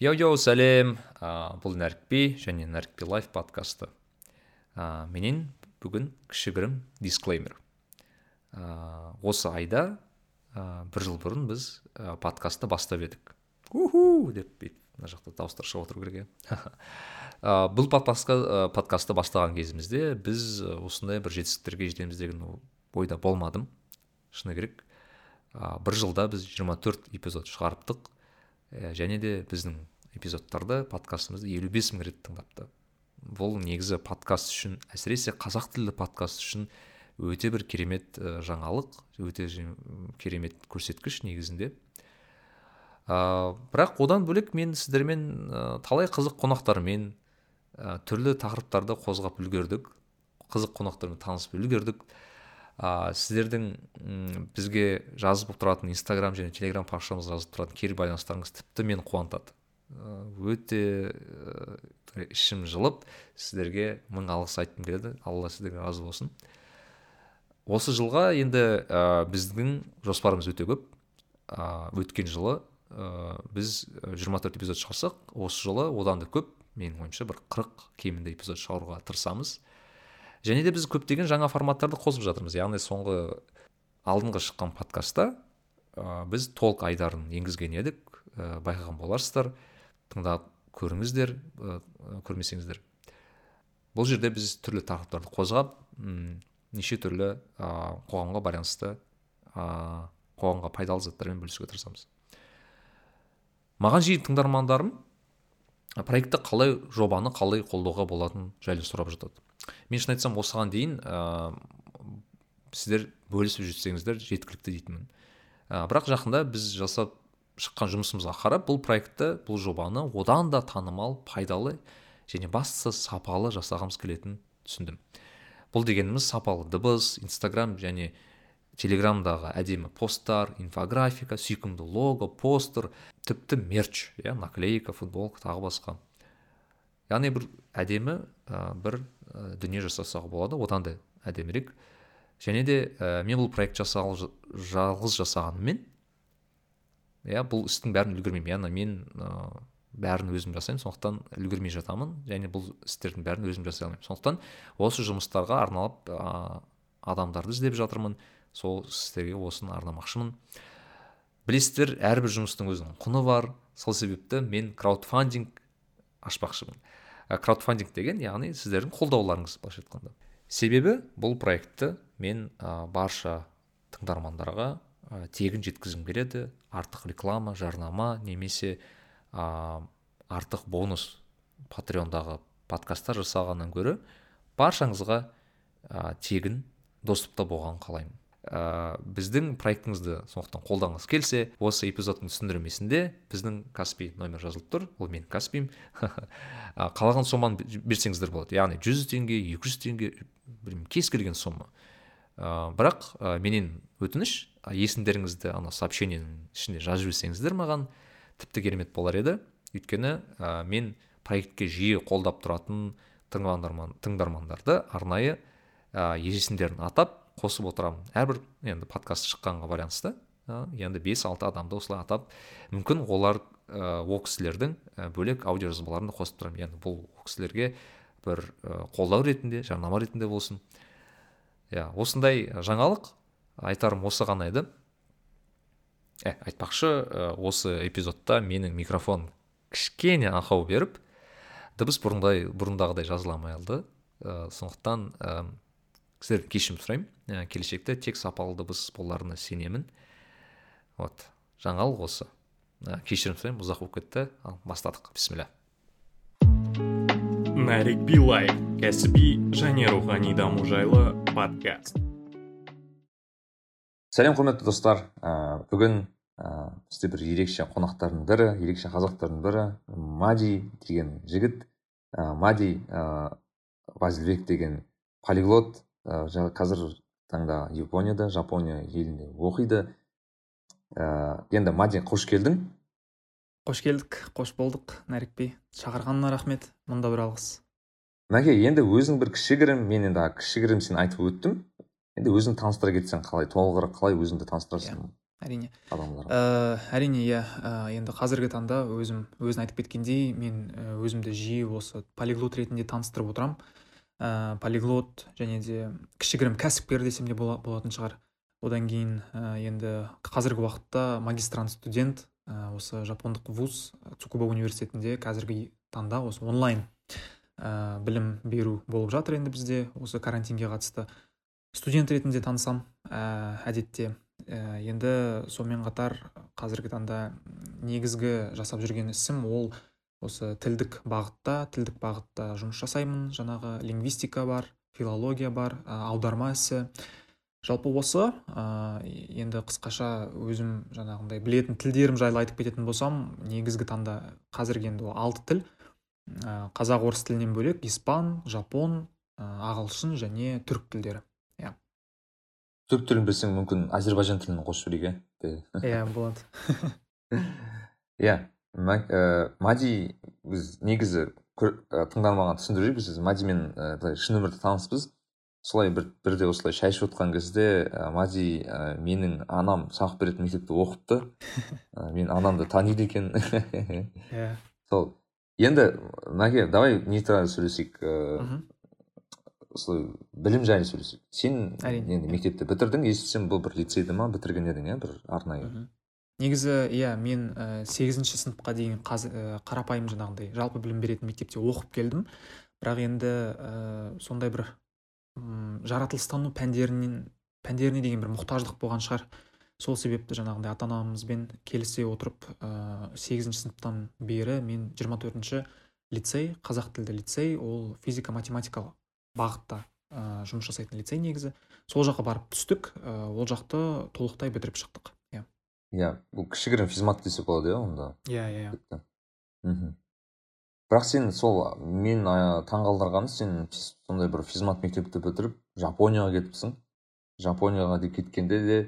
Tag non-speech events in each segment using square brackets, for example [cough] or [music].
йоу йоу сәлем. Ә, бұл нәрікби және нәрікби лайф подкасты. Ә, менен бүгін кішігірім дисклеймер. Ә, осы айда ә, бір жыл бұрын біз ә, подкастты бастап едік. Уху деп бүйтіп мына жақта дауыстар шығып отыру керек иә ә, бұл подкастқа ә, подкастты бастаған кезімізде біз осындай бір жетістіктерге жетеміз деген ойда болмадым. Шыны керек ә, бір жылда біз 24 эпизод шығарыптық. Ә, және де біздің эпизодтарды подкастымызды елу бес мың рет тыңдапты. Бұл негізі подкаст үшін әсіресе қазақ тілді подкаст үшін өте бір керемет ә, жаңалық өте керемет көрсеткіш негізінде. Ә, бірақ одан бөлек мен сіздермен ә, талай қызық қонақтармен ә, түрлі тақырыптарды қозғап үлгердік. Қызық қонақтармен танысып үлгердік. Ә, сіздердің бізге жазып тұратын инстаграм және телеграм парақшамызға жазып тұратын кері байланыстарыңыз тіпті мені қуантады. Өте ә, ішім жылып сіздерге мың алғыс айтқым келеді. Алла сіздерге разы болсын. Осы жылға енді ә, біздің жоспарымыз өте көп. Ә, өткен жылы ә, біз 24 эпизод шығарсақ осы жылы одан да көп менің ойымша бір 40 кемінде эпизод шығаруға тырысамыз. Және де біз көптеген жаңа форматтарды қосып жатырмыз. Яғни соңғы алдыңғы шыққан подкастта ә, біз толк айдарын енгізген едік. Байқаған боларсыздар. Тыңдап көріңіздер көрмесеңіздер. Бұл жерде біз түрлі тақырыптарды қозғап неше түрлі қоғамға байланысты қоғамға пайдалы заттармен бөлісуге тырысамыз. Маған жиі тыңдармандарым проектті қалай жобаны қалай қолдауға болатынын жайлы сұрап жатады. Мен шын айтсам осыған дейін ә, сіздер бөлісіп жүрсеңіздер жеткілікті дейтінмін. Ә, бірақ жақында біз жасап шыққан жұмысымызға қарап бұл проектті бұл жобаны одан да танымал пайдалы және бастысы сапалы жасағымыз келетінін түсіндім. Бұл дегеніміз сапалы дыбыс инстаграм және телеграмдағы әдемі посттар инфографика сүйкімді лого постер тіпті мерч иә наклейка футболка тағы басқа. Яғни бір әдемі ә, бір ә, дүние жасасақ болады одан да әдемірек. Және де ә, мен бұл проект жасағалы жалғыз жасағаныммен иә бұл істің бәрін үлгермеймін. Яғни мен ә, бәрін өзім жасаймын сондықтан үлгермей жатамын. Және бұл істердің бәрін өзім жасай алмаймын. Сондықтан осы жұмыстарға арналып ә, адамдарды іздеп жатырмын. Сол сіздерге осыны арнамақшымын. Білесіздер әрбір жұмыстың өзінің құны бар. Сол себепті мен краудфандинг ашпақшымын. Ә, краудфандинг деген яғни сіздердің қолдауларыңыз былайша айтқанда. Себебі бұл проектті мен ә, барша тыңдармандарға ә, тегін жеткізгім келеді. Артық реклама жарнама немесе ә, артық бонус патреондағы подкасттар жасағаннан гөрі баршаңызға ә, тегін доступта болғанын қалаймын. Ә, біздің проектіңізді сондықтан қолдағыңыз келсе осы эпизодтың түсіндірмесінде біздің каспи номер жазылып тұр. Ол менің каспиім [laughs] қалаған соманы берсеңіздер болады. Яғни жүз теңге екі жүз теңге білмеймін кез келген сома ә, бірақ ә, менен өтініш есімдеріңізді ана сообщениенің ішінде жазып жіберсеңіздер маған тіпті керемет болар еді. Өйткені ә, мен проектке жиі қолдап тұратын тыңдармандарды арнайы ә, есімдерін атап қосып отырамын. Әрбір енді подкаст шыққанға байланысты енді бес алты адамды осылай атап мүмкін олар ә, ол кісілердің бөлек аудиожазбаларын қосып тұрамын. Енді бұл ол кісілерге бір ә, қолдау ретінде жарнама ретінде болсын. Иә осындай жаңалық. Айтарым осы ғана еді. Ә, айтпақшы ә, осы эпизодта менің микрофон кішкене ақау беріп дыбыс бұрындай бұрындағыдай жазыла алмай қалды ә, сондықтан ә, сіздерден кешірім сұраймын. Ә, келешекте тек сапалы дыбыс боларына сенемін. Вот жаңалық осы. Ә, кешірім сұраймын ұзақ болып кетті. Ал бастадық. Бісміллә нарик билай кәсіби және рухани даму жайлы подкаст. Сәлем құрметті достар. Ә, бүгін ә, бізде бір ерекше қонақтардың бірі ерекше қазақтардың бірі мади деген жігіт. Ә, мади ә, базилбек деген полиглот. Ә, қазір таңда японияда жапония елінде оқиды. Ә, енді мади қош келдің. Қош келдік қош болдық нәрікби шақырғаныңа рахмет мында бір алғыс. Мәке енді өзің бір кішігірім мен енді кішігірім сен айтып өттім. Енді өзіңді таныстыра кетсең қалай толығырақ қалай өзіңді таныстырасың yeah. әрине. адамдарға? Ә, әрине иә ә, енді қазіргі таңда өзім өзің айтып кеткендей мен ә, өзімді жиі осы полиглот ретінде таныстырып отырамын ә, полиглот және де кішігірім кәсіпкер десем де бола, болатын шығар. Одан кейін ә, енді қазіргі уақытта магистрант студент ә, осы жапондық вуз цукуба университетінде қазіргі таңда осы онлайн ә, білім беру болып жатыр енді бізде осы карантинге қатысты. Студент ретінде танысам ә, әдетте. Ә, енді сонымен қатар қазіргі таңда негізгі жасап жүрген ісім ол осы тілдік бағытта тілдік бағытта жұмыс жасаймын. Жаңағы лингвистика бар филология бар ә, аударма ісі. Жалпы осы ә, енді қысқаша өзім жаңағындай білетін тілдерім жайлы айтып кететін болсам негізгі таңда қазіргі енді алты тіл. Ә, қазақ орыс тілінен бөлек испан жапон ә, ағылшын және түрік тілдері. Түрік тілін білсең мүмкін әзербайжан тілін қосып жіберейік иә [laughs] иә болады иә ә, мади біз негізі ә, тыңдарманға түсіндіріп жіберейік біз мадимен ә, былай шын өмірде таныспыз солай бір бірде осылай шай ішіп отқан кезде мади менің анам сабақ беретін мектепте оқыпты. [laughs] Мен анамды таниды екен. Иә. [laughs] Сол. Енді мәке давай нейтрально сөйлесейік ыыы мхм. Осылай білім жайлы сөйлесейік сен Әрине. енді мектепті бітірдің естісем бұл бір лицейді ма бітірген едің иә бір арнайы? Негізі иә мен ә, сегізінші сыныпқа дейін қаз, ә, қарапайым жаңағындай жалпы білім беретін мектепте оқып келдім. Бірақ енді ә, сондай бір жаратылыстану пәндерінен пәндеріне деген бір мұқтаждық болған шығар. Сол себепті жаңағындай ата анамызбен келісе отырып ә, сегізінші сыныптан бері мен 24 төртінші лицей қазақ тілді лицей ол физика математикалық бағытта ә, жұмыс жасайтын лицей негізі. Сол жаққа барып түстік ә, ол жақты толықтай бітіріп шықтық иә. Иә бұл кішігірім физмат десе болады иә онда? Иә иә тіпті. мхм. Бірақ сен сол мен ә, таңғалдырғаны сен сондай бір физмат мектепті бітіріп жапонияға кетіпсің. Жапонияға де кеткенде де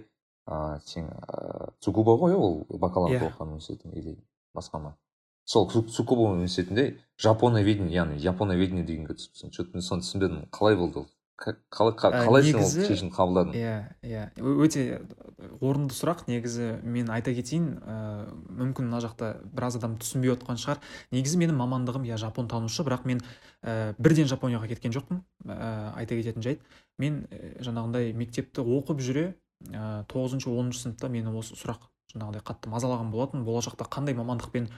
ә, сен ә, цукуба ғой иә ол бакалавр Иә. оқыған университетің или басқа ма? Сол Цу- цукуба университетінде жапоноведение яғни японоведение дегенге түсіпсің че то мен соны түсінбедім. Қалай болды ол? Қалай Ә, қалай сен ол шешімді қабылдадың? иә иә. Өте орынды сұрақ. Негізі мен айта кетейін ә, мүмкін мына жақта біраз адам түсінбей отқан шығар. Негізі менің мамандығым иә жапонтанушы бірақ мен ә, бірден жапонияға кеткен жоқпын. Ә, айта кететін жайт. Мен ә, жаңағындай мектепті оқып жүре ә, тоғызыншы оныншы сыныпта мені осы сұрақ жаңағыдай қатты мазалаған болатын. Болашақта қандай мамандықпен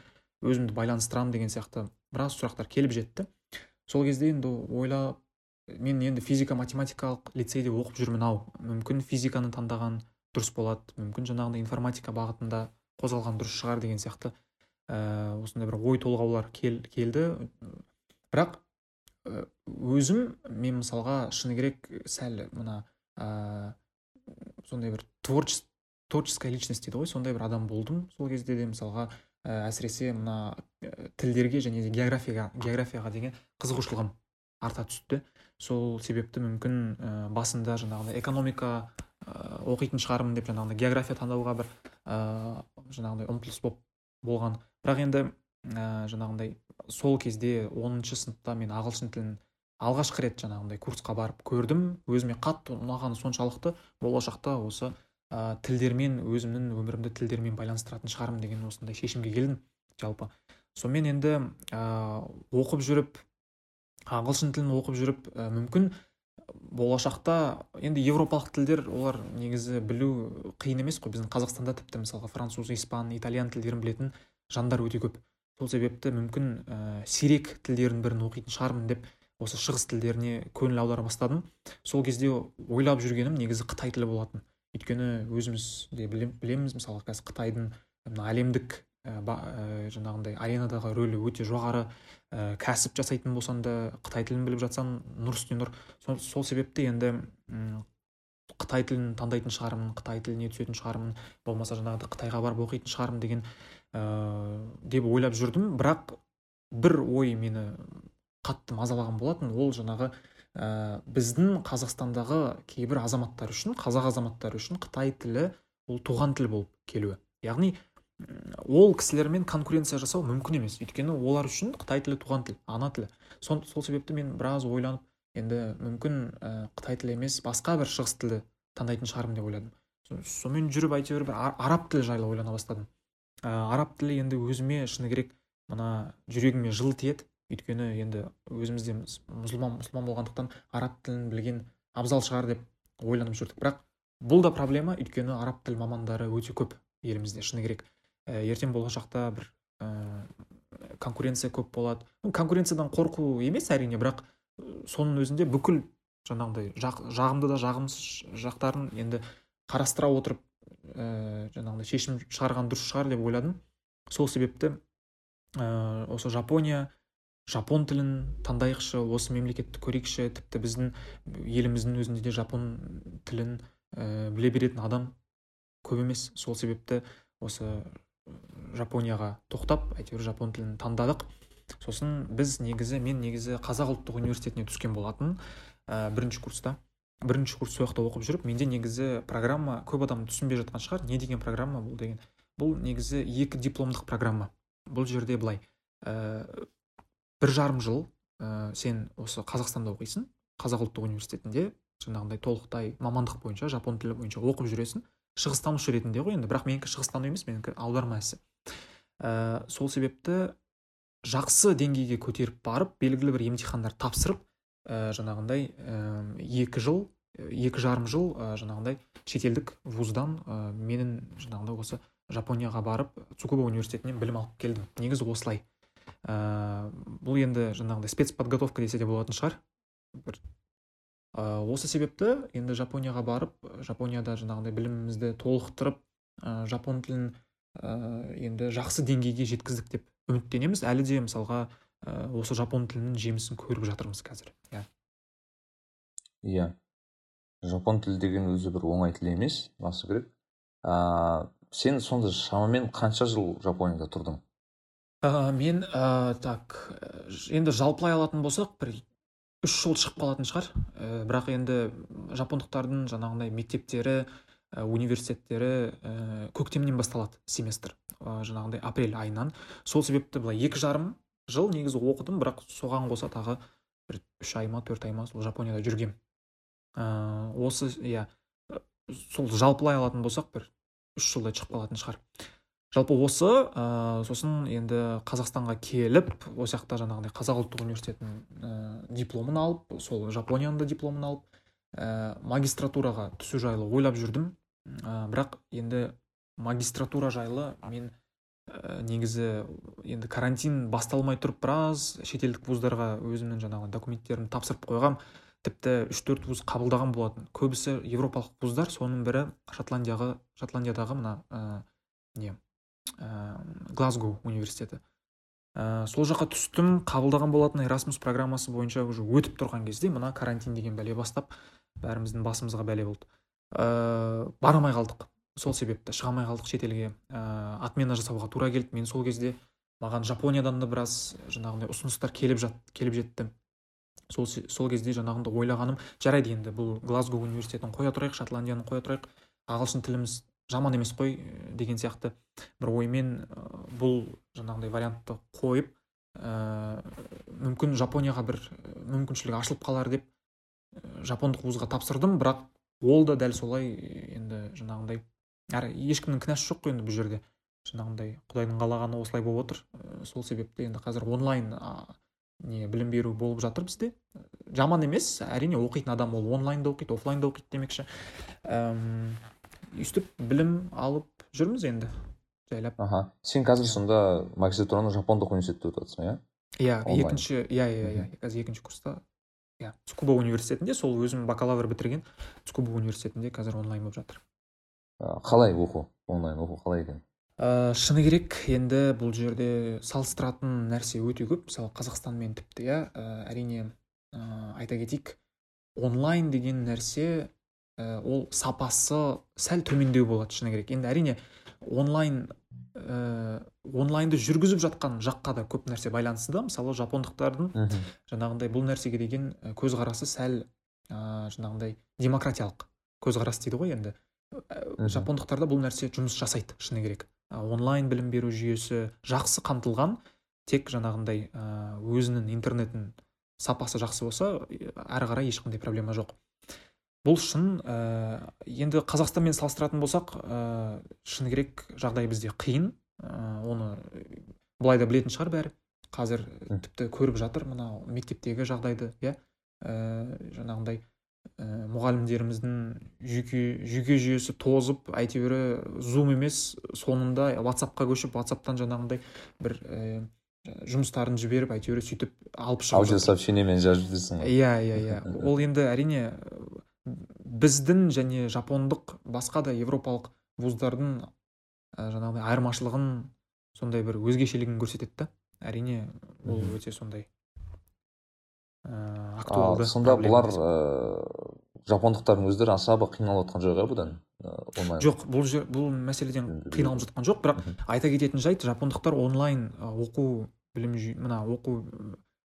өзімді байланыстырамын деген сияқты біраз сұрақтар келіп жетті. Сол кезде енді ойлап мен енді физика математикалық лицейде оқып жүрмін ау. Мүмкін физиканы таңдаған дұрыс болады. Мүмкін жаңағындай информатика бағытында қозғалған дұрыс шығар деген сияқты ә, осындай бір ой толғаулар кел, келді. Бірақ ә, өзім мен мысалға шыны керек сәл мына ә, сондай бір творчес- творческая личность дейді ғой сондай бір адам болдым. Сол кезде де мысалға әсіресе мына ә, тілдерге және де географияға географияға деген қызығушылығым арта түсті. Сол себепті мүмкін ә, басында жаңағыдай экономика ә, оқитын шығармын деп жаңағыдай география таңдауға бір ә, жаңағыдай ұмтылыс болып болған. Бірақ енді ә, жаңағындай сол кезде оныншы сыныпта мен ағылшын тілін алғашқы рет жаңағындай курсқа барып көрдім. Өзіме қатты ұнағаны соншалықты болашақта осы ә, тілдермен өзімнің өмірімді тілдермен байланыстыратын шығармын деген осындай шешімге келдім жалпы. Сонымен енді ә, оқып жүріп ағылшын тілін оқып жүріп ә, мүмкін болашақта енді европалық тілдер олар негізі білу қиын емес қой. Біздің қазақстанда тіпті мысалға француз испан итальян тілдерін білетін жандар өте көп. Сол себепті мүмкін ә, сирек тілдердің бірін оқитын шығармын деп осы шығыс тілдеріне көңіл аудара бастадым. Сол кезде ойлап жүргенім негізі қытай тілі болатын. Өйткені өзіміз де білем- білеміз мысалы қазір қытайдың мына әлемдік ә, жаңағындай аренадағы рөлі өте жоғары. Ә, кәсіп жасайтын болсаң да қытай тілін біліп жатсаң нұр үстіне нұр. Сол, сол себепті енді қытай тілін таңдайтын шығармын қытай тіліне түсетін шығармын болмаса жаңағыдай қытайға барып оқитын шығармын деген ә, деп ойлап жүрдім. Бірақ бір ой мені қатты мазалаған болатын. Ол жаңағы ә, біздің қазақстандағы кейбір азаматтар үшін қазақ азаматтары үшін қытай тілі ол туған тіл болып келуі. Яғни ол кісілермен конкуренция жасау мүмкін емес. Өйткені олар үшін қытай тілі туған тіл ана тілі. Сол, сол себепті мен біраз ойланып енді мүмкін ә, қытай тілі емес басқа бір шығыс тілді таңдайтын шығармын деп ойладым. Сонымен жүріп әйтеуір бір араб тілі жайлы ойлана бастадым. Ә, араб тілі енді өзіме шыны керек мына жүрегіме жылы тиеді. Өйткені енді өзіміз де мұсылман мұсылман болғандықтан араб тілін білген абзал шығар деп ойланып жүрдік. Бірақ бұл да проблема өйткені араб тіл мамандары өте көп елімізде. Шыны керек ә, ертең болашақта бір ә, конкуренция көп болады. Конкуренциядан қорқу емес әрине бірақ соның өзінде бүкіл жаңағыдай жақ, жағымды да жағымсыз жақтарын енді қарастыра отырып ә, жаңағыдай шешім шығарған дұрыс шығар деп ойладым. Сол себепті ә, осы жапония жапон тілін таңдайықшы осы мемлекетті көрейікші тіпті біздің еліміздің өзінде де жапон тілін ә, біле беретін адам көп емес. Сол себепті осы жапонияға тоқтап әйтеуір жапон тілін таңдадық. Сосын біз негізі мен негізі қазақ ұлттық университетіне түскен болатын ә, бірінші курста. Бірінші курс сол оқып жүріп менде негізі программа көп адам түсінбей жатқан шығар не деген программа бұл деген. Бұл негізі екі дипломдық программа. Бұл жерде былай бір жарым жыл ә, сен осы қазақстанда оқисың қазақ ұлттық университетінде жаңағындай толықтай мамандық бойынша жапон тілі бойынша оқып жүресің. Шығыстанушы ретінде ғой енді бірақ менікі шығыстану емес менікі аударма ісі. Ә, сол себепті жақсы деңгейге көтеріп барып белгілі бір емтихандар тапсырып ә, жаңағындай ә, екі жыл екі жарым жыл ә, жаңағындай шетелдік вуздан ә, менің жаңағындай осы жапонияға барып цукуба университетінен білім алып келдім. Негізі осылай. Ә, бұл енді жаңағындай спецподготовка десе де болатын шығар. Бір ә, осы себепті енді жапонияға барып жапонияда жаңағындай білімімізді толықтырып ә, жапон тілін ә, енді жақсы деңгейге жеткіздік деп үміттенеміз. Әлі де мысалға ә, осы жапон тілінің жемісін көріп жатырмыз қазір. Иә. Иә. Жапон тілі деген өзі бір оңай тіл емес басы керек. Ә, сен сонда шамамен қанша жыл жапонияда тұрдың? Ә, мен ә, так енді жалпылай алатын болсақ бір үш жыл шығып қалатын шығар. Ә, бірақ енді жапондықтардың жаңағындай мектептері ә, университеттері ә, көктемнен басталады семестр ә, жаңағындай апрель айынан. Сол себепті былай екі жарым жыл негізі оқыдым бірақ соған қоса тағы бір үш ай ма төрт ай ма сол жапонияда жүргем. Ә, осы иә сол жалпылай алатын болсақ бір үш жылдай шығып қалатын шығар. Жалпы осы ә, сосын енді қазақстанға келіп осы жақта жаңағыдай қазақ ұлттық университетінің ә, дипломын алып сол жапонияның да дипломын алып ә, магистратураға түсу жайлы ойлап жүрдім. Ә, бірақ енді магистратура жайлы мен ә, негізі енді карантин басталмай тұрып біраз шетелдік вуздарға өзімнің жаңағы документтерімді тапсырып қойғам тіпті үш төрт вуз қабылдаған болатын. Көбісі европалық вуздар соның бірі шотландияға шотландиядағы мына ә, не ә, глазго университеті. Ә, сол жаққа түстім қабылдаған болатын эрасмус программасы бойынша уже өтіп тұрған кезде мына карантин деген бәле бастап бәріміздің басымызға бәле болды. Ә, бара алмай қалдық. Сол себепті шыға алмай қалдық шетелге. Ә, отмена жасауға тура келді мен сол кезде. Маған жапониядан да біраз жаңағындай ұсыныстар келіп жат, келіп жетті. Сол, сол кезде жаңағындай ойлағаным жарайды енді бұл глазго университетін қоя тұрайық шотландияны қоя тұрайық ағылшын тіліміз жаман емес қой деген сияқты. Бір оймен бұл жаңағындай вариантты қойып ә, мүмкін жапонияға бір мүмкіншілік ашылып қалар деп жапондық вузға тапсырдым. Бірақ ол да дәл солай енді жаңағындай әрі ешкімнің кінәсі жоқ қой енді бұл жерде. Жаңағындай құдайдың қалағаны осылай болып отыр. Сол себепті енді қазір онлайн не білім беру болып жатыр бізде. Жаман емес әрине оқитын адам ол онлайн да оқиды офлайн да оқиды демекші. Өйстіп білім алып жүрміз енді жайлап аха сен қазір сонда магистратураны жапондық университетте өтіп жатрсың иә иә екінші иә иә иә қазір екінші курста иә цукуба университетінде сол өзім бакалавр бітірген цукуба университетінде қазір онлайн болып жатыр қалай оқу онлайн оқу қалай екен ә, шыны керек енді бұл жерде салыстыратын нәрсе өте көп мысалы қазақстанмен тіпті иә әрине ә, айта кетейік онлайн деген нәрсе ол сапасы сәл төмендеу болады шыны керек. Енді әрине онлайн ә, онлайнды жүргізіп жатқан жаққа да көп нәрсе байланысты да. Мысалы жапондықтардың жаңағындай бұл нәрсеге деген көзқарасы сәл ә, жаңағындай демократиялық көзқарас дейді ғой енді. Жапондықтарда бұл нәрсе жұмыс жасайды шыны керек. Онлайн білім беру жүйесі жақсы қамтылған тек жаңағындай өзінің интернетін сапасы жақсы болса әрі қарай ешқандай проблема жоқ. Бұл шын ә, енді қазақстанмен салыстыратын болсақ ә, шыны керек жағдай бізде қиын. Ә, оны былай да білетін шығар бәрі. Қазір тіпті көріп жатыр мына мектептегі жағдайды иә? Ә, жаңағындай ә, мұғалімдеріміздің жүйке жүйке жүйесі тозып әйтеуір зум емес соңында ватсапқа көшіп ватсаптан жаңағындай бір ә, жұмыстарын жіберіп әйтеуір сөйтіп алып шығып аудиосообщениемен жазып жүрсің ғой. Иә иә иә. Ол енді әрине біздің және жапондық басқа да европалық вуздардың ә, жаңағыдай айырмашылығын сондай бір өзгешелігін көрсетеді да. Әрине ол өте сондай ә, актуалды сонда бұлар ыыы жапондықтардың өздері аса бір қиналып жатқан жоқ иә бұдан онлайн? Жоқ бұл жер бұл мәселеден қиналып жатқан жоқ бірақ айта кететін жайт жапондықтар онлайн оқу білім мына оқу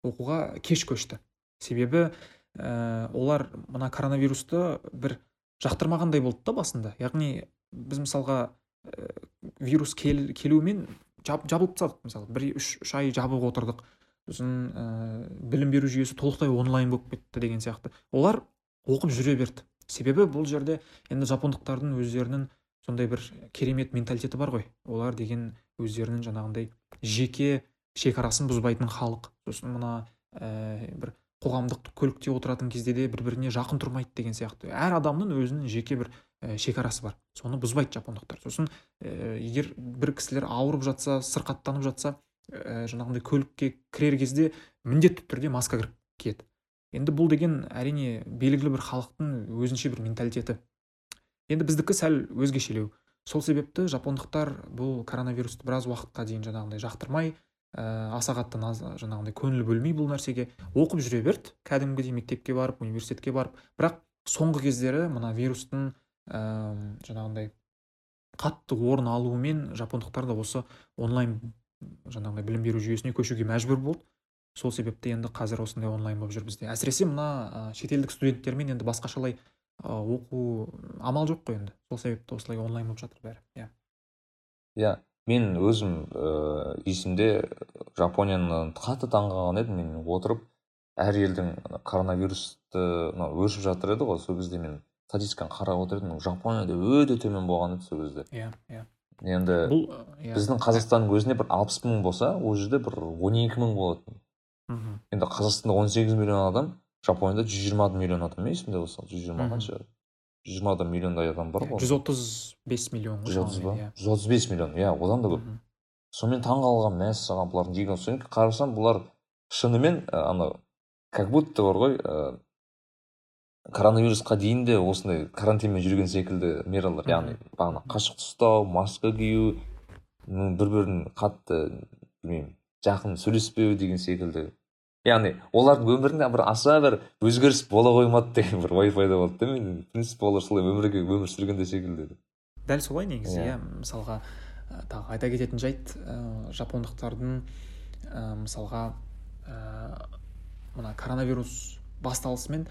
оқуға кеш көшті. Себебі ә, олар мына коронавирусты бір жақтырмағандай болды да басында. Яғни біз мысалға ә, вирус кел, келуімен жап, жабылып тастадық мысалы. Бір үш, үш ай жабық отырдық. Сосын ә, білім беру жүйесі толықтай онлайн болып кетті деген сияқты. Олар оқып жүре берді. Себебі бұл жерде енді жапондықтардың өздерінің сондай бір керемет менталитеті бар ғой. Олар деген өздерінің жаңағындай жеке шекарасын бұзбайтын халық. Сосын мына ә, бір қоғамдық көлікте отыратын кезде де бір біріне жақын тұрмайды деген сияқты. Әр адамның өзінің жеке бір ә, шекарасы бар. Соны бұзбайды жапондықтар. Сосын ә, егер бір кісілер ауырып жатса сырқаттанып жатса ә, жаңағындай көлікке кірер кезде міндетті түрде маска киеді. Енді бұл деген әрине белгілі бір халықтың өзінше бір менталитеті. Енді біздікі сәл өзгешелеу. Сол себепті жапондықтар бұл коронавирусты біраз уақытқа дейін жаңағындай жақтырмай аса қатты жаңағындай көңіл бөлмей бұл нәрсеге оқып жүре берді кәдімгідей мектепке барып университетке барып. Бірақ соңғы кездері мына вирустың ә, жаңағындай қатты орын алуымен жапондықтар да осы онлайн жаңағыдай білім беру жүйесіне көшуге мәжбүр болды. Сол себепті енді қазір осындай онлайн болып жүр бізде. Әсіресе мына ә, шетелдік студенттермен енді басқашалай оқу амал жоқ қой енді. Сол себепті осылай онлайн болып жатыр бәрі. Иә. Иә. Мен өзім ә, есімде жапонияны қатты таңғалған едім. Мен отырып әр елдің коронавирусты мынау өршіп жатыр еді ғой. Сол кезде мен статистиканы қарап отыр едім. Жапонияда өте төмен болған еді сол кезде. Иә иә. Енді бұл иә. біздің қазақстанның өзінде бір алпыс мың болса ол жерде бір он екі мың болатын. Мхм. Енді қазақстанда он сегіз миллион адам жапонияда жүз жиырма миллион адам есімде болса. жүз жиырма қанша? Жүз жиырма миллиондай адам бар ғой. жүз отыз бес миллион жүз отыз ба? иә. жүз отыз бес миллион иә одан да көп. Сонымен таң қалған мәссаған бұлардың деген содан кейін қарасам бұлар шынымен ана как будто бар ғой коронавирусқа дейін де осындай карантинмен жүрген секілді мералар яғни бағана қашық ұстау маска кию бір бірін қатты білмеймін жақын сөйлеспеу деген секілді яғни олардың өмірінде бір аса бір өзгеріс бола қоймады деген бір ой пайда болды да мен в принципе олар солай өмірге өмір сүргенде секілді дәл солай негізі иә. мысалға тағы айта кететін жайт ә, жапондықтардың ә, мысалға ә, мына коронавирус басталысымен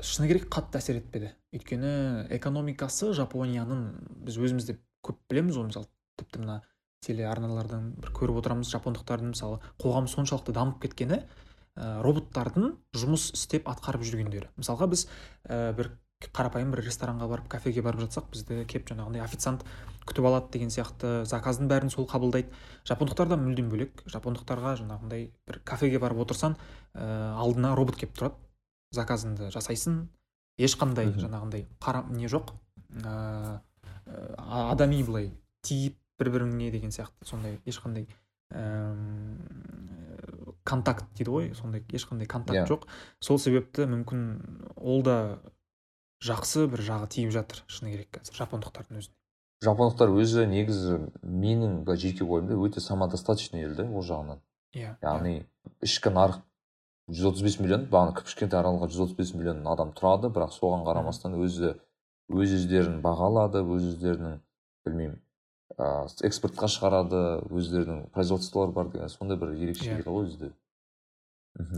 шыны керек қатты әсер етпеді. Өйткені экономикасы жапонияның біз өзіміз де көп білеміз ғой мысалы тіпті мына телеарналардан бір көріп отырамыз. Жапондықтардың мысалы қоғам соншалықты дамып кеткені ә, роботтардың жұмыс істеп атқарып жүргендері. Мысалға біз ә, бір қарапайым бір ресторанға барып кафеге барып жатсақ бізді кеп жаңағындай официант күтіп алады деген сияқты заказдың бәрін сол қабылдайды. Жапондықтарда мүлдем бөлек. Жапондықтарға жаңағындай бір кафеге барып отырсаң ә, алдына робот келіп тұрады. Заказыңды жасайсың. Ешқандай жаңағындай қара не жоқ. Ә, адами былай тиіп бір біріңе деген сияқты сондай ешқандай ә, контакт дейді ғой сондай ешқандай контакт yeah. Иә. жоқ сол себепті мүмкін ол да жақсы бір жағы тиіп жатыр шыны керек қазір жапондықтардың өзіне жапондықтар өзі негізі менің жеке ойымда өте самодостаточный ел да ол жағынан иә яғни ішкі нарық жүз отыз бес миллион бағана кіп кішкентай аралға жүз отыз бес миллион адам тұрады бірақ соған қарамастан өзі өз өздерін бағалады өз өздерінің білмеймін ыыы экспортқа шығарады өздерінің производстволары бар деген сондай бір ерекшелігі ғой өзде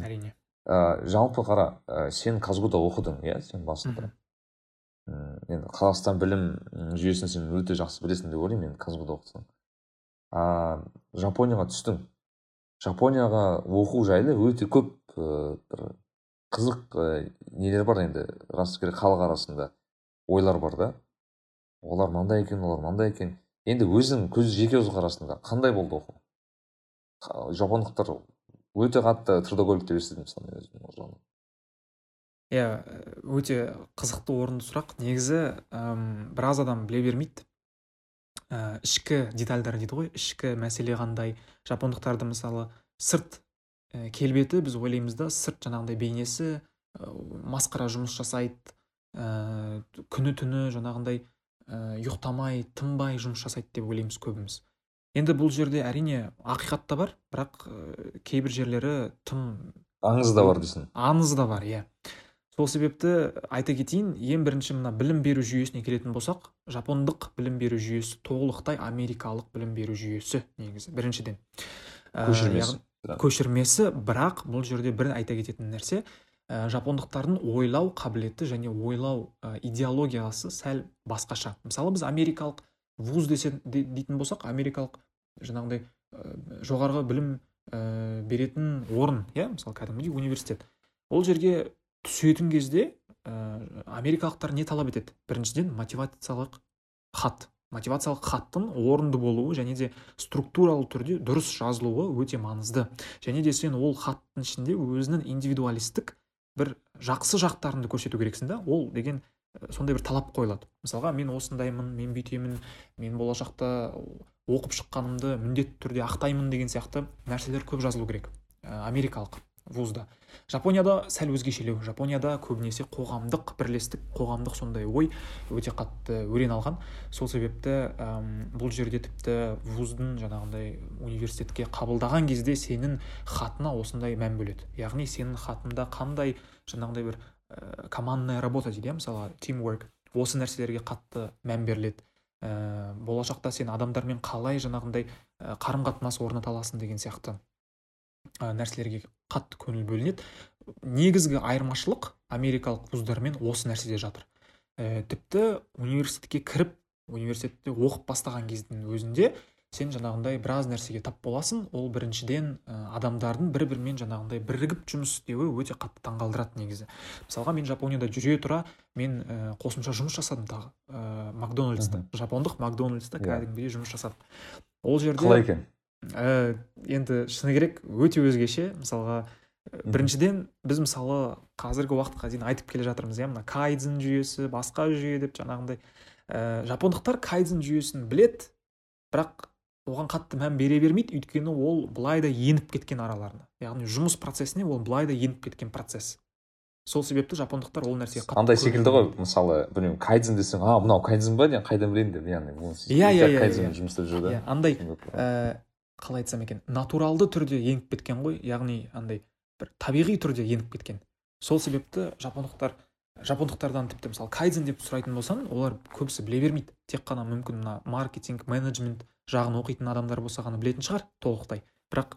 әрине. Ә, жалпы қара ә, сен казгуда оқыдың иә сен басында? Енді қазақстан білім жүйесін сен өте жақсы білесің деп ойлаймын енді казгуда оқысың ыыы жапонияға түстің жапонияға оқу жайлы өте көп бір қызық ә, нелер бар енді. Рас керек халық арасында ойлар бар да. Олар мынандай екен олар мынандай екен. Енді өзің көз жеке көзқарасыңда қандай болды оқу? Жапондықтар өте қатты трудоголик деп естідім мысалы өзім ол жағынан иә өте қызықты орынды сұрақ. Негізі ым, біраз адам біле бермейді. Ә, ішкі детальдар дейді ғой. Ішкі мәселе қандай? Жапондықтарды мысалы сырт ә, келбеті біз ойлаймыз да сырт жаңағындай бейнесі ә, масқара жұмыс жасайды ә, күні түні жаңағындай ә, ұйықтамай тынбай жұмыс жасайды деп ойлаймыз көбіміз. Енді бұл жерде әрине ақиқат та бар бірақ ә, кейбір жерлері тым аңыз да бар дейсің аңыз да бар иә. Сол себепті айта кетейін ең бірінші мына білім беру жүйесіне келетін болсақ жапондық білім беру жүйесі толықтай америкалық білім беру жүйесі негізі біріншіден. Ә, Көшірмесі. көшірмесі бірақ бұл жерде бір айта кететін нәрсе ә, жапондықтардың ойлау қабілеті және ойлау ә, идеологиясы сәл басқаша. Мысалы біз америкалық вуз десе де- дейтін болсақ америкалық жаңағындай ә, жоғарғы білім ә, беретін орын иә мысалы кәдімгідей университет. Ол жерге түсетін кезде ә, америкалықтар не талап етеді? Біріншіден мотивациялық хат. Мотивациялық хаттың орынды болуы және де структуралы түрде дұрыс жазылуы өте маңызды. Және де сен ол хаттың ішінде өзінің индивидуалистік бір жақсы жақтарыңды көрсету керексің да? Ол деген ә, сондай бір талап қойылады. Мысалға мен осындаймын мен бүйтемін мен болашақта оқып шыққанымды міндетті түрде ақтаймын деген сияқты нәрселер көп жазылу керек ә, америкалық вузда. Жапонияда сәл өзгешелеу. Жапонияда көбінесе қоғамдық бірлестік қоғамдық сондай ой өте қатты өрен алған. Сол себепті әм, бұл жерде тіпті вуздың жаңағындай университетке қабылдаған кезде сенің хатына осындай мән бөледі. Яғни сенің хатында қандай жаңағындай бір ә, командная работа дейді иә мысалы teamwork. Осы нәрселерге қатты мән беріледі. Ә, болашақта сен адамдармен қалай жаңағындай ә, қарым қатынас орната аласың деген сияқты. Нәрселерге қатты көңіл бөлінеді. Негізгі айырмашылық америкалық вуздармен осы нәрседе жатыр. Ә, тіпті университетке кіріп университетте оқып бастаған кездің өзінде сен жаңағындай біраз нәрсеге тап боласың. Ол біріншіден ә, адамдардың бір бірімен жаңағындай бірігіп жұмыс істеуі өте қатты таңғалдырады негізі. Мысалға мен жапонияда жүре тұра мен ә, қосымша жұмыс жасадым тағы. Ә, макдональдста жапондық макдональдста Иә. кәдімгідей жұмыс жасадым. Ол жерде қалай екен? Ә, енді шыны керек өте өзгеше. Мысалға ә, біріншіден біз мысалы қазіргі уақытқа дейін айтып келе жатырмыз иә мына кайдзен жүйесі басқа жүйе деп жаңағындай. Ә, жапондықтар кайдзен жүйесін білет, бірақ оған қатты мән бере бермейді. Өйткені ол былай да еніп кеткен араларына. Яғни жұмыс процесіне ол былай да еніп кеткен процесс. Сол себепті жапондықтар ол нәрсеге қатты андай секілді ғой мысалы білмеймін кайдзен десең а мынау кайдзен ба? мен қайдан білейін деп яғни Иә, иә, иә, иә. жұмыс істеп жүр да. Иә андай қалай айтсам екен натуралды түрде еніп кеткен ғой яғни андай бір табиғи түрде еніп кеткен. Сол себепті жапондықтар жапондықтардан тіпті мысалы кайдзен деп сұрайтын болсаң олар көбісі біле бермейді. Тек қана мүмкін мына маркетинг менеджмент жағын оқитын адамдар болса ғана білетін шығар толықтай. Бірақ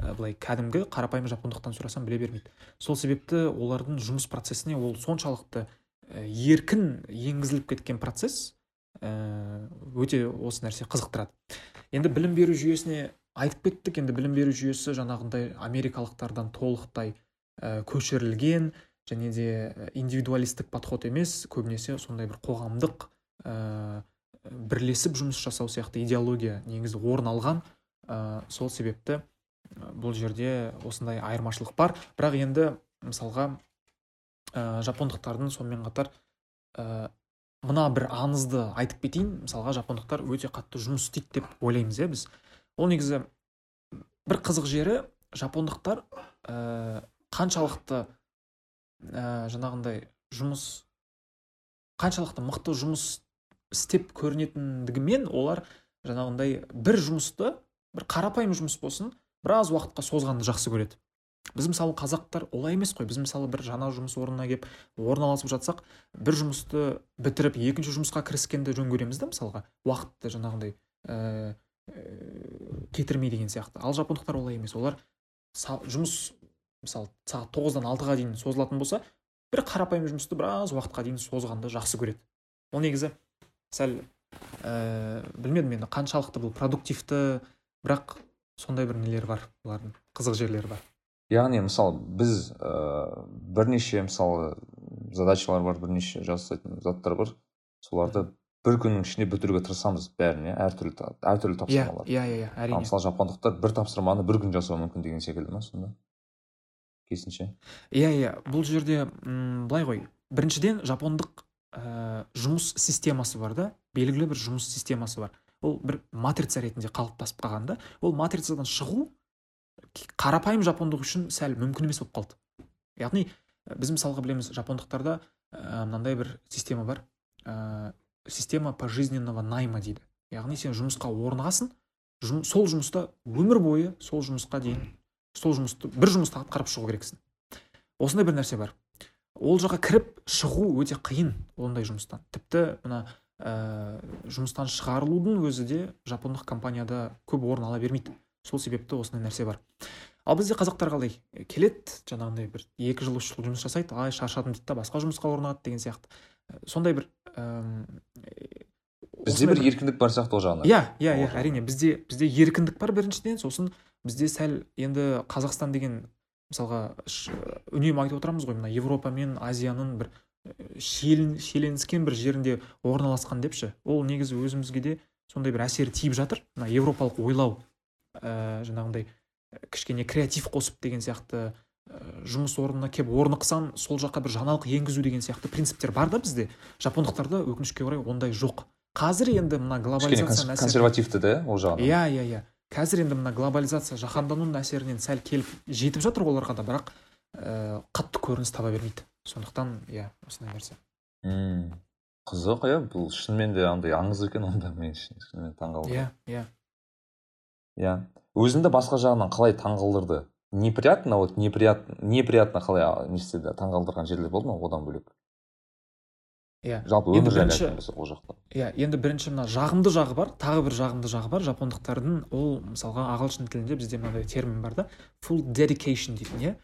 ә, былай кәдімгі қарапайым жапондықтан сұрасам біле бермейді. Сол себепті олардың жұмыс процесіне ол соншалықты ә, еркін енгізіліп кеткен процесс ә, өте осы нәрсе қызықтырады. Енді білім беру жүйесіне айтып кеттік енді білім беру жүйесі жаңағындай америкалықтардан толықтай ә, көшірілген және де ә, индивидуалистік подход емес көбінесе сондай бір қоғамдық ә, бірлесіп жұмыс жасау сияқты идеология негізі орын алған ә, сол себепті бұл жерде осындай айырмашылық бар. Бірақ енді мысалға ә, жапондықтардың сонымен қатар ә, мына бір аңызды айтып кетейін. Мысалға жапондықтар өте қатты жұмыс істейді деп ойлаймыз иә біз. Ол негізі бір қызық жері жапондықтар ә, қаншалықты ә, жаңағындай жұмыс қаншалықты мықты жұмыс істеп көрінетіндігімен олар жаңағындай бір жұмысты бір қарапайым жұмыс болсын біраз уақытқа созғанды жақсы көреді. Біз мысалы қазақтар олай емес қой. Біз мысалы бір жаңа жұмыс орнына келіп орналасып жатсақ бір жұмысты бітіріп екінші жұмысқа кіріскенді жөн көреміз да мысалға. Уақытты жаңағындай ә, кетірмей деген сияқты. Ал жапондықтар олай емес. Олар жұмыс мысалы сағат тоғыздан алтыға дейін созылатын болса бір қарапайым жұмысты біраз уақытқа дейін созғанды жақсы көреді. Ол негізі сәл ә, білмедім енді қаншалықты бұл продуктивті бірақ сондай бір нелері бар олардың қызық жерлері бар. Яғни мысалы біз ә, бірнеше мысалы задачалар бар бірнеше жасайтын заттар бар. Соларды бір күннің ішінде бітіруге тырысамыз бәрін иә? Әртүрлі әртүрлі иә тапсырмалар иә иә ал әрине. Мысалы жапондықтар бір тапсырманы бір күн жасауы мүмкін деген секілді ма сонда? Керісінше. Иә иә. Бұл жерде м, былай ғой. Біріншіден жапондық ә, жұмыс системасы бар да. Белгілі бір жұмыс системасы бар. Ол бір матрица ретінде қалыптасып қалған да. Ол матрицадан шығу қарапайым жапондық үшін сәл мүмкін емес болып қалды. Яғни ә, біз мысалға білеміз жапондықтарда ә, мынандай бір система бар. Ә, система пожизненного найма дейді. Яғни сен жұмысқа орнығасың жұмыс, сол жұмыста өмір бойы сол жұмысқа дейін сол жұмысты бір жұмысты атқарып шығу керексің. Осындай бір нәрсе бар. Ол жаққа кіріп шығу өте қиын ондай жұмыстан. Тіпті мына ә, жұмыстан шығарылудың өзі де жапондық компанияда көп орын ала бермейді. Сол себепті осындай нәрсе бар. Ал бізде қазақтар қалай? Келеді жаңағындай бір екі жыл үш жыл жұмыс жасайды. Ай шаршадым дейді да басқа жұмысқа орнығады деген сияқты. Сондай бір бізде бір еркіндік бар сияқты ол жағынан. Иә иә иә әрине. бізде бізде еркіндік бар біріншіден сосын бізде сәл енді қазақстан деген мысалға үнемі айтып отырамыз ғой мына европа мен азияның бір э, шиелін- шиеленіскен бір жерінде орналасқан депші. Ол негізі өзімізге де сондай бір әсері тиіп жатыр. Мына европалық ойлау ә, жаңағындай э, кішкене креатив қосып деген сияқты жұмыс орнына келіп орнықсаң сол жаққа бір жаңалық енгізу деген сияқты принциптер бар да бізде. Жапондықтарда өкінішке орай ондай жоқ. Қазір енді мына әсері консервативті да ол жағынан. Иә иә иә. Қазір енді мына глобализация жаһанданудың әсерінен сәл келіп жетіп жатыр оларға да бірақ ә, қатты көрініс таба бермейді. Сондықтан иә осындай нәрсе. Мм, қызық иә. Бұл шынымен де андай аңыз екен онда мен шын- шынымен таңғалдым. Иә иә. Иә. Өзіңді басқа жағынан қалай таңғалдырды? Неприятно вот неприятно неприятно қалай не істеді таңғалдырған жерлер болды ма одан бөлек? Иә. Жалпы өмір жайлы ол жақта. Иә енді бірінші мына жағымды жағы бар тағы бір жағымды жағы бар. Жапондықтардың ол мысалға ағылшын тілінде бізде мынандай термин бар да full dedication дейтін иә.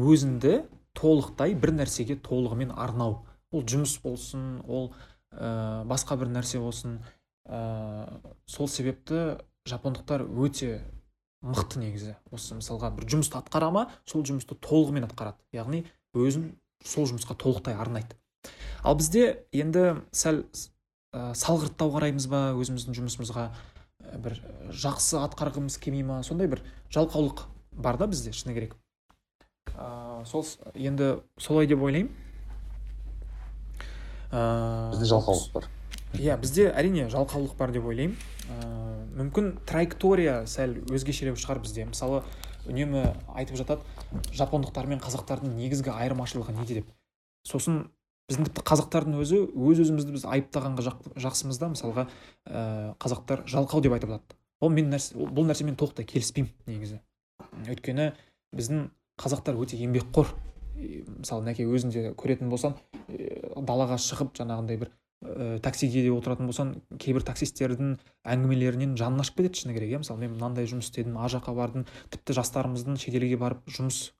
Өзіңді толықтай бір нәрсеге толығымен арнау. Ол жұмыс болсын ол ә, басқа бір нәрсе болсын. Ә, сол себепті жапондықтар өте мықты негізі осы мысалға бір жұмысты атқара ма сол жұмысты толығымен атқарады. Яғни өзін сол жұмысқа толықтай арнайды. Ал бізде енді сәл ә, салғырттау қараймыз ба өзіміздің жұмысымызға? Ә, бір жақсы атқарғымыз келмей ма? Сондай бір жалқаулық бар да бізде шыны керек. Ә, сол енді солай деп ойлаймын. Ә, бізде жалқаулық бар. иә бізде әрине жалқаулық бар деп ойлаймын. Мүмкін траектория сәл өзгешелеу шығар бізде. Мысалы үнемі айтып жатады жапондықтар мен қазақтардың негізгі айырмашылығы неде деп. Сосын біздің тіпті қазақтардың өзі өз өзімізді біз айыптағанға жақ, жақсымыз да. Мысалға ә, қазақтар жалқау деп айтып жатады. Ол мен нәрсе бұл нәрсемен толықтай келіспеймін негізі. Өйткені біздің қазақтар өте еңбекқор. Мысалы нәке өзінде көретін болсаң э, далаға шығып жаңағындай бір ә, таксиге де отыратын болсаң кейбір таксистердің әңгімелерінен жаның ашып кетеді шыны керек иә. Мысалы мен мынандай жұмыс істедім ар жаққа бардым. Тіпті жастарымыздың шетелге барып жұмыс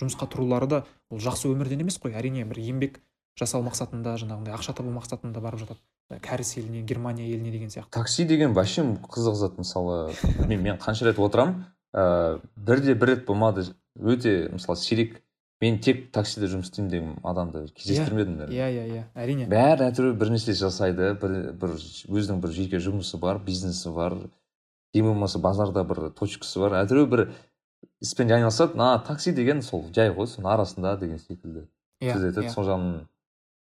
жұмысқа тұрулары да ол жақсы өмірден емес қой. Әрине бір еңбек жасау мақсатында жаңағындай ақша табу мақсатында барып жатады. Кәріс еліне германия еліне деген сияқты. Такси деген вообще қызық зат мысалы мен, мен қанша рет отырамын. Ыыы бірде бір рет болмады өте мысалы сирек мен тек таксиде жұмыс істеймін деген адамды кездестірмедім наверное. иә иә иә. Әрине. Бәрі әйтеуір бір нәрсе жасайды бір, бір өзінің бір жеке жұмысы бар бизнесі бар ең болмаса базарда бір точкасы бар. Әйтеуір бір іспен айналысады. А такси деген сол жай ғой соның арасында деген секілді. Иә сөз айтады иә. сол жағынан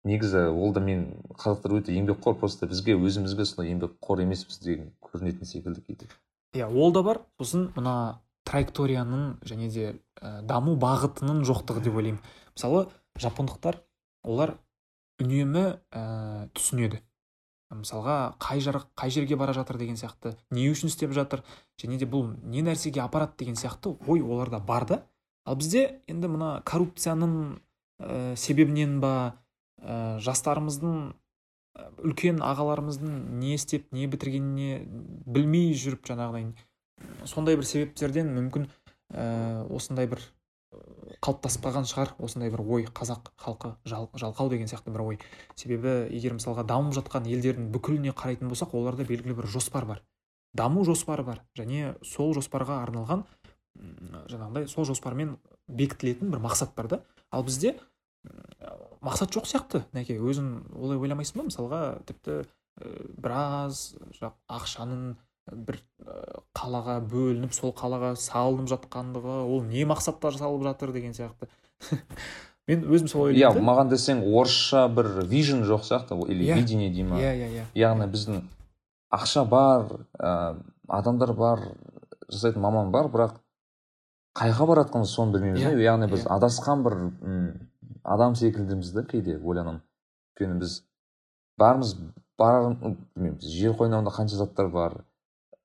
негізі ол да мен қазақтар өте еңбекқор просто бізге өзімізге сондай еңбекқор емеспіз деген көрінетін секілді кейде. Иә ол да бар. Сосын мына траекторияның және де ә, даму бағытының жоқтығы деп ойлаймын. Мысалы жапондықтар олар үнемі ә, түсінеді. Мысалға қай жар, қай жерге бара жатыр деген сияқты не үшін істеп жатыр және де бұл не нәрсеге апарады деген сияқты ой оларда бар да. Ал бізде енді мына коррупцияның ә, себебінен ба ә, жастарымыздың үлкен ағаларымыздың не істеп не бітіргеніне білмей жүріп жаңағыдай сондай бір себептерден мүмкін ә, осындай бір ә, қалыптасып қалған шығар. Осындай бір ой қазақ халқы жал, жалқау деген сияқты бір ой. Себебі егер мысалға дамып жатқан елдердің бүкіліне қарайтын болсақ оларда белгілі бір жоспар бар. Даму жоспары бар және сол жоспарға арналған жаңағыдай сол жоспармен бекітілетін бір мақсат бар да. Ал бізде мақсат жоқ сияқты. Нәке өзің олай ойламайсың ба? Мысалға тіпті ә, біраз ақшаның бір ә, қалаға бөлініп сол қалаға салынып жатқандығы ол не мақсатта салып жатыр деген сияқты [laughs] мен өзім солай иә ойлаймын да. маған десең орысша бір вижн жоқ сияқты или Иә. видение дей ма иә иә иә яғни біздің ақша бар ә, адамдар бар жасайтын маман бар бірақ қай жаққа бара жатқанымызды соны білмейміз Иә, да яғни біз иә. адасқан бір м, адам секілдіміз да кейде ойланамын өйткені біз барымыз бар білмеймін жер қойнауында қанша заттар бар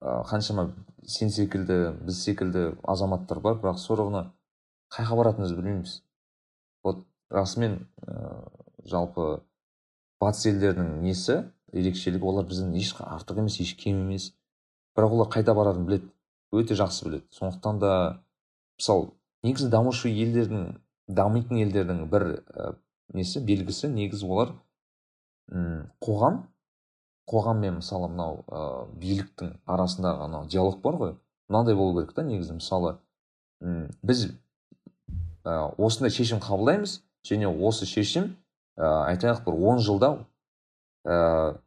қаншама сен секілді біз секілді азаматтар бар бірақ все равно қай жаққа баратынымызды білмейміз. Вот расымен ә, жалпы батыс елдерінің несі ерекшелігі олар бізден еш артық емес еш кем емес. Бірақ олар қайда барарын біледі өте жақсы біледі. Сондықтан да мысалы негізі дамушы елдердің дамитын елдердің бір ә, несі белгісі негізі олар м, қоғам қоғам мен мысалы мынау ә, биліктің арасындағы анау диалог бар ғой. Мынандай болу керек та негізі. Мысалы м, біз ә, осындай шешім қабылдаймыз және осы шешім ә, айтайық бір 10 жылда ә,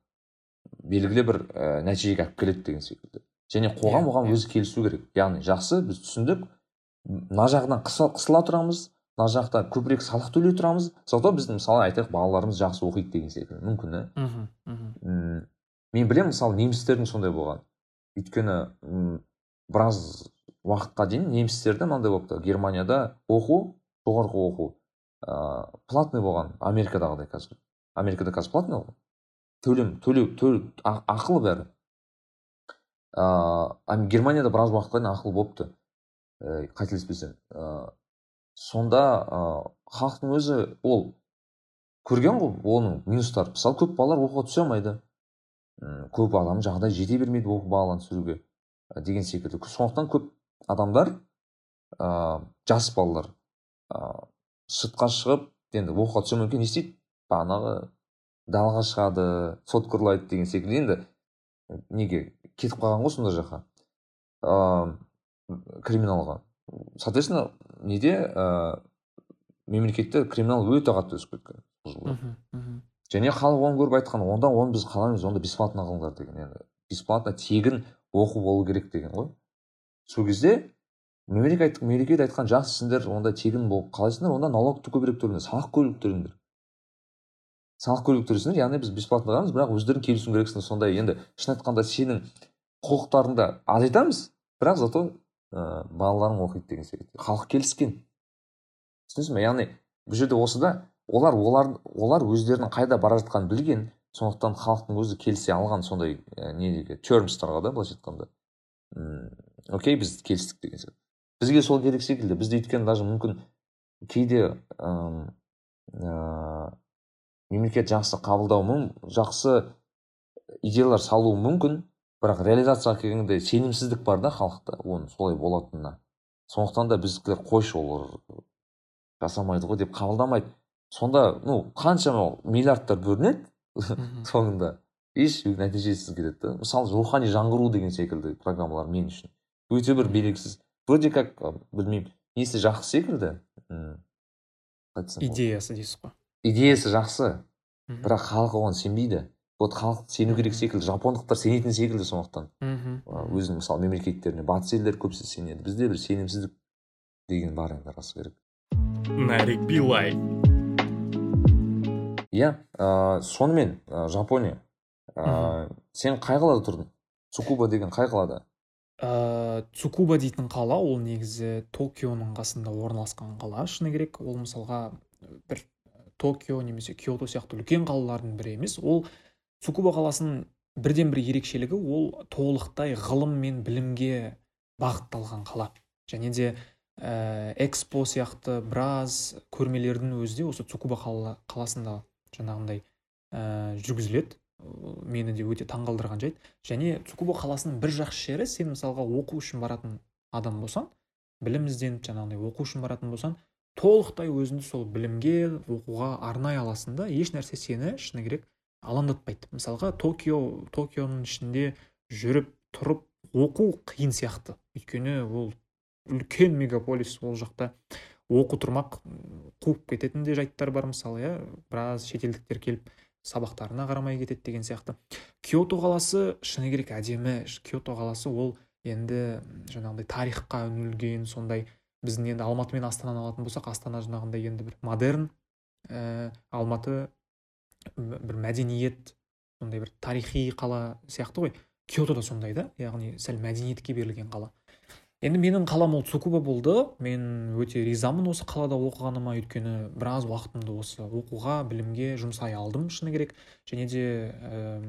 белгілі бір ә, нәтижеге алып келеді деген секілді. Және қоғам Иә, оған иә. өзі келісу керек. Яғни жақсы біз түсіндік мына жағынан қысыла тұрамыз. Мына жақта көбірек салық төлей тұрамыз. Зато біздің мысалы айтайық балаларымыз жақсы оқиды деген секілді. Мүмкін иә мхм мхм. М, мен білемін мысалы немістердің сондай болған. Өйткені біраз уақытқа дейін немістерде мынандай болыпты. Германияда оқу жоғарғы оқу ыыы платный болған. Америкадағыдай қазір. Америкада қазір платный ғой төлем төлеу а- ақылы бәрі. Ыыы германияда біраз уақытқа дейін ақылы болыпты. І қателеспесем ыыы сонда ыыы халықтың өзі ол көрген ғой оның минустарын мысалы көп балалар оқуға түсе алмайды. Көп адам жағдай жете бермейді оқу баланы түсіруге деген секілді. Сондықтан көп адамдар ыыы жас балалар ыыы сыртқа шығып енді оқуға түсе алмай не істейді? Бағанағы далаға шығады сотка ұрлайды деген секілді. Енді неге? Кетіп қалған ғой сондай жаққа. Ыыы криминалға. Соответственно неде ыыы мемлекетте криминал өте қатты өсіп кеткен бұл жылы және халық оны көріп айтқан онда оны біз қалаймыз онда бесплатно қылыңдар деген. Енді бесплатно тегін оқу болу керек деген ғой. Сол кезде мемлекет мемлекет айтқан жақсы сендер онда тегін болып қалайсыңдар онда налогты көбірек төлеңдер салық көбірек төлеңдер салық көбірек төлейсіңдер яғни біз бесплатно қыламыз бірақ өздерің келісуің керексіңдер сондай енді шын айтқанда сенің құқықтарыңды азайтамыз бірақ зато ыыы балаларың оқиды деген секілді. Халық келіскен. Түсінесің ба яғни бұл жерде осыда олар олар олар өздерінің қайда бара жатқанын білген сондықтан халықтың өзі келісе алған сондай ә, неге термстарға да былайша айтқанда. Окей біз келістік деген сияқты бізге сол керек секілді. Бізде өйткені даже мүмкін кейде ым, ә, мемлекет жақсы қабылдау мүм жақсы идеялар салуы мүмкін. Бірақ реализацияға келгенде сенімсіздік бар да халықта оның солай болатынына. Сондықтан да біздікілер қойшы олар жасамайды ғой деп қабылдамайды. Сонда ну қаншама миллиардтар бөлінеді [laughs] соңында. Еш нәтижесіз кетеді да. Мысалы рухани жаңғыру деген секілді программалар мен үшін өте бір белгісіз. Вроде как білмеймін несі жақсы секілді? Идеясы дейсіз ғой. Идеясы жақсы. Бірақ халық оған сенбейді. Вот халық сену керек секілді жапондықтар сенетін секілді сондықтан. Мхм. Өзінің мысалы мемлекеттеріне батыс елдері көбісі сенеді. Бізде бір сенімсіздік деген бар енді расы керек. Нарик билай иә ә, сонымен ә, жапония ә, сен қай қалада тұрдың? Цукуба деген қай қалада? Ә, цукуба дейтін қала ол негізі токионың қасында орналасқан қала. Шыны керек ол мысалға бір токио немесе киото сияқты үлкен қалалардың бірі емес. Ол цукуба қаласының бірден бір ерекшелігі ол толықтай ғылым мен білімге бағытталған қала. Және де ә, экспо сияқты біраз көрмелердің өзі де осы цукуба қала, қаласында жаңағындай ә, жүргізіледі. Мені де өте таңғалдырған жайт. Және цукуба қаласының бір жақсы жері сен мысалға оқу үшін баратын адам болсаң білім ізденіп жаңағындай оқу үшін баратын болсаң толықтай өзіңді сол білімге оқуға арнай аласың да еш нәрсе сені шыны керек алаңдатпайды. мысалға токио токионың ішінде жүріп тұрып оқу қиын сияқты. Өйткені ол үлкен мегаполис ол жақта оқу тұрмақ қуып кететін де жайттар бар мысалы иә. Біраз шетелдіктер келіп сабақтарына қарамай кетеді деген сияқты. Киото қаласы шыны керек әдемі. Киото қаласы ол енді жаңағыдай тарихқа үңілген сондай біздің енді алматы мен астананы алатын болсақ астана жаңағындай енді бір модерн ә, алматы бір мәдениет сондай бір тарихи қала сияқты ғой. Киото да сондай да яғни сәл мәдениетке берілген қала. Енді менің қалам ол цукуба болды. Мен өте ризамын осы қалада оқығаныма. Өйткені біраз уақытымды осы оқуға білімге жұмсай алдым шыны керек. Және де ә,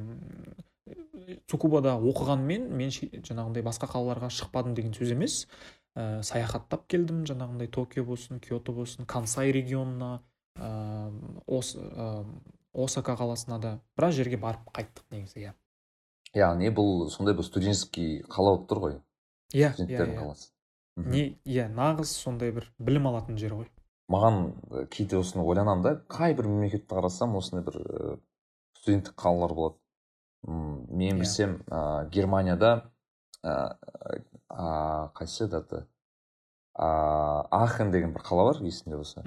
цукубада оқығанмен мен жаңағындай басқа қалаларға шықпадым деген сөз емес. Ә, саяхаттап келдім жаңағындай токио болсын киото болсын кансай регионына. Ә, ос, ә, осака қаласына да біраз жерге барып қайттық негізі иә. Яғни бұл сондай бір студенческий қала болып тұр ғой. Иә иә студенттердің иә. қаласы. Не иә нағыз сондай бір білім алатын жер ғой. Маған кейде осыны ойланамын да қай бір мемлекетті қарасам осындай бір студенттік қалалар болады. М мен иә. білсем ә, германияда ә, ә, қайсы еді аты? Ә, ахен деген бір қала бар есімде болса.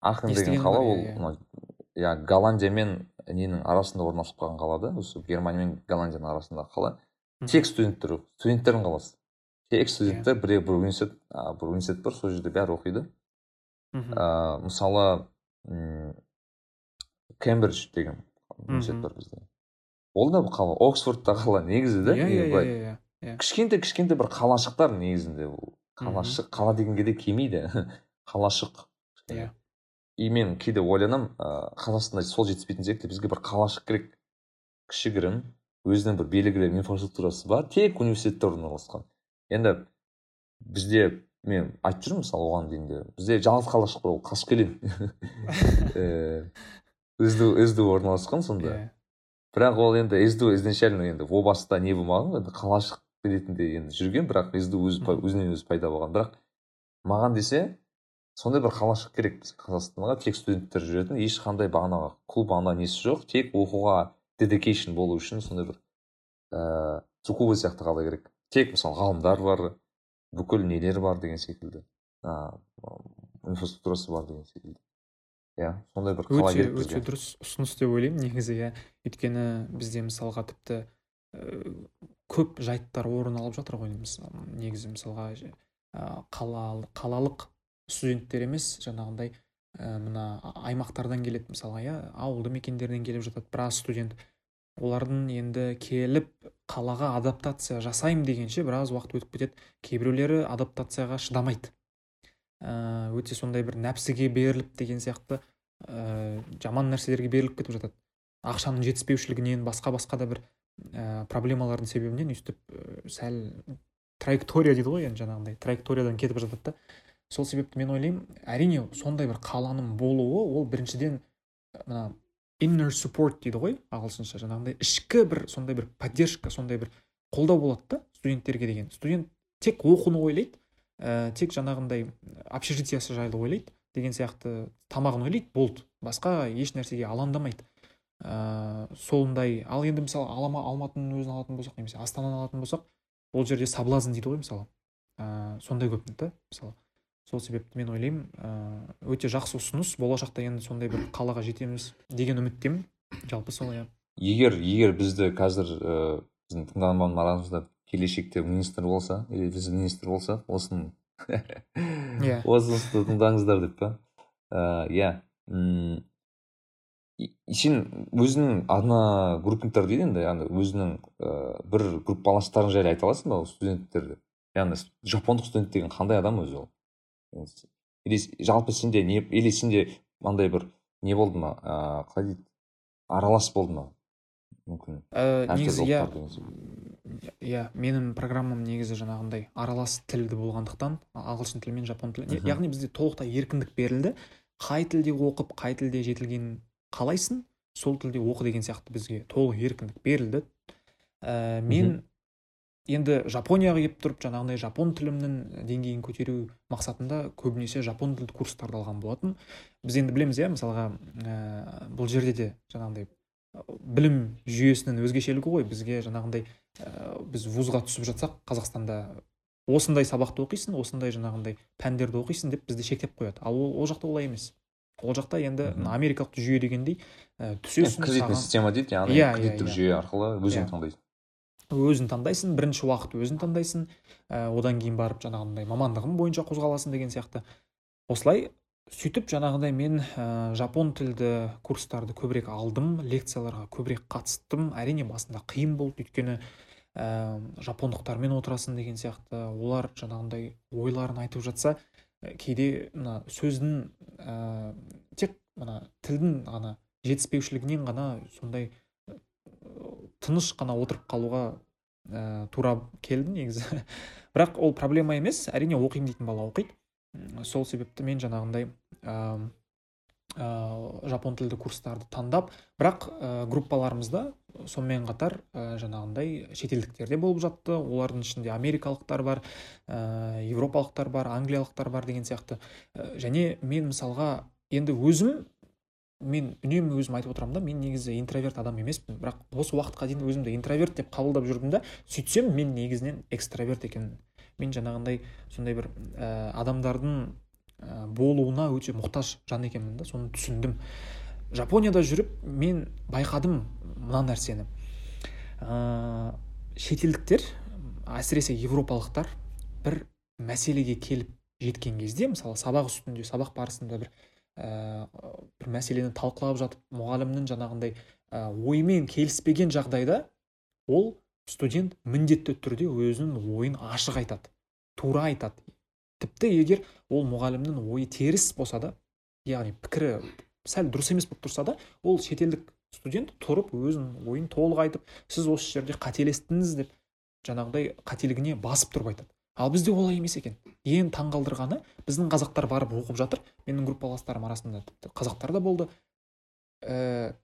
Ахен деген қала ол мына иә голландия мен ненің арасында орналасып қалған қала да осы германия мен голландияның арасындағы қала. Тек студенттер студенттердің қаласы. Тек иә. студенттер бір бір университет бір университет бар сол жерде бәрі оқиды. Мхм ә, мысалы кембридж деген университет бар бізде. Ол да қала оксфордта қала негізі да иә иә былай. иә иә иә. Кішкентай кішкентай бір қалашықтар негізінде ол. Қалашық қала дегенге де келмейді. [laughs] Қалашық. Иә. И мен кейде ойланамын ә, қазақстанда сол жетіспейтін сияқты бізге бір қалашық керек кішігірім өзінің бір белгілі инфраструктурасы бар тек университеттер орналасқан. Енді бізде мен айтып жүрмін мысалы оған дейін де бізде жалғыз қалашық бар ол қаскелең ііі сду орналасқан сонда. Иә. Бірақ ол енді сду изначально енді о баста не болмаған ғой енді қалашық ретінде енді жүрген бірақ сду өзі өзінен өзі пайда болған. Бірақ маған десе сондай бір қалашық керек бізге қазақстанға. Тек студенттер жүретін ешқандай бағанағы клуб ана несі жоқ. Тек оқуға дедикейшн болу үшін сондай бір ііі цукуба сияқты қала керек. Тек мысалы ғалымдар бар бүкіл нелер бар деген секілді а, инфраструктурасы бар деген секілді. Иә сондай бір қала өте керек өте бізге дұрыс ұсыныс деп ойлаймын негізі иә. Өйткені бізде мысалға тіпті ә, көп жайттар орын алып жатыр ғой мысалы негізі мысалға ә, қалалық қалалық студенттер емес жаңағындай ә, мына аймақтардан келеді мысалға иә ауылды мекендерден келіп жатады біраз студент. Олардың енді келіп қалаға адаптация жасаймын дегенше біраз уақыт өтіп кетеді. Кейбіреулері адаптацияға шыдамайды. Ә, өте сондай бір нәпсіге беріліп деген сияқты ә, жаман нәрселерге беріліп кетіп жатады. Ақшаның жетіспеушілігінен басқа басқа да бір ә, проблемалардың себебінен өйстіп ә, сәл траектория дейді ғой енді жаңағындай траекториядан кетіп жатады да. Сол себепті мен ойлаймын әрине сондай бір қаланың болуы ол біріншіден мына inner support дейді ғой ағылшынша жаңағындай ішкі бір сондай бір поддержка сондай бір қолдау болады да студенттерге деген. Студент тек оқуны ойлайды ә, тек жаңағындай общежитиясы жайлы ойлайды деген сияқты тамағын ойлайды болды. Басқа еш нәрсеге алаңдамайды. Ә, сондай ал енді мысалы алама алматының өзін алатын болсақ немесе астананы алатын болсақ ол жерде соблазн дейді ғой мысалы. Ә, сондай көп да мысалы. Сол себепті мен ойлаймын ә, өте жақсы ұсыныс. Болашақта енді сондай бір қалаға жетеміз деген үміттемін. Жалпы сол иә. Егер егер бізді қазір ііі біздің тыңдарман арамызда келешекте министр болса или біз министр болсақ осыны иә. [laughs] осыны тыңдаңыздар деп па? Ыыы иә. М и- сен өзіңнің одна группниктер дейді енді яғни өзіңнің ыыы бір группаластарың жайлы айта аласың ба студенттерді? Яғни жапондық студент деген қандай адам өзі ол? Жалпы сенде не или сенде андай бір не болды ма ыыы қалай дейді? Аралас болды ма? Мүмкін. Ә, негізі иә. иә менің программам негізі жаңағындай аралас тілді болғандықтан ағылшын тілі мен жапон тілі. Яғни бізде толықтай еркіндік берілді. Қай тілде оқып қай тілде жетілгенін қалайсың сол тілде оқы деген сияқты бізге толық еркіндік берілді. Ә, мен енді жапонияға келіп тұрып жаңағындай жапон тілімнің деңгейін көтеру мақсатында көбінесе жапон тілді курстарды алған болатын. Біз енді білеміз иә мысалға ә, бұл жерде де жаңағындай білім жүйесінің өзгешелігі ғой. Бізге жаңағындай ә, біз вузға түсіп жатсақ қазақстанда осындай сабақты оқисың осындай жаңағындай пәндерді оқисың деп бізді шектеп қояды. Ал ол, ол жақта олай емес. Ол жақта енді америкалық жүйе дегендей ә, түсесің кредитный система дейді яғни Иә, иә, кредиттік иә. жүйе арқылы өзің Иә. таңдайсың. Өзің таңдайсың бірінші уақыт өзің таңдайсың. Ә, одан кейін барып жаңағындай мамандығың бойынша қозғаласың деген сияқты. Осылай сөйтіп жаңағындай мен ә, жапон тілді курстарды көбірек алдым лекцияларға көбірек қатыстым. Әрине басында қиын болды өйткені ә, жапондықтармен отырасың деген сияқты. Олар жаңағындай ойларын айтып жатса ә, кейде мына сөздің ә, тек мына тілдің ғана жетіспеушілігінен ғана сондай тыныш қана отырып қалуға ә, тура келді негізі. [laughs] Бірақ ол проблема емес әрине оқимын дейтін бала оқиды. Сол себепті мен жаңағындай ә, ә, жапон тілді курстарды таңдап бірақ ә, группаларымызда сонымен қатар ә, жаңағындай шетелдіктер де болып жатты. Олардың ішінде америкалықтар бар ә, европалықтар бар англиялықтар бар деген сияқты. Ә, және мен мысалға енді өзім мен үнемі өзім айтып отырамын да мен негізі интроверт адам емеспін. Бірақ осы уақытқа дейін өзімді интроверт деп қабылдап жүрдім да сөйтсем мен негізінен экстраверт екенмін. Мен жаңағындай сондай бір ә, адамдардың ә, болуына өте мұқтаж жан екенмін да соны түсіндім. Жапонияда жүріп мен байқадым мына нәрсені. Ә, шетелдіктер әсіресе европалықтар бір мәселеге келіп жеткен кезде мысалы сабақ үстінде сабақ барысында бір ә, бір мәселені талқылап жатып мұғалімнің жаңағындай ә, ойымен келіспеген жағдайда ол студент міндетті түрде өзінің ойын ашық айтады тура айтады. Тіпті егер ол мұғалімнің ойы теріс болса да яғни пікірі сәл дұрыс емес болып тұрса да ол шетелдік студент тұрып өзінің ойын толық айтып сіз осы жерде қателестіңіз деп жаңағыдай қателігіне басып тұрып айтады. Ал бізде олай емес екен. Ең таңғалдырғаны біздің қазақтар барып оқып жатыр. Менің группаластарым арасында тіпті қазақтар да болды. Ә,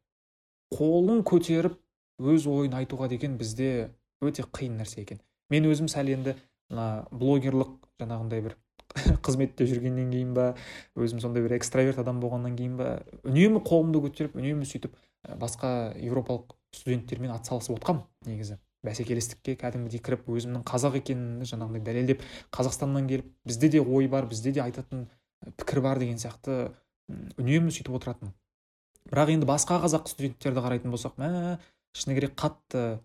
қолын көтеріп өз ойын айтуға деген бізде өте қиын нәрсе екен. Мен өзім сәл енді мына блогерлық жаңағындай бір [laughs] қызметте жүргеннен кейін ба өзім сондай бір экстраверт адам болғаннан кейін ба үнемі қолымды көтеріп үнемі сөйтіп ә, басқа европалық студенттермен атсалысып отқам негізі. Бәсекелестікке кәдімгідей кіріп өзімнің қазақ екенімді жаңағындай дәлелдеп қазақстаннан келіп бізде де ой бар бізде де айтатын пікір бар деген сияқты үнемі сөйтіп отыратынмын бірақ енді басқа қазақ студенттерді қарайтын болсақ мә шыны керек қатты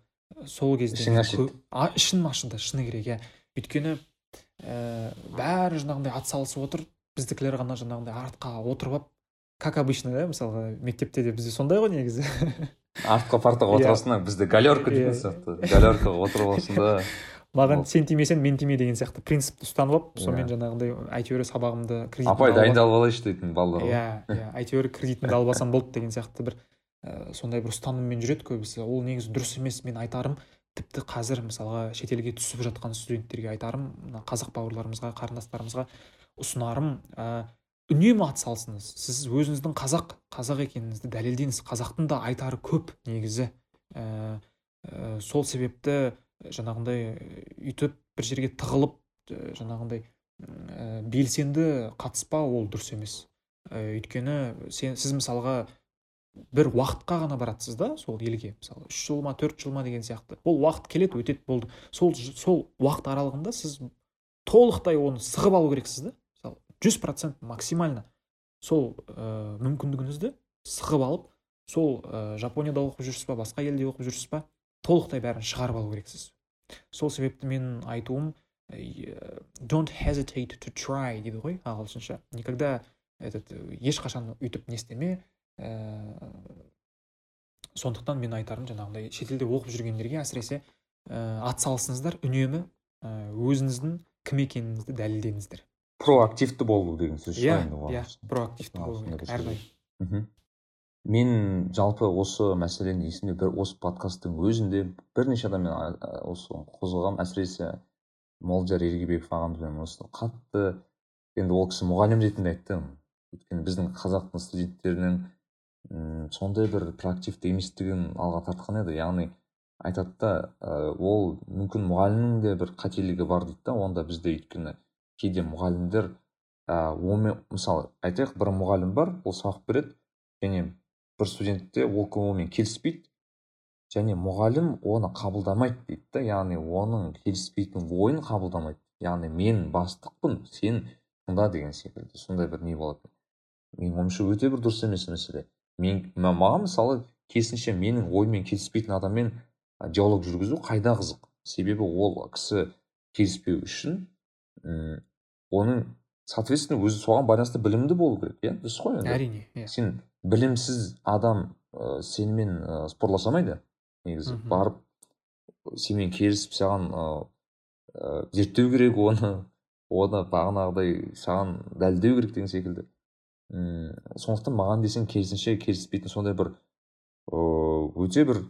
сол кезде Ішің ашиды. а, ішім ашыды шыны керек иә. Өйткені ә, бәрі жаңағындай атсалысып отыр біздікілер ғана жаңағындай артқа отырып алып как обычно да мысалға мектепте де бізде сондай ғой негізі. [laughs] артқы партаға Иә. отырасың бізде галерка Иә. деген сияқты. Галеркаға отырып аласың да. Маған сен тимесең мен тиме деген сияқты принципті ұстанып алып сонымен Иә. жаңағындай әйтеуір сабағымды кредитімді апай алып- дайындалып алайыншы дейтін балалар ғой. Иә иә әйтеуір кредитімді алып алсам болды деген сияқты бір ә, сондай бір ұстаныммен жүреді көбісі. Ол негізі дұрыс емес мен айтарым. Тіпті қазір мысалға шетелге түсіп жатқан студенттерге айтарым мына қазақ бауырларымызға қарындастарымызға ұсынарым ә, үнемі атсалысыңыз сіз өзіңіздің қазақ қазақ екеніңізді дәлелдеңіз. Қазақтың да айтары көп негізі. Ә, ә, сол себепті жаңағындай үйтіп бір жерге тығылып ә, жаңағындай ә, белсенді қатыспау ол дұрыс емес. Ә, өйткені сен сіз мысалға бір уақытқа ғана барасыз да сол елге. Мысалы үш жыл ма төрт жыл ма деген сияқты. Ол уақыт келеді өтеді болды. Сол сол уақыт аралығында сіз толықтай оны сығып алу керексіз да. Жүз процент максимально. Сол ә, мүмкіндігіңізді сығып алып сол ә, жапонияда оқып жүрсіз ба басқа елде оқып жүрсіз ба толықтай бәрін шығарып алу керексіз. Сол себепті менің айтуым э, don't hesitate to try дейді ғой ағылшынша. Никогда этот ешқашан өйтіп не істеме ә, сондықтан мен айтарым жаңағындай шетелде оқып жүргендерге әсіресе ә, атсалысыңыздар үнемі өзіңіздің кім екеніңізді дәлелдеңіздер. Проактивті болу деген сөз шығар енді иә проактивті болу әрдайым мен жалпы осы мәселені есімде бір осы подкасттың өзінде бірнеше адаммен осы қозғағанмын әсіресе молдияр ергебеков ағамызбен осы қатты енді ол кісі мұғалім ретінде айтты өйткені біздің қазақтың студенттерінің сондай бір проактивті еместігін алға тартқан еді. Яғни айтады да ол мүмкін мұғалімнің де бір қателігі бар дейді да онда бізде өйткені кейде мұғалімдер ә, онымен мысалы айтайық бір мұғалім бар ол сабақ береді және бір студент те ол онымен келіспейді және мұғалім оны қабылдамайды дейді да яғни оның келіспейтін ойын қабылдамайды. Яғни мен бастықпын сен тыңда деген секілді сондай бір не болады менің ойымша өте бір дұрыс емес мәселе. Мен маған мысалы керісінше менің ойыммен келіспейтін адаммен диалог жүргізу қайда қызық? Себебі ол кісі келіспеу үшін м оның соответственно өзі соған байланысты білімді болу керек иә? Дұрыс қой енді. Әрине иә. Сен білімсіз адам ә, сенімен ә, спорлаша негізі. Барып сенімен келісіп саған ә, зерттеу керек оны оны бағанағыдай саған дәлдеу керек деген секілді. М сондықтан маған десең керісінше келіспейтін сондай бір өте бір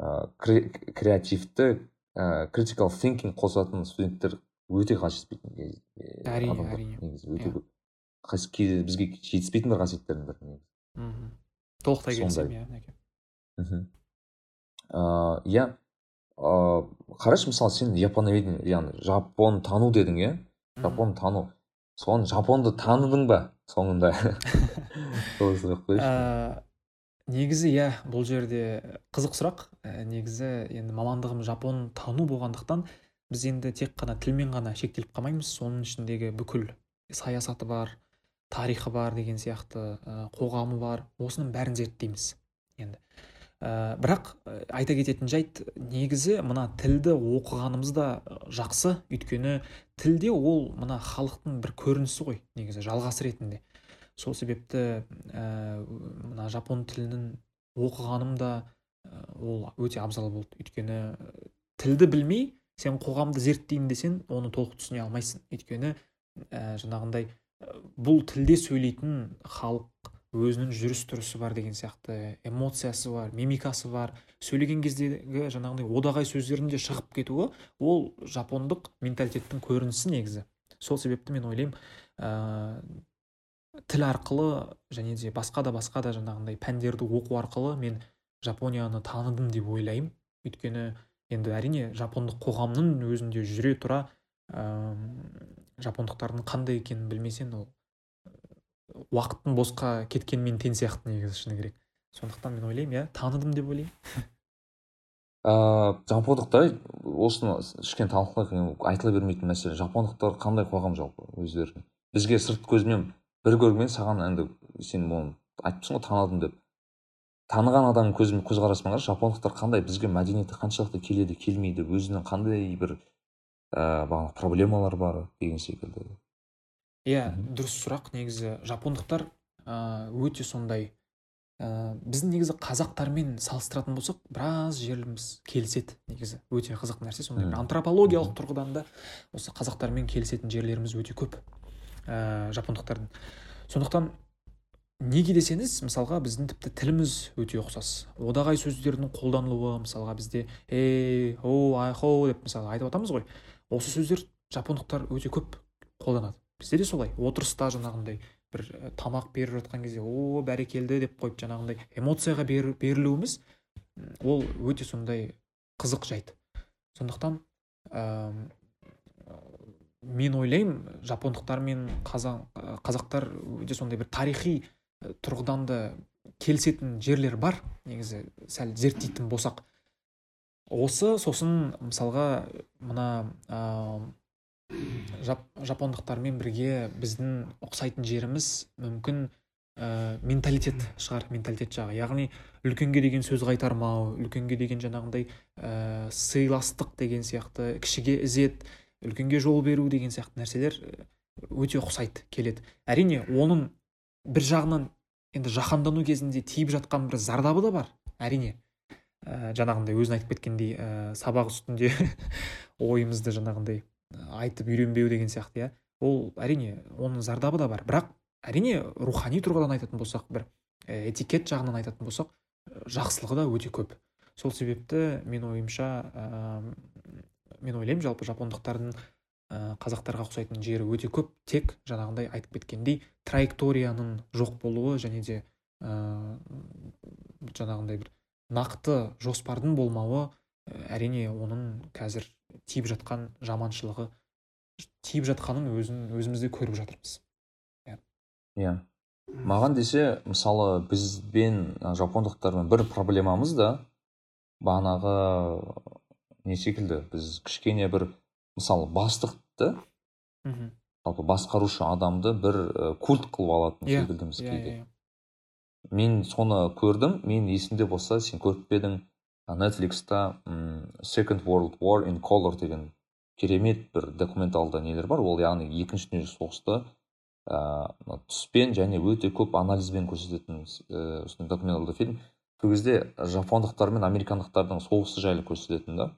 ә, креативті ә, critical thinking қосатын студенттер өте қажет әрине әрине. негізі. өте көп кейде бізге жетіспейтін бір қасиеттердің бірі негізі. Мхм толықтай келісемін иә мхм иә. Ыыы қарашы мысалы сен японоведение яғни жапон тану дедің иә? Жапон тану. Соны жапонды таныдың ба соңында? [laughs] Сол сұрақ қояйыншы негізі иә бұл жерде қызық сұрақ. Ә, негізі енді мамандығым жапон тану болғандықтан біз енді тек қана тілмен ғана шектеліп қалмаймыз. Соның ішіндегі бүкіл саясаты бар тарихы бар деген сияқты қоғамы бар. Осының бәрін зерттейміз енді. Ә, бірақ айта кететін жайт негізі мына тілді оқығанымыз да жақсы. Өйткені тілде ол мына халықтың бір көрінісі ғой негізі жалғасы ретінде. Сол себепті ә, мына жапон тілінің оқығаным да ол өте абзал болды. Өйткені тілді білмей сен қоғамды зерттеймін десең оны толық түсіне алмайсың. Өйткені ә, жаңағындай бұл тілде сөйлейтін халық өзінің жүріс тұрысы бар деген сияқты эмоциясы бар мимикасы бар. Сөйлеген кездегі жаңағындай одағай сөздердің де шығып кетуі ол жапондық менталитеттің көрінісі негізі. Сол себепті мен ойлаймын ә, тіл арқылы және де басқа да басқа да жаңағындай пәндерді оқу арқылы мен жапонияны таныдым деп ойлаймын. Өйткені енді әрине жапондық қоғамның өзінде жүре тұра ә, жапондықтардың қандай екенін білмесең ол уақыттың босқа кеткенмен тең сияқты негізі шыны керек. Сондықтан мен ойлаймын иә таныдым деп ойлаймын. Ыыы жапондықтар осыны кішкене талқылайық айтыла бермейтін мәселе. Жапондықтар қандай қоғам жалпы өздері бізге сырт көзімен бір көрген саған енді сен оны айтыпсың ғой таныдым деп. Таныған адамның көз көзқарасымен қарашы жапондықтар қандай бізге мәдениеті қаншалықты келеді келмейді өзінің қандай бір ә, проблемалар бар деген секілді. Иә дұрыс сұрақ негізі жапондықтар ә, өте сондай ә, біздің негізі қазақтармен салыстыратын болсақ біраз жеріміз келіседі негізі. Өте қызық нәрсе сондай бір антропологиялық тұрғыдан да осы қазақтармен келісетін жерлеріміз өте көп ә, жапондықтардың. Сондықтан неге десеңіз мысалға біздің тіпті тіліміз өте ұқсас. Одағай сөздердің қолданылуы мысалға бізде эй оу айхо деп мысалы айтып жатамыз ғой. Осы сөздер жапондықтар өте көп қолданады. Бізде де солай. Отырыста жаңағындай бір тамақ беріп жатқан кезде о бәрекелді деп қойып жаңағындай эмоцияға бер, берілуіміз ол өте сондай қызық жайт. Сондықтан ә, мен ойлаймын жапондықтар мен қазақ, қазақтар өте сондай бір тарихи тұрғыдан да келісетін жерлер бар. Негізі сәл зерттейтін болсақ. Осы сосын мысалға мына ә, жап, жапондықтармен бірге біздің ұқсайтын жеріміз мүмкін ә, менталитет шығар. Менталитет жағы. Яғни үлкенге деген сөз қайтармау үлкенге деген жаңағындай ә, сыйластық деген сияқты кішіге ізет үлкенге жол беру деген сияқты нәрселер өте ұқсайды келеді. Әрине оның бір жағынан енді жаһандану кезінде тиіп жатқан бір зардабы да бар. Әрине ә, жаңағындай өзің айтып кеткендей ә, сабақ үстінде [laughs] ойымызды жаңағындай айтып үйренбеу деген сияқты иә. Ол әрине оның зардабы да бар. Бірақ әрине рухани тұрғыдан айтатын болсақ бір этикет жағынан айтатын болсақ жақсылығы да өте көп. Сол себепті мен ойымша ә, мен ойлаймын жалпы жапондықтардың ә, қазақтарға ұқсайтын жері өте көп. Тек жаңағындай айтып кеткендей траекторияның жоқ болуы және де ә, жаңағындай бір нақты жоспардың болмауы әрине оның қазір тиіп жатқан жаманшылығы тиіп жатқанын өзін өзімізде көріп жатырмыз. Иә. Yeah. маған десе мысалы бізбен жапондықтармен бір проблемамыз да бағанағы не секілді біз кішкене бір мысалы бастықты мхм. жалпы басқарушы адамды бір культ қылып алатын иә. секілдіміз иә кейде. иә мен соны көрдім мен есімде болса сен көріп пе едің? Нетфликста second world war in color деген керемет бір документалды нелер бар. Ол яғни екінші дүниежүзілік соғысты ыыы түспен және өте көп анализбен көрсететін ііі осындай документалды фильм. Сол кезде жапондықтар мен американдықтардың соғысы жайлы көрсететін да.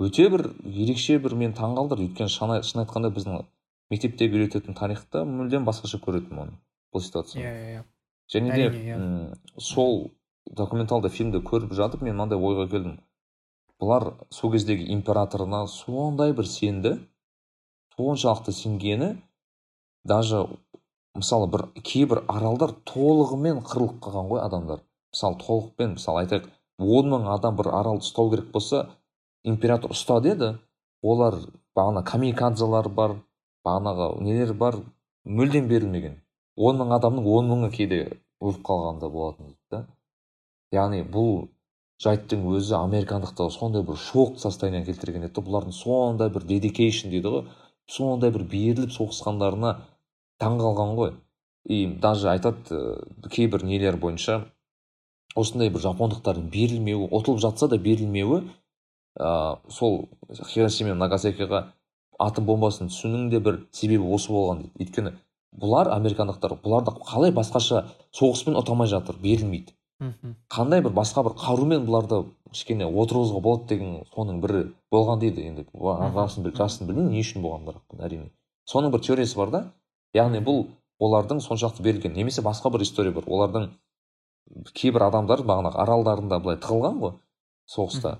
Өте бір ерекше бір мен таңғалдырды. Өйткені шын шын айтқанда біздің мектептегі үйрететін тарихта мүлдем басқаша көретінмін оны бұл ситуацияны. Иә иә және де иә. сол документалды фильмді көріп жатып мен мынандай ойға келдім. Бұлар сол кездегі императорына сондай бір сенді соншалықты сенгені даже мысалы бір кейбір аралдар толығымен қырылып қалған ғой адамдар. Мысалы толықпен мысалы айтайық он мың адам бір аралды ұстау керек болса император ұста деді олар бағана камикадзалар бар бағанағы нелер бар мүлдем берілмеген. Он мың адамның он мыңы кейде өліп қалған да болатын да. Яғни бұл жайттың өзі американдықтарға сондай бір шок состояниені келтірген еді. Бұлардың сондай бір дедикейшн дейді ғой. Сондай бір беріліп соғысқандарына таңқалған ғой. И даже айтады кейбір нелер бойынша осындай бір жапондықтардың берілмеуі ұтылып жатса да берілмеуі ә, сол хиросима мен нагасакиға атом бомбасын түсуінің де бір себебі осы болған дейді. Өйткені бұлар американдықтар бұларды қалай басқаша соғыспен ұта алмай жатыр берілмейді. Мхм. Қандай бір басқа бір қарумен бұларды кішкене отырғызуға болады деген соның бірі болған дейді енді. Расын, біл- расын білмеймін не үшін болған бірақ әрине. Соның бір теориясы бар да яғни бұл олардың соншалықты берілген немесе басқа бір история бар. Олардың кейбір адамдар бағанағы аралдарында былай тығылған ғой соғыста.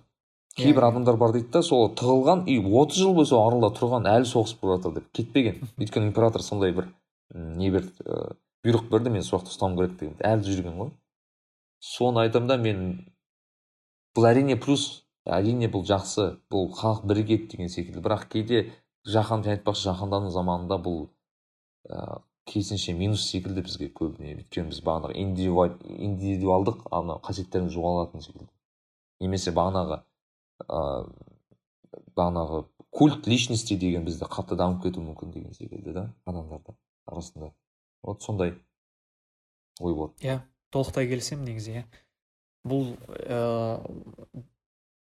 Кейбір адамдар бар дейді да сол тығылған и отыз жыл бойы сол аралда тұрған әлі соғыс болып жатыр деп кетпеген. [laughs] Өйткені император сондай бір не берді ыыы, бұйрық берді мен сол уақытта ұстауым керек деген. Әлі жүрген ғой. Соны айтамын да мен бұл әрине плюс әрине бұл жақсы бұл халық бірігеді деген секілді. Бірақ кейде жаһан мен айтпақшы жаһандану заманында бұл ә, керісінше минус секілді бізге көбіне. Өйткені біз бағанағы индивидуалдық ана қасиеттеріміз жоғалатын секілді. Немесе бағанағы ыыы бағанағы культ личности деген бізде қатты дамып кетуі мүмкін деген секілді да адамдарда арасында. Вот сондай ой бар иә толықтай келісемін негізі иә. Бұл ыыы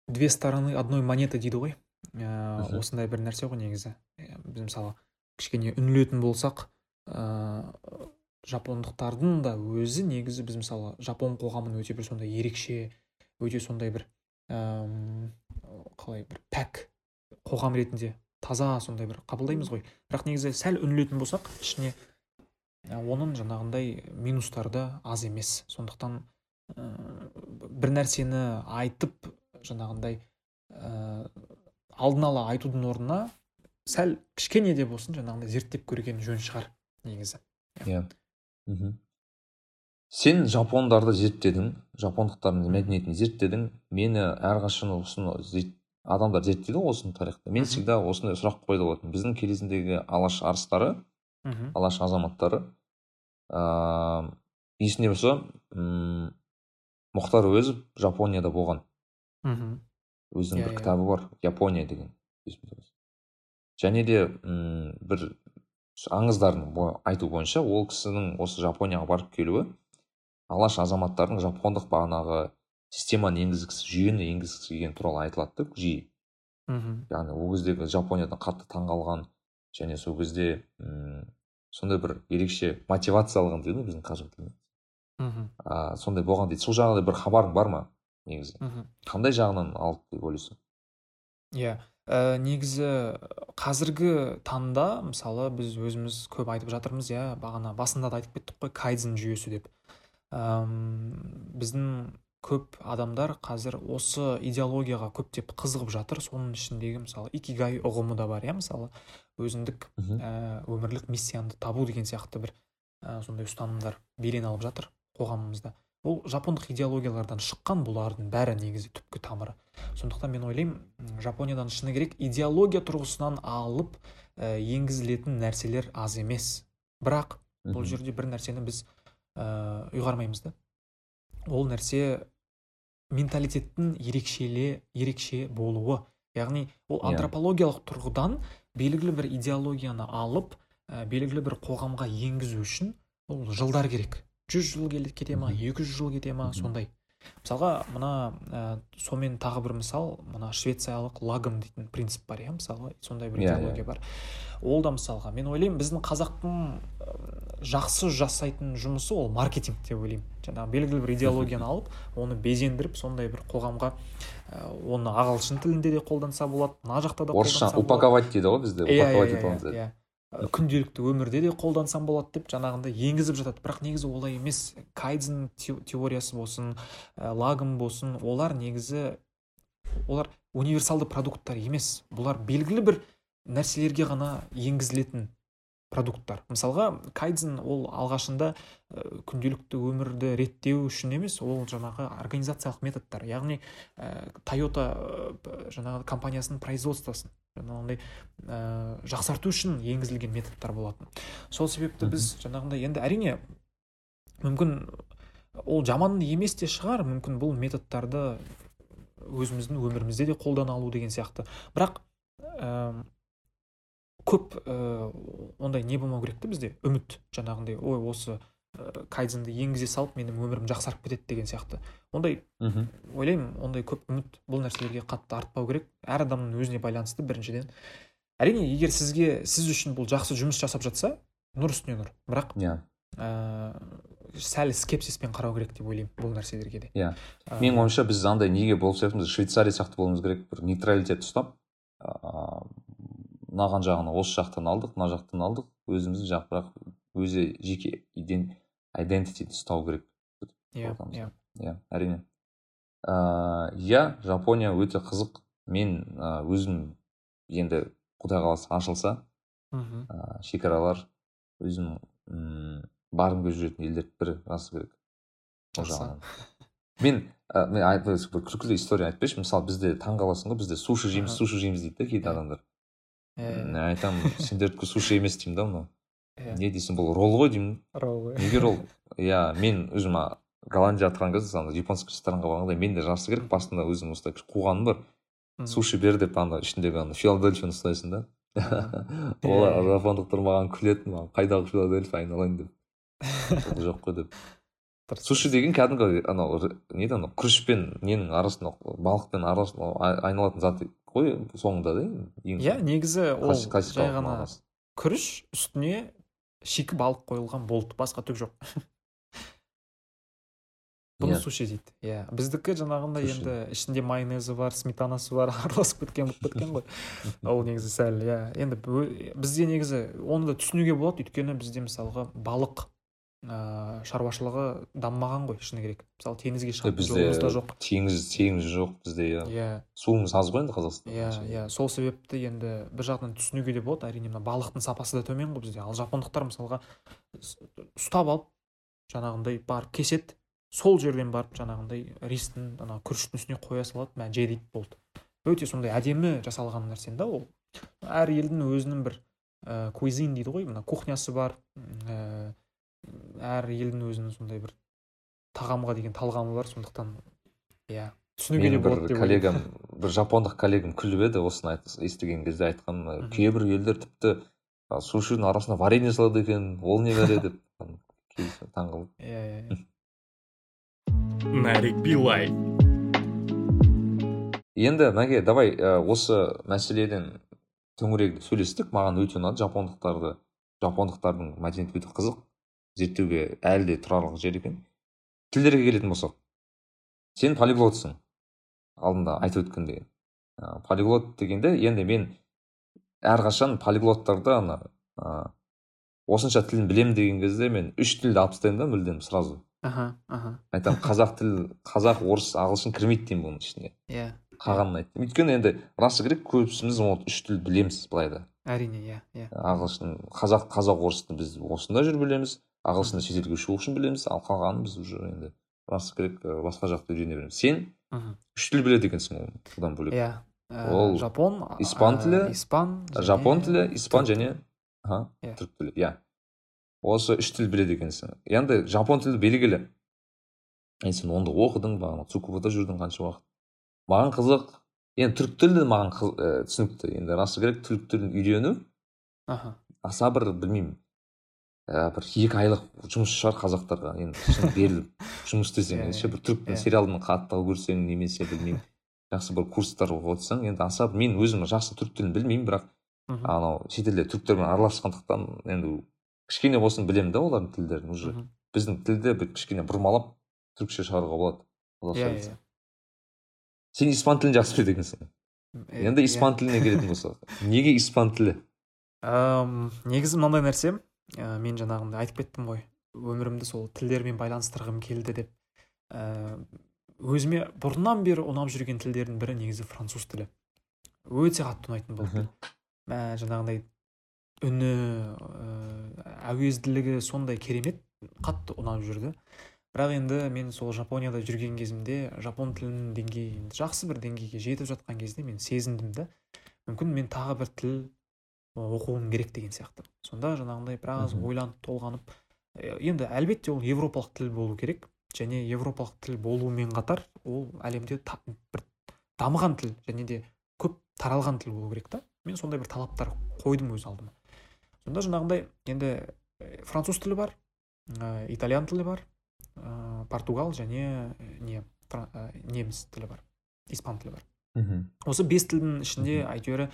две стороны одной монеты дейді ғой. Ыыы Мхм. осындай бір нәрсе ғой негізі. Иә, біз мысалы кішкене үңілетін болсақ ыыы жапондықтардың да өзі негізі біз мысалы жапон қоғамын өте бір сондай ерекше өте сондай бір қалай бір пәк қоғам ретінде таза сондай бір қабылдаймыз ғой. Бірақ негізі сәл үңілетін болсақ ішіне ә, оның жаңағындай минустары да аз емес. Сондықтан ә, бір нәрсені айтып жаңағындай ә, алдын ала айтудың орнына сәл кішкене де болсын жаңағындай зерттеп көрген жөн шығар негізі. Иә. Мхм. Сен жапондарды зерттедің жапондықтардың мәдениетін зерттедің мені әрқашан осыны зерт- адамдар зерттейді ғой осыны тарихта. Мен всегда осындай сұрақ қойды болатын біздің кезіндегі алаш арыстары мхм алаш азаматтары ыыы есіңде болса м мұхтар әуезов жапонияда болған. Мхм өзінің Иә, бір иә. кітабы бар япония деген және де м бір аңыздардың бо- айту бойынша ол кісінің осы жапонияға барып келуі алаш азаматтардың жапондық бағанағы системаны енгізгісі жүйені енгізгісі келгені туралы айтылады да жиі. Мхм. Яғни ол кездегі жапониядан қатты таңғалған және сол кезде м сондай бір ерекше мотивация алған дейді ғой біздің қазақ тілінде мхм. А, сондай болған дейді. Сол жағында бір хабарың бар ма негізі? Мхм. Қандай жағынан алды деп ойлайсың? Иә ә, негізі қазіргі таңда мысалы біз өзіміз көп айтып жатырмыз иә бағана басында да айтып кеттік қой кайдзен жүйесі деп. Біздің көп адамдар қазір осы идеологияға көптеп қызығып жатыр. Соның ішіндегі мысалы икигай ұғымы да бар иә мысалы өзіндік ә, өмірлік миссияңды табу деген сияқты бір ә, сондай ұстанымдар белең алып жатыр қоғамымызда. Бұл жапондық идеологиялардан шыққан бұлардың бәрі негізі түпкі тамыры. Сондықтан мен ойлаймын жапониядан шыны керек идеология тұрғысынан алып ә, енгізілетін нәрселер аз емес. Бірақ бұл жерде бір нәрсені біз ә, ұйғармаймыз да. Ол нәрсе менталитеттің ерекшеле ерекше болуы. Яғни ол Иә. антропологиялық тұрғыдан белгілі бір идеологияны алып ә, белгілі бір қоғамға енгізу үшін ол жылдар керек. Жүз жыл кете ма екі жүз жыл кете ма сондай. Мысалға мына ә, сонымен тағы бір мысал мына швециялық лагом дейтін принцип бар иә мысалы сондай бір Иә, иә. идеология бар. Ол да мысалға мен ойлаймын біздің қазақтың жақсы жасайтын жұмысы ол маркетинг деп ойлаймын. Жаңағы белгілі бір идеологияны алып оны безендіріп сондай бір қоғамға ә, оны ағылшын тілінде де қолданса болады мына жақта да орысша упаковать дейді ғой бізде иә упаковать иә ете аламыз күнделікті өмірде де қолдансам болады деп жаңағындай енгізіп жатады. Бірақ негізі олай емес. Кайдзен те- теориясы болсын лагом болсын олар негізі олар универсалды продукттар емес. Бұлар белгілі бір нәрселерге ғана енгізілетін продукттар. Мысалға кайдзен ол алғашында ә, күнделікті өмірді реттеу үшін емес ол жаңағы организациялық методтар. Яғни ә, тойота ә, жаңағы компаниясының производствосын. Жаңағындай ә, жақсарту үшін енгізілген методтар болатын. Сол себепті біз жаңағындай енді әрине мүмкін ол жаман емес те шығар мүмкін бұл методтарды өзіміздің өмірімізде де қолдана алу деген сияқты. Бірақ ә, көп ә, ондай не болмау керек бізде үміт. Жаңағындай ой осы кайдзенді енгізе салып менің өмірім жақсарып кетеді деген сияқты. Ондай мхм. ойлаймын ондай көп үміт бұл нәрселерге қатты артпау керек. Әр адамның өзіне байланысты біріншіден. Әрине егер сізге сіз үшін бұл жақсы жұмыс жасап жатса нұр үстіне нұр. Бірақ иә. ә, сәл скепсиспен қарау керек деп ойлаймын бұл нәрселерге де. Иә. Ә, менің ойымша біз андай неге болып сияқтымыз швейцария сияқты болуымыз керек бір нейтралитет ұстап ыыы мынаған жағын осы жақтан алдық мына жақтан алдық. Өзіміздің жақ бірақ өзі жеке айдентитиді ұстау керек иә иә иә әрине. Ыыы иә жапония өте қызық. Мен өзім енді құдай қаласа ашылса мхм ә, шекаралар өзім м барғым келіп жүретін елдердің бірі расы керек. Ол жағынан. Мен ә, бір күлкілі история айтып мысалы бізде таңқаласың ғой бізде суши жейміз суши жейміз дейді да кейде адамдар. Иә, мен айтамын сендердікі суши емес деймін да мынау. Не дейсің бұл ролл ғой деймін. Ролл ғой. неге ролл? [laughs] Иә мен өзім а, голландияда тұрған кезде ана японский ресторанға барғанда мен де жасы керек басында өзім осылай қуғаным бар. Суши бер деп ана ішіндегі ана филадельфияны ұстайсың да. [laughs] Олар иә. жапондықтар маған күледі маған қайдағы филадельфия айналайын деп. [laughs] Ол жоқ қой деп. Суши деген кәдімгі анау не еді анау күріш пен ненің арасында балықпен арасында ай- айналатын зат қой соңында да иә негізі ол жай ғана күріш үстіне шикі балық қойылған болды басқа түк жоқ. [laughs] Бұны Иә. суши дейді. Иә біздікі жаңағындай енді ішінде майонезі бар сметанасы бар [laughs] араласып кеткен болып кеткен ғой. [laughs] Ол негізі сәл иә. Енді бізде негізі оны да түсінуге болады. Өйткені бізде мысалға балық ыыы шаруашылығы дамымаған ғой шыны керек. Мысалы теңізге Е, шығатын бізде жолымыз да жоқ. теңіз теңіз жоқ бізде иә. Иә. Суымыз аз ғой енді қазақстанда иә иә сол себепті енді бір жағынан түсінуге де болады. Әрине мына балықтың сапасы да төмен ғой бізде. Ал жапондықтар мысалға ұстап алып жаңағындай барып кеседі сол жерден барып жаңағындай ристің ана күріштің үстіне қоя салады мә же дейді болды. Өте сондай әдемі жасалған нәрсе да ол. Әр елдің өзінің бір ә, куизин дейді ғой мына кухнясы бар ә, әр елдің өзінің сондай бір тағамға деген талғамы бар сондықтан иә түсінуге де болады бір деп коллегам бір жапондық коллегам күліп еді осыны естіген кезде айтқан кейбір елдер тіпті сушидің арасына варенье салады екен ол не бәле деп таңқалып иә иә иә. [laughs] Нарик билай енді мәке давай ә, осы мәселеден төңірегінде сөйлестік. Маған өте ұнады жапондықтарды жапондықтардың мәдениеті өте қызық. Зерттеуге әлі де тұрарлық жер екен. Тілдерге келетін болсақ сен полиглотсың. Алдында айтып өткендей полиглот дегенде енді мен әрқашан полиглоттарды ана ә, осынша тілін білемін деген кезде мен үш тілді алып тастаймын да мүлдем сразу. Аха аха. Айтамын қазақ тілі қазақ орыс ағылшын кірмейді деймін бұның ішіне. Иә. Қалғанын айттым. Өйткені енді расы керек көбісіміз ол үш тіл білеміз былай да. Әрине иә иә. Ағылшын қазақ қазақ орысты біз осында жүріп білеміз. Ағылшынды шетелге шығу үшін білеміз. Ал қалғанын біз уже енді расы керек басқа жақта үйрене береміз сен мхм. үш тіл біледі екенсің ол бұдан бөлек. Иә. Ол жапон испан тілі, испан жапон тілі испан және Иә. түрік тілі. Иә. Осы үш тіл біледі екенсің. Енді жапон тілі белгілі. Енді сен онда оқыдың бағана цукубада жүрдің қанша уақыт? Маған қызық. Енді түрік тілі де маған қыз- ә, түсінікті. Енді расы керек түрік тілін үйрену. Аха. Аса бір білмеймін. Ә, бір екі айлық жұмыс шығар қазақтарға. Енді шын беріліп [laughs] жұмыс істесең Иә, ше бір түрік иә. сериалын қатты көрсең немесе білмеймін. Жақсы бір курстар оқып отырсаң енді аса мен өзім жақсы түрік тілін білмеймін бірақ анау шетелде түріктермен араласқандықтан енді кішкене болсын білемін да олардың тілдерін уже. Біздің тілде бір кішкене бұрмалап түрікше шығаруға болады. Қазақша иә иә. Сен испан тілін жақсы біледі екенсің енді испан тіліне келетін болсақ неге испан тілі? Негізі мынандай нәрсе ә, мен жаңағындай айтып кеттім ғой. Өмірімді сол тілдермен байланыстырғым келді деп. Ә, өзіме бұрыннан бері ұнап жүрген тілдердің бірі негізі француз тілі. Өте қатты ұнайтын болды. Мә жаңағындай үні ә, әуезділігі сондай керемет қатты ұнап жүрді. Бірақ енді мен сол жапонияда жүрген кезімде жапон тілінің деңгейі жақсы бір деңгейге жетіп жатқан кезде мен сезіндім да мүмкін мен тағы бір тіл оқуым керек деген сияқты. Сонда жаңағындай біраз ойланып толғанып енді әлбетте ол европалық тіл болу керек. Және европалық тіл болуымен қатар ол әлемде та- бір дамыған тіл және де көп таралған тіл болу керек та. Мен сондай бір талаптар қойдым өз алдыма. Сонда жаңағындай енді француз тілі бар ә, итальян тілі бар ә, португал және не ә, неміс тілі бар испан тілі бар. Мхм. Осы бес тілдің ішінде әйтеуір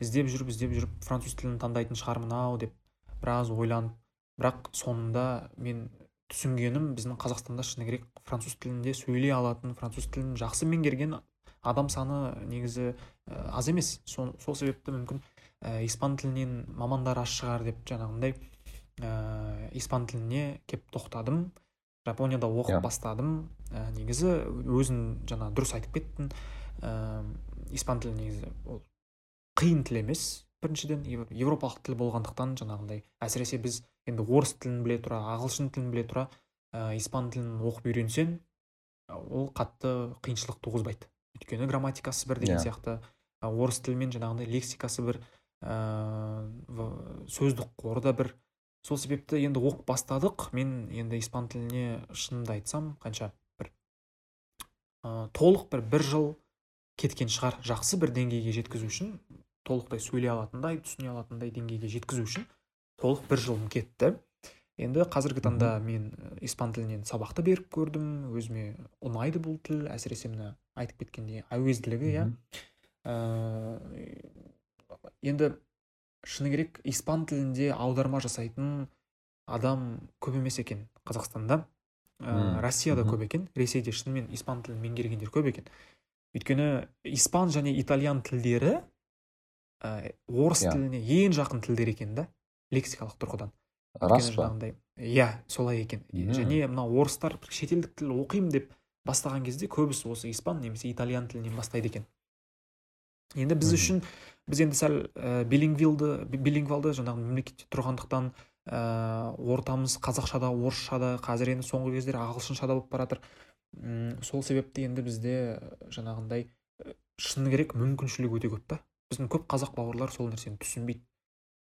іздеп жүріп іздеп жүріп француз тілін таңдайтын шығармын ау деп біраз ойланып бірақ соңында мен түсінгенім біздің қазақстанда шыны керек француз тілінде сөйлей алатын француз тілін жақсы меңгерген адам саны негізі ә, аз емес. Сол, сол себепті мүмкін ә, испан тілінен мамандар аз шығар деп жаңағындай ә, испан тіліне кеп тоқтадым жапонияда оқып Иә. бастадым. Ә, негізі өзің жаңа дұрыс айтып кеттің ә, испан тілі негізі ол қиын тіл емес біріншіден ев- европалық тіл болғандықтан жаңағындай әсіресе біз енді орыс тілін біле тұра ағылшын тілін біле тұра ә, испан тілін оқып үйренсең ол қатты қиыншылық туғызбайды. Өйткені грамматикасы бір деген Иә. сияқты орыс тілімен жаңағындай лексикасы бір ә, сөздік қоры да бір. Сол себепті енді оқып бастадық. Мен енді испан тіліне шынымды айтсам қанша бір ә, толық бір бір жыл кеткен шығар. Жақсы бір деңгейге жеткізу үшін толықтай сөйлей алатындай түсіне алатындай деңгейге жеткізу үшін толық бір жылым кетті. Енді қазіргі таңда мен испан тілінен сабақты беріп көрдім. Өзіме ұнайды бұл тіл әсіресе мына айтып кеткендей әуезділігі иә. Ә, енді шыны керек испан тілінде аударма жасайтын адам көп емес екен қазақстанда. Ә, россияда көп екен. Ресейде шынымен испан тілін меңгергендер көп екен. Өйткені испан және итальян тілдері ә, орыс Иә. тіліне ең жақын тілдер екен да лексикалық тұрғыдан. Рас па? иә солай екен. Және мына орыстар шетелдік тіл оқимын деп бастаған кезде көбісі осы испан немесе итальян тілінен бастайды екен. Енді біз үшін біз енді сәл ә, билингвилды би- билингвалды жаңағы мемлекетте тұрғандықтан ә, ортамыз қазақшада орысшада қазір енді соңғы кездері ағылшыншада болып бара жатыр сол себепті енді бізде жаңағындай шыны керек мүмкіншілік өте көп та. Біздің көп қазақ бауырлар сол нәрсені түсінбейді.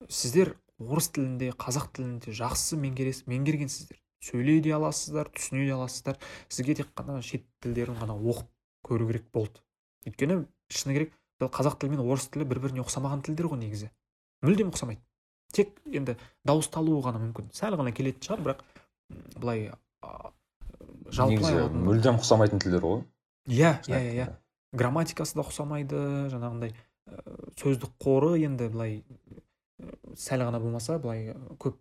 Сіздер орыс тілінде қазақ тілінде жақсы меңгересіз меңгергенсіздер. Сөйлей де аласыздар түсіне де аласыздар. Сізге тек қана шет тілдерін ғана оқып көру керек болды. Өйткені шыны керек қазақ тілі мен орыс тілі бір біріне ұқсамаған тілдер ғой негізі. Мүлдем ұқсамайды. Тек енді дауысталуы ғана мүмкін. Сәл ғана келетін шығар бірақ былай жалпылай мүлдем ұқсамайтын тілдер ғой. Иә иә иә иә. Грамматикасы да ұқсамайды жаңағындай сөздік қоры енді былай ә, сәл ғана болмаса былай ә, көп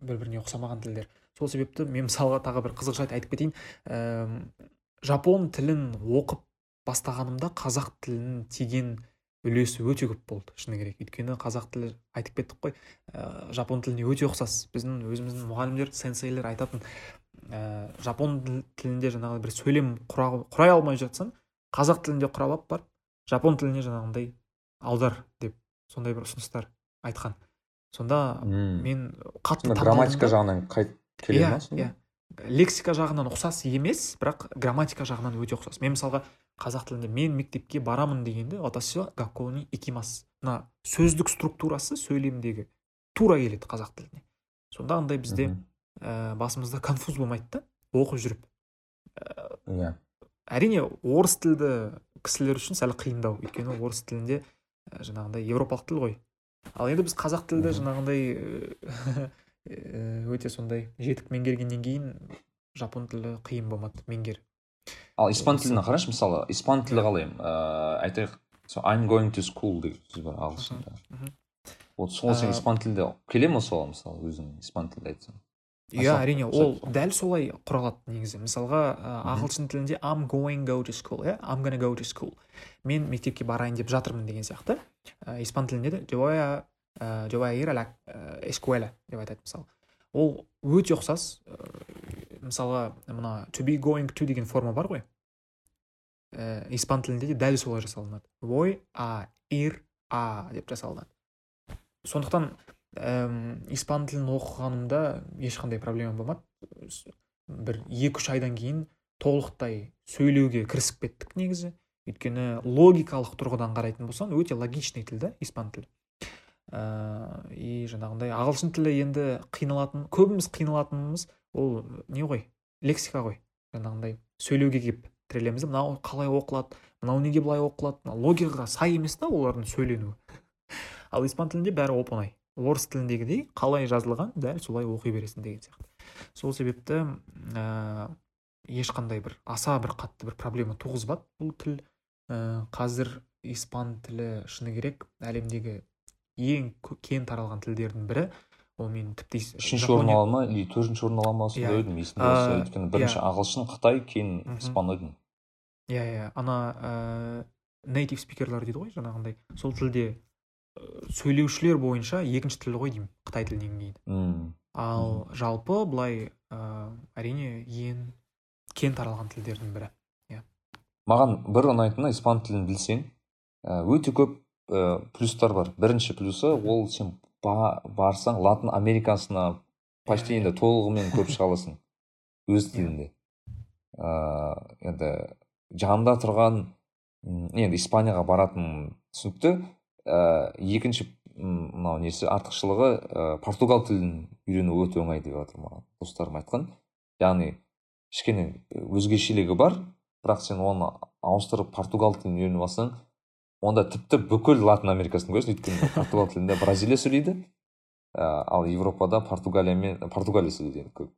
бір біріне ұқсамаған тілдер. Сол себепті мен мысалға тағы бір қызық жайт айтып кетейін. Әм, жапон тілін оқып бастағанымда қазақ тілінің тиген үлесі өте көп болды. Шыны керек өйткені қазақ тілі айтып кеттік қой. Ә, жапон тіліне өте ұқсас. Біздің өзіміздің мұғалімдер сенсейлер айтатын ә, жапон тіл- тілінде жаңағы бір сөйлем құра, құрай алмай жатсаң қазақ тілінде құрап алып барып жапон тіліне жаңағындай аудар деп сондай бір ұсыныстар айтқан. Сонда Мм. мен қатты грамматика жағынан келе Иә, ма сонда? иә. лексика жағынан ұқсас емес бірақ грамматика жағынан өте ұқсас. Мен мысалға қазақ тілінде мен мектепке барамын дегенде ватаси ва гаккони икимас мына сөздік структурасы сөйлемдегі тура келеді қазақ тіліне сонда андай бізде ә, басымызда конфуз болмайды да оқып жүріп. Иә. Әрине орыс тілді кісілер үшін сәл қиындау. Өйткені орыс тілінде ә, жаңағындай европалық тіл ғой. Ал енді біз қазақ тілді жаңағындай ә, [laughs] өте сондай жетік меңгергеннен кейін жапон тілі қиын болмады меңгер. Ал испан тіліне қарашы мысалы испан тілі қалай? Ыыы айтайық so I'm going to school деген сөз бар ағылшында. Вот сол сен испан тілде келе ма соған мысалы өзің испан тілде айтсаң? Иә әрине ол дәл солай құралады негізі. Мысалға ә, ағылшын тілінде I'm going go to school иә I'm gonna go to school. Мен мектепке барайын деп жатырмын деген сияқты. Ә, испан тілінде де yo voy a, yo voy a ir a la escuela деп айтады мысалы. Ол өте ұқсас мысалға мына to be going to деген форма бар ғой. Ә, испан тілінде де дәл солай жасалынады. Voy a ir a деп жасалынады. Сондықтан әм, испан тілін оқығанымда ешқандай проблема болмады. Бір екі үш айдан кейін толықтай сөйлеуге кірісіп кеттік негізі. Өйткені логикалық тұрғыдан қарайтын болсаң өте логичный тіл да испан тілі. Ә, и жаңағындай ағылшын тілі енді қиналатын көбіміз қиналатынымыз ол не ғой? Лексика ғой. Жаңағындай сөйлеуге келіп тірелеміз мынау қалай оқылады мынау неге былай оқылады логикаға сай емес та олардың сөйленуі. Ал испан тілінде бәрі оп оңай орыс тіліндегідей қалай жазылған дәл солай оқи бересің деген сияқты. Сол себепті ә, ешқандай бір аса бір қатты бір проблема туғызбады бұл тіл. Ә, қазір испан тілі шыны керек әлемдегі ең кең таралған тілдердің бірі. Ол мен тіпті үшінші орын ала ма или төртінші орын ала ма сондай Иә. ойдым есімде өйткені бірінші иә. ағылшын қытай кейін испан ойдым иә иә. Ана ә, нейтив спикерлер дейді ғой жаңағындай. Сол тілде сөйлеушілер бойынша екінші тіл ғой деймін қытай тілінен кейін ал жалпы былай ә, әрине ең кең таралған тілдердің бірі маған бір ұнайтыны испан тілін білсең өте көп ә, плюстар бар. Бірінші плюсы ол сен ба, барсаң латын америкасына почти енді толығымен көп шыға аласың өз [laughs] тілінде. Ыыы енді жанында тұрған енді испанияға баратын түсінікті ә, екінші мынау несі? Артықшылығы ә, португал тілін үйрену өте оңай деп жатыр маған достарым айтқан. Яғни кішкене өзгешелігі бар бірақ сен оны ауыстырып португал тілін үйреніп алсаң онда тіпті бүкіл латын америкасын көресің өйткені [laughs] португал тілінде бразилия сөйлейді. Ә, ал европада португалия мен португалия сөйлейді енді көп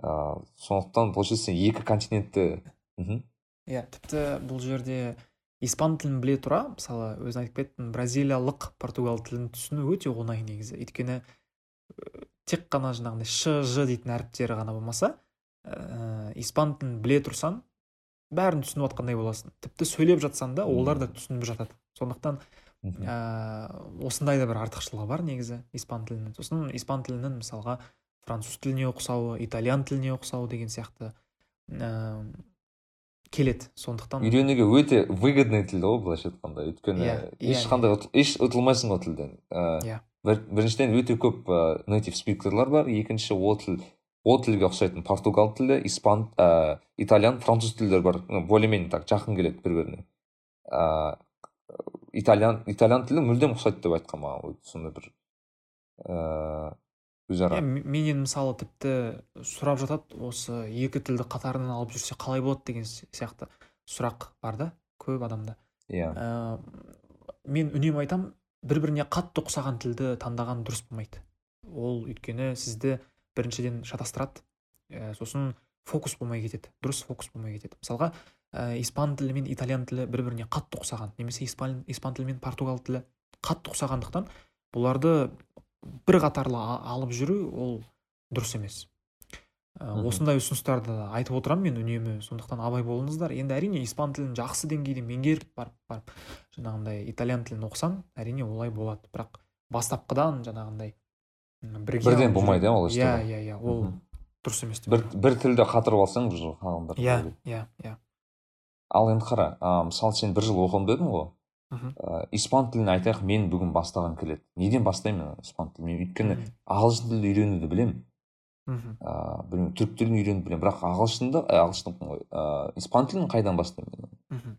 ыыы сондықтан получается сен екі континентті мхм иә тіпті бұл жерде испан тілін біле тұра мысалы өзің айтып кеттің бразилиялық португал тілін түсіну өте оңай негізі. Өйткені ә, тек қана жаңағындай ш ж дейтін әріптері ғана болмаса ә, испан тілін біле тұрсаң бәрін түсініп жатқандай боласың. Тіпті сөйлеп жатсаң да олар да түсініп жатады. Сондықтан ә, осындай да бір артықшылығы бар негізі испан тілінің. Сосын испан тілінің мысалға француз тіліне ұқсауы итальян тіліне ұқсауы деген сияқты. Ә, келеді сондықтан. Үйренуге өте выгодный тіл ғой былайша айтқанда. Өйткені Иә, иә, ешқандай ұт- еш ұтылмайсың ғой тілден. Ә, Иә. бір, біріншіден өте көп ә, нейтив спикерлер бар. Екінші ол тіл ол тілге ұқсайтын португал тілі испан ә, итальян француз тілдері бар. Более менее так жақын келеді бір біріне ә, итальян итальян тілі мүлдем ұқсайды деп айтқан маған сондай бір ыыы өзара. Менен мысалы тіпті сұрап жатады осы екі тілді қатарынан алып жүрсе қалай болады деген си- сияқты сұрақ бар да көп адамда. Иә. Ә, мен үнемі айтам бір біріне қатты ұқсаған тілді таңдаған дұрыс болмайды. Ол өйткені сізді біріншіден шатастырады. Ә, сосын фокус болмай кетеді дұрыс фокус болмай кетеді. Мысалға ә, испан тілі мен итальян тілі бір біріне қатты ұқсаған немесе испан, испан тілі мен португал тілі қатты ұқсағандықтан бұларды бір қатарлы алып жүру ол дұрыс емес. Мгм. осындай ұсыныстарды айтып отырамын мен үнемі сондықтан абай болыңыздар. Енді әрине испан тілін жақсы деңгейде меңгеріп барып барып жаңағындай итальян тілін оқысаң әрине олай болады. Бірақ бастапқыдан жаңағындай бірге бірден болмайды иә ол иә иә иә ол дұрыс емес бір, бір тілді қатырып алсаң уже иә иә иә. Ал енді қара ә, мысалы сен бір жыл оқыдым дедің ғой. Ә, испан тілін айтайық мен бүгін бастағым келеді. Неден бастаймын испан тілін? Мен өйткені ағылшын тілді үйренуді білемін. Мхм. Ыыы білмеймін түрік тілін үйренуді білемін. Бірақ ағылшынды ә, ағылшын ғой ыыы испан тілін қайдан бастаймын мен мхм.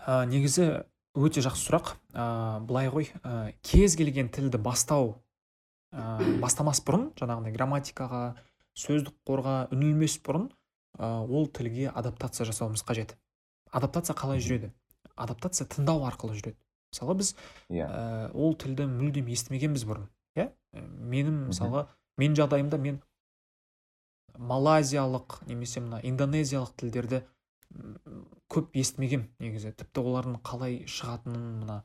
Ә, негізі өте жақсы сұрақ. Ә, былай ғой ә, кез келген тілді бастау ә, бастамас бұрын жаңағындай грамматикаға сөздік қорға үңілмес бұрын ә, ол тілге адаптация жасауымыз қажет. Адаптация қалай жүреді? Адаптация тыңдау арқылы жүреді. Мысалы біз иә. ә, ол тілді мүлдем естімегенбіз бұрын иә? Ә, менің мысалға менің жағдайымда мен малайзиялық немесе мына индонезиялық тілдерді көп естімегем негізі. Тіпті олардың қалай шығатынын мына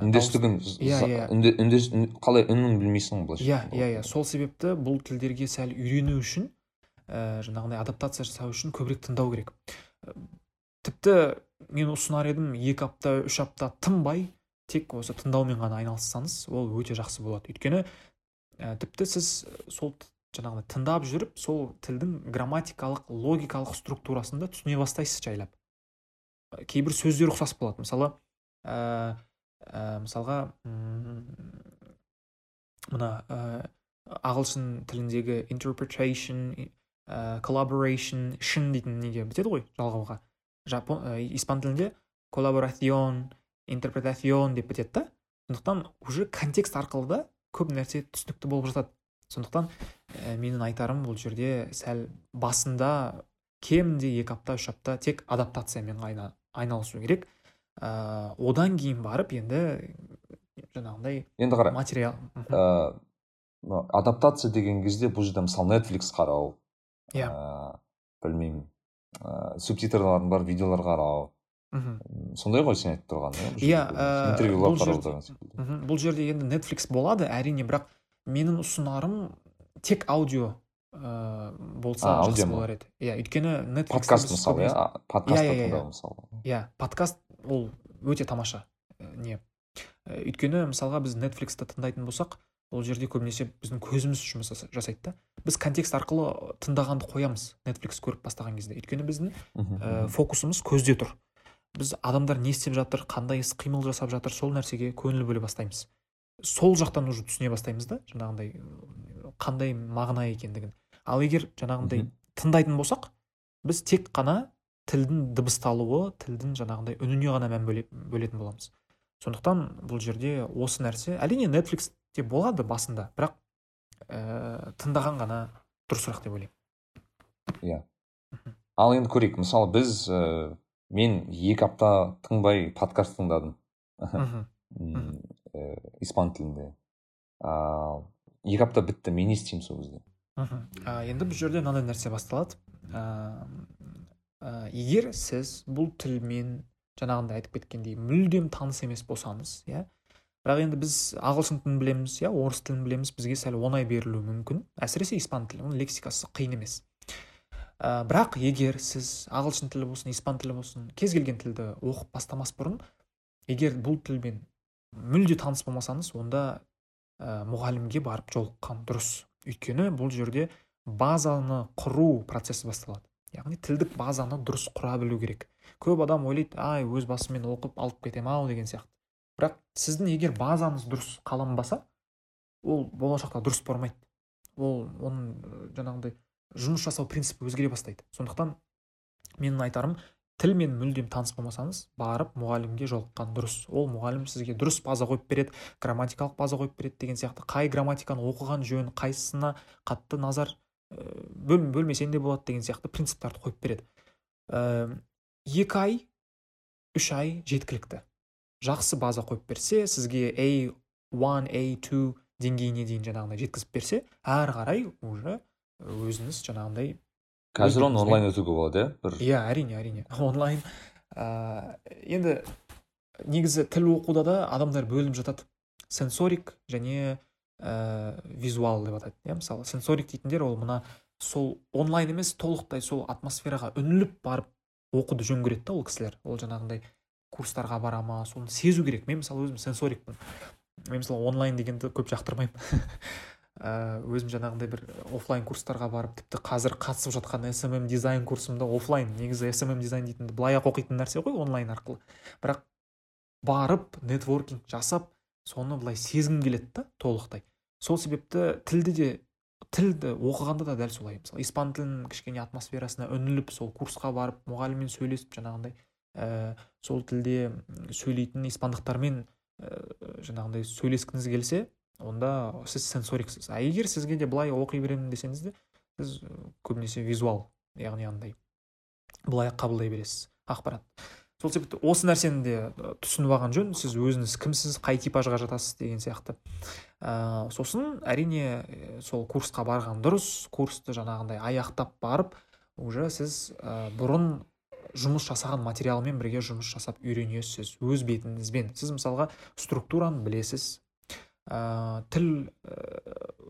үндестігін иә иә. қалай үнін білмейсің ғой былайша иә иә иә. Сол себепті бұл тілдерге сәл үйрену үшін ә, жаңағыдай адаптация жасау үшін көбірек тыңдау керек. Тіпті мен ұсынар едім екі апта үш апта тынбай тек осы тыңдаумен ғана айналыссаңыз ол өте жақсы болады. Өйткені ә, тіпті сіз сол т- жаңағыдай тыңдап жүріп сол тілдің грамматикалық логикалық структурасын да түсіне бастайсыз жайлап. Ә, кейбір сөздер ұқсас болады. Мысалы ә, ә, мысалға мына ә, ағылшын тіліндегі interpretation ә, collaboration шын дейтін неге бітеді ғой жалғауға. Жапон ә, испан тілінде коллаборацион интерпретацион деп бітеді да. Сондықтан уже контекст арқылы да көп нәрсе түсінікті болып жатады. Сондықтан ә, менің айтарым бұл жерде сәл басында кемінде екі апта үш апта тек адаптациямен айна- айналысу керек. Ә, одан кейін барып енді жаңағындай енді қара материал. Ә, адаптация деген кезде бұл жерде мысалы netflix қарау иә. ә, білмеймін ә, субтитрлардың бар видеолар қарау мхм. сондай ғой сен айтып тұрған иә Иә, ә, интервьюлар бұл жерде- енді netflix болады әрине бірақ менің ұсынарым тек аудио ә, болса А, аудио жақсы болар еді. Иә өйткені netflix подкаст мысалы иә? А, подкастты Иә, иә, иә. тыңдау мысалы. Иә подкаст ол өте тамаша не. Өйткені мысалға біз netflixті тыңдайтын болсақ ол жерде көбінесе біздің көзіміз жұмыс жаса- жасайды да. Біз контекст арқылы тыңдағанды қоямыз. Netflix көріп бастаған кезде. Өйткені біздің ә, фокусымыз көзде тұр. Біз адамдар не істеп жатыр қандай іс қимыл жасап жатыр сол нәрсеге көңіл бөле бастаймыз. Сол жақтан уже түсіне бастаймыз да жаңағындай ә, қандай мағына екендігін. Ал егер жаңағындай тыңдайтын болсақ біз тек қана тілдің дыбысталуы тілдің жаңағындай үніне ғана мән бөле- бөлетін боламыз. Сондықтан бұл жерде осы нәрсе әрине netflixте болады басында. Бірақ ә, тыңдаған ғана дұрысырақ деп ойлаймын. Ал енді көрейік. Мысалы біз ә, мен екі апта тыңбай подкаст тыңдадым. [laughs] М, ә, испан тілінде. Ал екі апта бітті. Мен не істеймін сол кезде? Мхм. Ә, енді бұл жерде мынандай нәрсе басталады. Ә, егер сіз бұл тілмен жаңағындай айтып кеткендей мүлдем таныс емес болсаңыз иә бірақ енді біз ағылшын тілін білеміз иә орыс тілін білеміз бізге сәл оңай берілуі мүмкін. Әсіресе испан тілі оның лексикасы қиын емес. Ә, бірақ егер сіз ағылшын тілі болсын испан тілі болсын кез келген тілді оқып бастамас бұрын егер бұл тілмен мүлде таныс болмасаңыз онда ә, мұғалімге барып жолыққан дұрыс. Өйткені бұл жерде базаны құру процесі басталады. Яғни тілдік базаны дұрыс құра білу керек. Көп адам ойлайды ай өз басыммен оқып алып кетемін ау деген сияқты. Бірақ сіздің егер базаңыз дұрыс қаланбаса ол болашақта дұрыс бармайды. Ол оның жаңағындай жұмыс жасау принципі өзгере бастайды. Сондықтан менің айтарым тілмен мүлдем таныс болмасаңыз барып мұғалімге жолыққан дұрыс. Ол мұғалім сізге дұрыс база қойып береді грамматикалық база қойып береді деген сияқты. Қай грамматиканы оқыған жөн қайсысына қатты назар бөл, бөлмесең де болады деген сияқты принциптарды қойып береді. Ә, екі ай үш ай жеткілікті. Жақсы база қойып берсе сізге A1, A2 деңгейіне дейін жаңағындай жеткізіп берсе әрі қарай уже өзіңіз жаңағындай қазір оны онлайн өтуге болады иә? бір иә әрине әрине. [laughs] Онлайн ә, енді негізі тіл оқуда да адамдар бөлініп жатады. Сенсорик және ә, визуал деп атайды иә мысалы. Сенсорик дейтіндер ол мына сол онлайн емес толықтай сол атмосфераға үңіліп барып оқуды жөн көреді да ол кісілер. Ол жаңағындай курстарға бара ма соны сезу керек. Мен мысалы өзім сенсорикпін. Мен мысалы онлайн дегенді көп жақтырмаймын. [laughs] Ә, өзім жаңағындай бір оффлайн курстарға барып тіпті қазір қатысып жатқан SMM дизайн курсымда оффлайн. Негізі SMM дизайн дейтінді былай ақ оқитын нәрсе ғой онлайн арқылы. Бірақ барып нетворкинг жасап соны былай сезгім келеді да толықтай. Сол себепті тілді де тілді оқығанда да дәл солай. Мысалы испан тілінің кішкене атмосферасына үңіліп сол курсқа барып мұғаліммен сөйлесіп жаңағындай ә, сол тілде сөйлейтін испандықтармен ә, жаңағындай сөйлескіңіз келсе онда сіз сенсориксіз. А егер сізге де былай оқи беремін десеңіз де сіз ә, көбінесе визуал яғни андай былай қабылдай бересіз ақпарат. Сол себепті осы нәрсені де түсініп алған жөн сіз өзіңіз кімсіз қай типажға жатасыз деген сияқты. Ә, сосын әрине сол курсқа барған дұрыс курсты жаңағындай аяқтап барып уже сіз ә, бұрын жұмыс жасаған материалмен бірге жұмыс жасап үйренесіз өз бетіңізбен. Сіз мысалға структураны білесіз. Ә, тіл ә,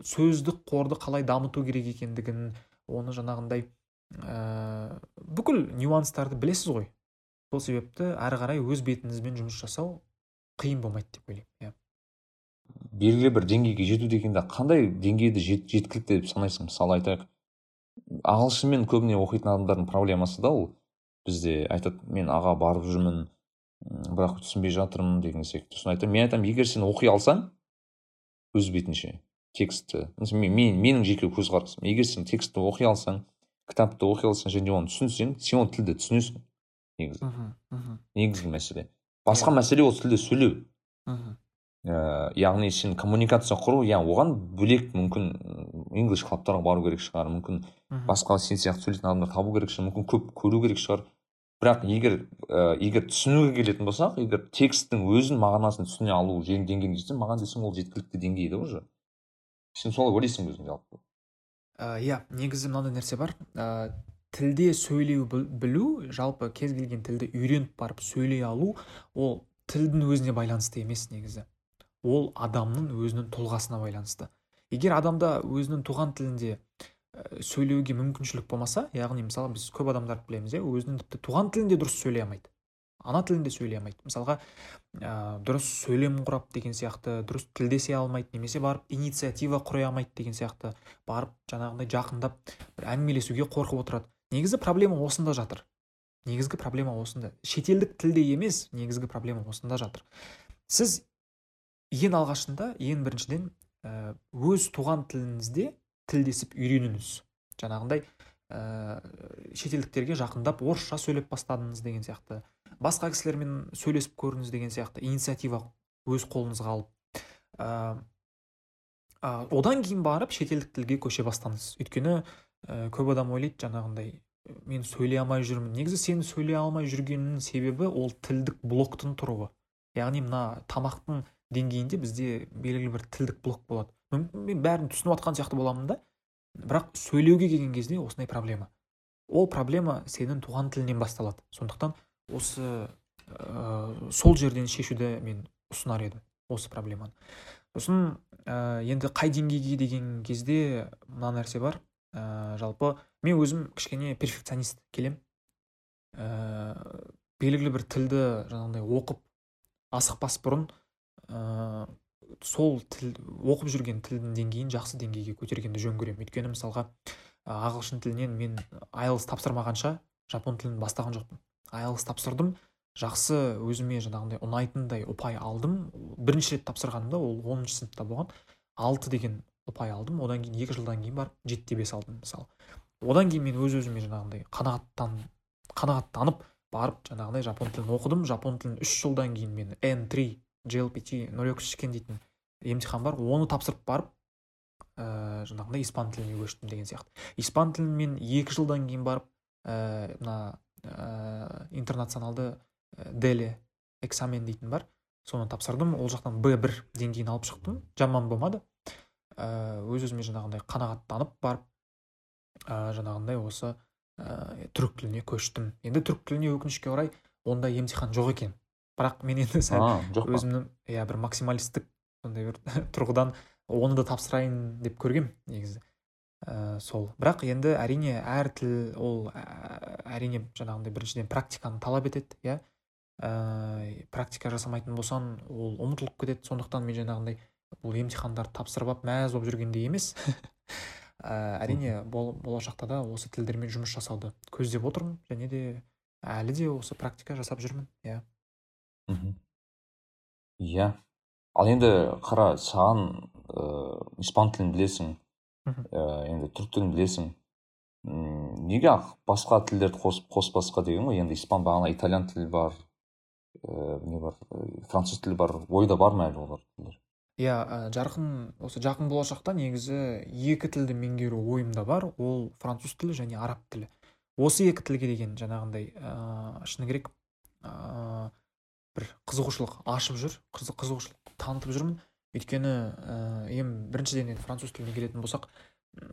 сөздік қорды қалай дамыту керек екендігін оны жаңағындай ә, бүкіл нюанстарды білесіз ғой. Сол себепті әрі қарай өз бетіңізбен жұмыс жасау қиын болмайды деп ойлаймын иә. Белгілі бір деңгейге жету дегенде қандай деңгейді жет, жеткілікті деп санайсың? Мысалы айтайық ағылшынмен көбіне оқитын адамдардың проблемасы да ол. Бізде айтады мен аға барып жүрмін бірақ түсінбей жатырмын деген секілді сосын айтамын мен айтамын егер сен оқи алсаң өз бетінше текстті мен, мен, менің жеке көзқарасым егер сен текстті оқи алсаң кітапты оқи алсаң және оны түсінсең сен ол тілді түсінесің негізі. Негізгі мәселе. Басқа иә. мәселе ол тілде сөйлеу. Мхм ә, яғни сен коммуникация құру иә оған бөлек мүмкін инглиш клабтарға бару керек шығар мүмкін басқа сен сияқты сөйлейтін адамдар табу керек шығар мүмкін көп көру керек шығар. Бірақ егер ә, егер түсінуге келетін болсақ егер тексттің өзін мағынасын түсіне алу деңгейіне жетсең маған десең ол жеткілікті деңгей да уже. Сен солай ойлайсың өзің жалпы? Иә негізі мынандай нәрсе бар. Ә, тілде сөйлеу білу жалпы кез келген тілді үйреніп барып сөйлей алу ол тілдің өзіне байланысты емес негізі. Ол адамның өзінің тұлғасына байланысты. Егер адамда өзінің туған тілінде сөйлеуге мүмкіншілік болмаса яғни мысалы біз көп адамдарды білеміз иә өзінің тіпті туған тілінде дұрыс сөйлей алмайды ана тілінде сөйлей алмайды. Мысалға ә, дұрыс сөйлем құрап деген сияқты дұрыс тілдесе алмайды немесе барып инициатива құра алмайды деген сияқты барып жаңағындай жақындап бір әңгімелесуге қорқып отырады. Негізі проблема осында жатыр. Негізгі проблема осында. Шетелдік тілде емес негізгі проблема осында жатыр. Сіз ең алғашында ең біріншіден ә, өз туған тіліңізде тілдесіп үйреніңіз. Жаңағындай ә, шетелдіктерге жақындап орысша сөйлеп бастадыңыз деген сияқты басқа кісілермен сөйлесіп көріңіз деген сияқты инициатива өз қолыңызға алып ә, одан кейін барып шетелдік тілге көше бастаңыз. Өйткені ә, көп адам ойлайды жаңағындай мен сөйлей алмай жүрмін негізі сен сөйлей алмай жүргенінің себебі ол тілдік блоктың тұруы. Яғни мына тамақтың деңгейінде бізде белгілі бір тілдік блок болады. Мүмкін мен бәрін түсініп жатқан сияқты боламын да. Бірақ сөйлеуге келген кезде осындай проблема. Ол проблема сенің туған тілінен басталады. Сондықтан осы ә, сол жерден шешуді мен ұсынар едім осы проблеманы. Сосын ә, енді қай деңгейге деген кезде мына нәрсе бар. Ә, жалпы мен өзім кішкене перфекционист келем. Ә, белгілі бір тілді жаңағындай оқып асықпас бұрын ә, сол тіл оқып жүрген тілдің деңгейін жақсы деңгейге көтергенді жөн көремін. Өйткені мысалға ағылшын тілінен мен айлс тапсырмағанша жапон тілін бастаған жоқпын. Айлс тапсырдым жақсы өзіме жаңағындай ұнайтындай ұпай алдым. Бірінші рет тапсырғанымда ол оныншы сыныпта болған. Алты деген ұпай алдым. Одан кейін екі жылдан кейін барып жеті бес алдым мысалы. Одан кейін мен өз өзіме жаңағындай қанағаттан қанағаттанып барып жаңағындай жапон тілін оқыдым. Жапон тілін үш жылдан кейін мен н три JLPT нөл екі дейтін емтихан бар. Оны тапсырып барып ә, жаңағындай испан тіліне көштім деген сияқты. Испан тілін мен екі жылдан кейін барып ә, мына ә, интернационалды дели экзамен дейтін бар. Соны тапсырдым. Ол жақтан б бір деңгейін алып шықтым. Жаман болмады. Өз өзіме жаңағындай қанағаттанып барып ә, жаңағындай осы ә, түрік тіліне көштім. Енді түрік тіліне өкінішке орай ондай емтихан жоқ екен. Бірақ мен енді сәл өзімнің иә бір максималистік сондай бір [laughs] тұрғыдан оны да тапсырайын деп көргем негізі. Ә, сол. Бірақ енді әрине әр тіл ол әрине жаңағындай біріншіден практиканы талап етеді иә. Ә, практика жасамайтын болсаң ол ұмытылып кетеді. Сондықтан мен жаңағындай бұл емтихандарды тапсырып алып мәз болып жүргендей емес. [laughs] Ә, әрине бол, болашақта да осы тілдермен жұмыс жасауды көздеп отырмын және де әлі де осы практика жасап жүрмін иә. Иә. Ал енді қара саған ыыы испан тілін білесің ә, енді түрік тілін білесің. Мм неге басқа тілдерді қосып қоспасқа деген ғой? Енді испан бағана итальян тілі бар ә, не бар француз тілі бар ойда бар ма әлі олар тілдер? Иә жарқын осы жақын болашақта негізі екі тілді меңгеру ойымда бар. Ол француз тілі және араб тілі. Осы екі тілге деген жаңағындай ыыы шыны керек ыыы бір қызығушылық ашып жүр қызы- қызығушылық танытып жүрмін. Өйткені ііі ең біріншіден енді француз тіліне келетін болсақ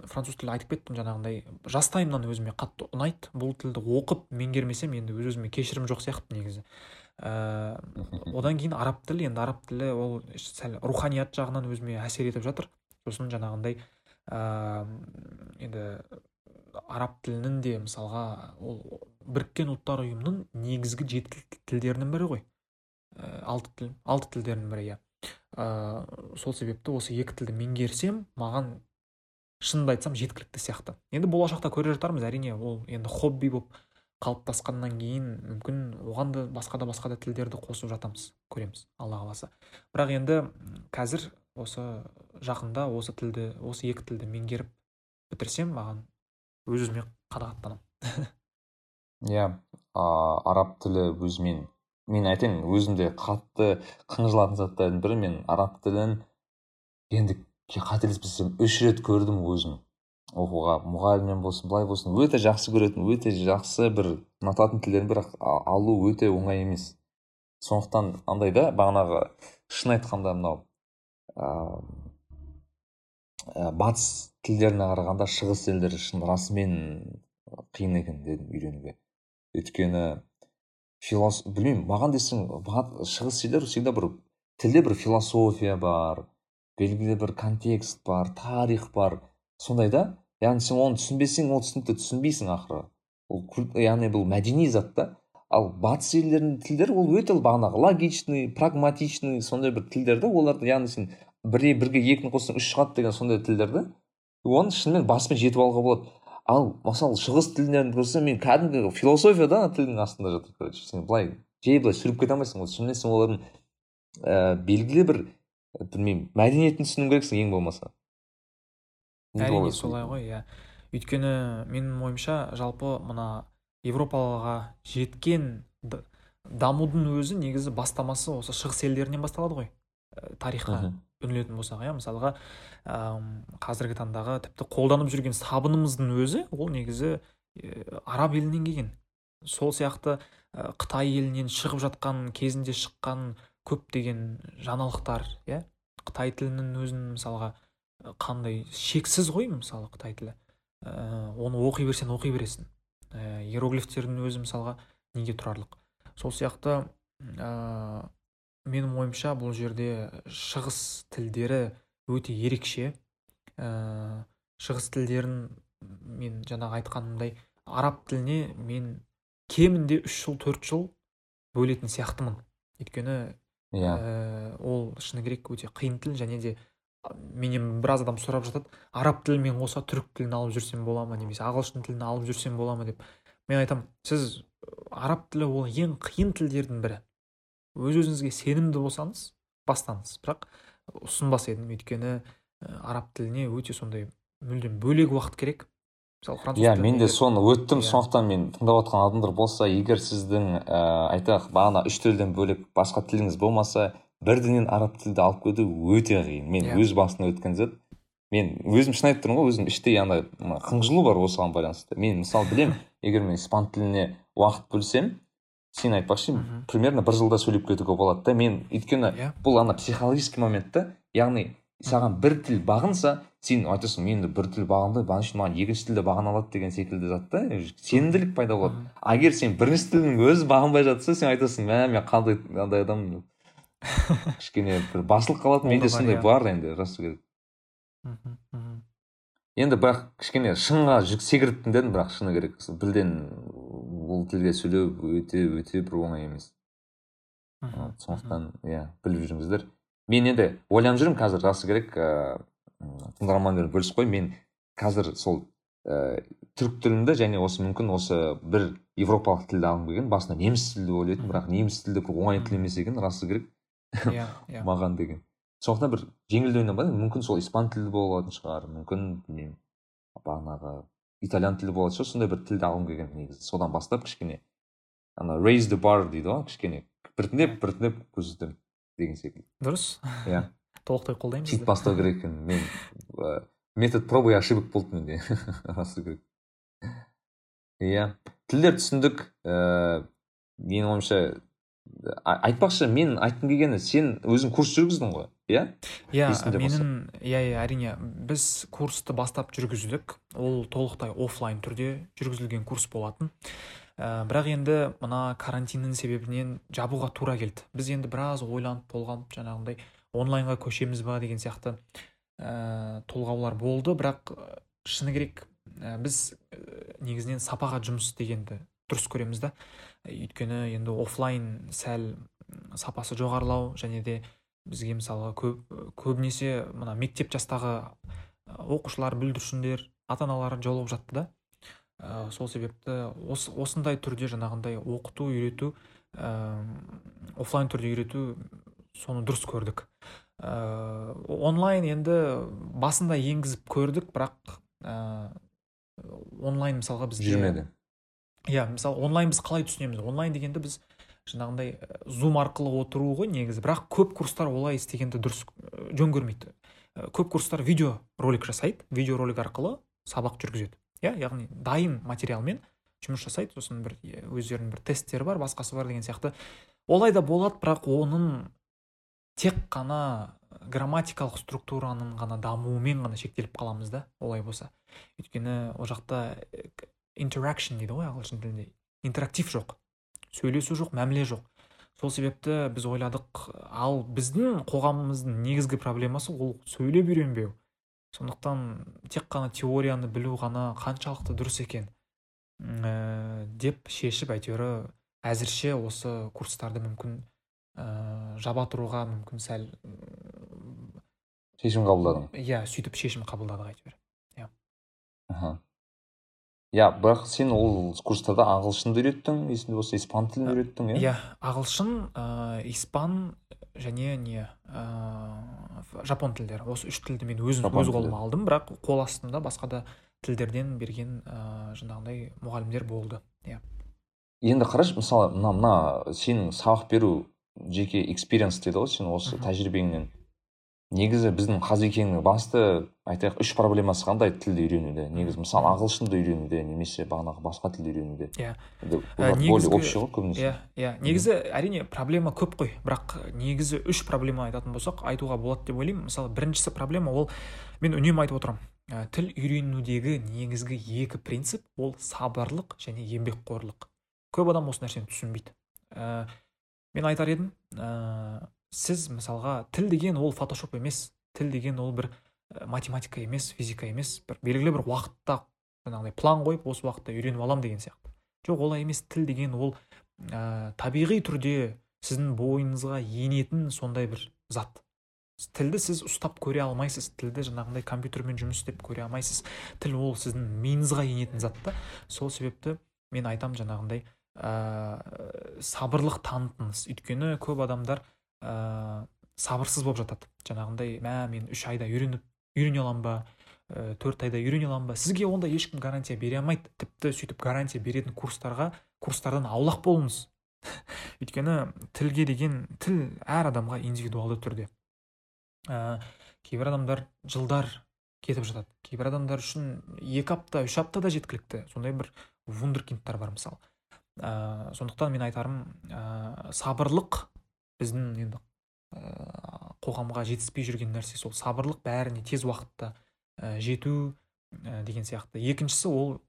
француз тілі айтып кеттім жаңағындай жастайымнан өзіме қатты ұнайды. Бұл тілді оқып меңгермесем енді өз өзіме кешірім жоқ сияқты негізі. Ііі одан кейін араб тілі енді араб тілі ол сәл руханият жағынан өзіме әсер етіп жатыр. Сосын жаңағындай ыыы енді араб тілінің де мысалға ол біріккен ұлттар ұйымының негізгі жеті тілдерінің бірі ғой. Алты тіл алты тілдердің бірі иә. Ыыы сол себепті осы екі тілді меңгерсем маған шынымды айтсам жеткілікті сияқты. Енді болашақта көре жатармыз әрине ол енді хобби болып қалыптасқаннан кейін мүмкін оған да басқа да басқа да тілдерді қосып жатамыз көреміз алла қаласа. Бірақ енді қазір осы жақында осы тілді осы екі тілді меңгеріп бітірсем маған өз өзіме қанағаттанамын [laughs] иә араб тілі өзімен мен айтайын өзімде қатты қынжылатын заттардың бірі мен араб тілін. Енді қателеспесем үш рет көрдім өзім. Оқуға мұғалімнен болсын былай болсын өте жақсы көретін өте жақсы бір ұнататын тілдердің бірақ алу өте оңай емес. Сондықтан андай да бағанағы шын айтқанда мынау ә, батыс тілдеріне қарағанда шығыс тілдері шын расымен қиын екен дедім үйренуге. Өйткені филос білмеймін маған десең шығыс тілдер всегда бір тілде бір философия бар белгілі бір контекст бар тарих бар. Сондай да яғни сен оны түсінбесең ол түсінікті түсінбейсің ақыры. Ол яғни бұл мәдени зат та. Ал батыс елдерінің тілдері ол өте бағанағы логичный прагматичный сондай бір тілдер да оларды яғни сен бір бірге екіні қоссаң үш шығады деген сондай тілдер да оны шынымен басымен жетіп алуға болады. Ал мысалы шығыс тілдерін көрсем мен кәдімгі философия да ана тілдің астында жатыр короче сен былай жай былай сүріп кете алмайсың ғой. Шынымен сен олардың ә, белгілі бір білмеймін мәдениетін түсіну керексің ең болмаса. Не әрине солай ғой иә. Өйткені менің ойымша жалпы мына европаға жеткен дамудың өзі негізі бастамасы осы шығыс елдерінен басталады ғой Ә, тарихқа. Мгм. Үңілетін болсақ иә мысалға қазіргі таңдағы тіпті қолданып жүрген сабынымыздың өзі ол негізі араб елінен келген. Сол сияқты қытай елінен шығып жатқан кезінде шыққан көптеген жаңалықтар иә. Қытай тілінің өзін мысалға қандай шексіз ғой мысалы қытай тілі. Ә, оны оқи берсең оқи бересің. Ә, иероглифтердің өзі мысалға неге тұрарлық? Сол сияқты ә, менің ойымша бұл жерде шығыс тілдері өте ерекше. Ә, шығыс тілдерін мен жаңағы айтқанымдай араб тіліне мен кемінде үш жыл төрт жыл бөлетін сияқтымын. Өйткені иә. ә, ол шыны керек өте қиын тіл және де менен біраз адам сұрап жатады араб тілімен қоса түрік тілін алып жүрсем бола ма? немесе ағылшын тілін алып жүрсем бола ма? деп. Мен айтамын сіз араб тілі ол ең қиын тілдердің бірі. Өз өзіңізге сенімді болсаңыз бастаңыз. Бірақ ұсынбас едім. Өйткені ә, араб тіліне өте сондай мүлдем бөлек уақыт керек. Мысалы француз иә тіліне мен де соны өттім. Иә. сондықтан мен тыңдап отқан адамдар болса егер сіздің ііі айтайық бағана үш тілден бөлек басқа тіліңіз болмаса бірденен араб тілді алып кету өте қиын. Мен Иә. өз басымнан өткен зат. Мен өзім шын айтып тұрмын ғой өзім іштей андай қынжылу бар осыған байланысты. Мен мысалы білемін егер мен испан тіліне уақыт бөлсем сен айтпақшы примерно бір жылда сөйлеп кетуге болады да. Мен өйткені Иә. бұл ана психологический момент та яғни саған бір тіл бағынса сен айтасың мен бір тіл бағынды бағана үшін маған екінші тіл де бағына алады деген секілді зат та сенімділік пайда болады. А егер сен бірінші тілдің өзі бағынбай жатса сен айтасың мә мен қандай андай адаммын? деп. [laughs] Кішкене бір басылып қалады менде сондай иә. бар енді рас керек. Енді бірақ кішкене шыңға жүк секірттім дедім бірақ шыны керек бірден бұл тілде сөйлеу өте өте бір оңай емес сондықтан иә біліп жүріңіздер. Мен енді ойланып жүрмін қазір расы керек ыыы тыңдармандармен бөлісіп қой мен қазір сол ііі түрік тілінде және осы мүмкін осы бір европалық тілді алғым келген басында неміс тілді ойлайтынмын бірақ неміс тілді бір оңай тіл емес екен расы керек. Иә [laughs] иә. Маған деген. Сондықтан бір жеңіл ойнамадым мүмкін сол испан тілді болатын шығар мүмкін білмеймін бағанағы итальян тілі болатын шығар сондай бір тілді алғым келген негізі. Содан бастап кішкене ана raise the bar дейді ғой кішкене. біртіндеп біртіндеп көрсетемін деген секілді. Дұрыс. Иә. [laughs] Толықтай қолдаймын сөйтіп бастау керек екен. [laughs] Мен ә, метод пробы и ошибок болды менде. [laughs] Расы керек. Иә. Тілдер түсіндік ііі менің ойымша айтпақшы мен айтқым келгені сен өзің курс жүргіздің ғой иә? Иә менің иә иә әрине біз курсты бастап жүргіздік. Ол толықтай оффлайн түрде жүргізілген курс болатын. Ә, бірақ енді мына карантиннің себебінен жабуға тура келді. Біз енді біраз ойланып болған жаңағындай онлайнға көшеміз ба деген сияқты ә, толғаулар болды. Бірақ шыны керек ә, біз ә, негізінен сапаға жұмыс істегенді дұрыс көреміз да. Өйткені енді оффлайн сәл сапасы жоғарылау және де бізге мысалға көп көбінесе мына мектеп жастағы ә, оқушылар бүлдіршіндер ата аналар жолығып жатты да. Ә, сол себепті осы, осындай түрде жаңағындай оқыту үйрету ә, оффлайн түрде үйрету соны дұрыс көрдік. Ә, онлайн енді басында енгізіп көрдік бірақ ә, онлайн мысалға бізге жүрмеді. Иә мысалы онлайн біз қалай түсінеміз? Онлайн дегенді біз жаңағындай зум арқылы отыру ғой негізі. Бірақ көп курстар олай істегенді дұрыс жөн көрмейді. Көп курстар видео ролик жасайды. Видео ролик арқылы сабақ жүргізеді. Иә яғни дайын материалмен жұмыс жасайды. Сосын бір өздерінің бір тесттері бар басқасы бар деген сияқты. Олай да болады бірақ оның тек қана грамматикалық структураның ғана дамуымен ғана шектеліп қаламыз да олай болса. Өйткені ол жақта интеракшн дейді ғой ағылшын тілінде. Интерактив жоқ. Сөйлесу жоқ мәміле жоқ. Сол себепті біз ойладық ал біздің қоғамымыздың негізгі проблемасы ол сөйлеп үйренбеу. Сондықтан тек қана теорияны білу ғана қаншалықты дұрыс екен ә, деп шешіп әйтеуір әзірше осы курстарды мүмкін ә, жаба тұруға мүмкін сәл шешім қабылдадың. иә сөйтіп шешім қабылдадық әйтеуір. Аха. Иә бірақ сен ол курстарда ағылшынды үйреттің есімде болса испан тілін үйреттің иә? иә ағылшын ә, испан және не ә, жапон тілдері. Осы үш тілді мен өзім өз қолыма алдым бірақ қол астымда басқа да тілдерден берген ә, жаңағындай мұғалімдер болды иә. Енді қарашы мысалы мына мына сенің сабақ беру жеке экспириенс дейді ғой сен осы тәжірибеңнен. Негізі біздің қазекеңнің басты айтайық үш проблемасы қандай тілді үйренуде? негізі мысалы ағылшынды үйренуде немесе бағанағы басқа тілді үйренуде. Иә. Ә, более общий ғой көбінесе. Иә иә. Негізі әрине проблема көп қой. Бірақ негізі үш проблема айтатын болсақ айтуға болады деп ойлаймын. Мысалы біріншісі проблема ол мен үнемі айтып отырамын ә, тіл үйренудегі негізгі екі принцип ол сабырлық және еңбекқорлық. Көп адам осы нәрсені түсінбейді. Ә, мен айтар едім ә, сіз мысалға тіл деген ол фотошоп емес тіл деген ол бір ә, математика емес физика емес бір белгілі бір уақытта жаңағыдай план қойып осы уақытта үйреніп аламын деген сияқты. Жоқ олай емес тіл деген ол ә, табиғи түрде сіздің бойыңызға енетін сондай бір зат. Тілді сіз ұстап көре алмайсыз. Тілді жаңағындай компьютермен жұмыс істеп көре алмайсыз. Тіл ол сіздің миыңызға енетін зат та. Сол себепті мен айтам жаңағындай ә, сабырлық танытыңыз. Өйткені көп адамдар ә, сабырсыз болып жатады. Жаңағындай мә мен үш айда үйреніп үйрене аламын ба? Ә, төрт айда үйрене аламын ба? Сізге онда ешкім гарантия бере алмайды. Тіпті сөйтіп гарантия беретін курстарға курстардан аулақ болыңыз. [laughs] Өйткені тілге деген тіл әр адамға индивидуалды түрде. Ә, кейбір адамдар жылдар кетіп жатады. Кейбір адамдар үшін екі апта үш апта да жеткілікті. Сондай бір вундеркиндтар бар мысалы ә, сондықтан мен айтарым ә, сабырлық біздің енді ә, қоғамға жетіспей жүрген нәрсе сол сабырлық бәріне тез уақытта ә, жету ә, деген сияқты. Екіншісі ол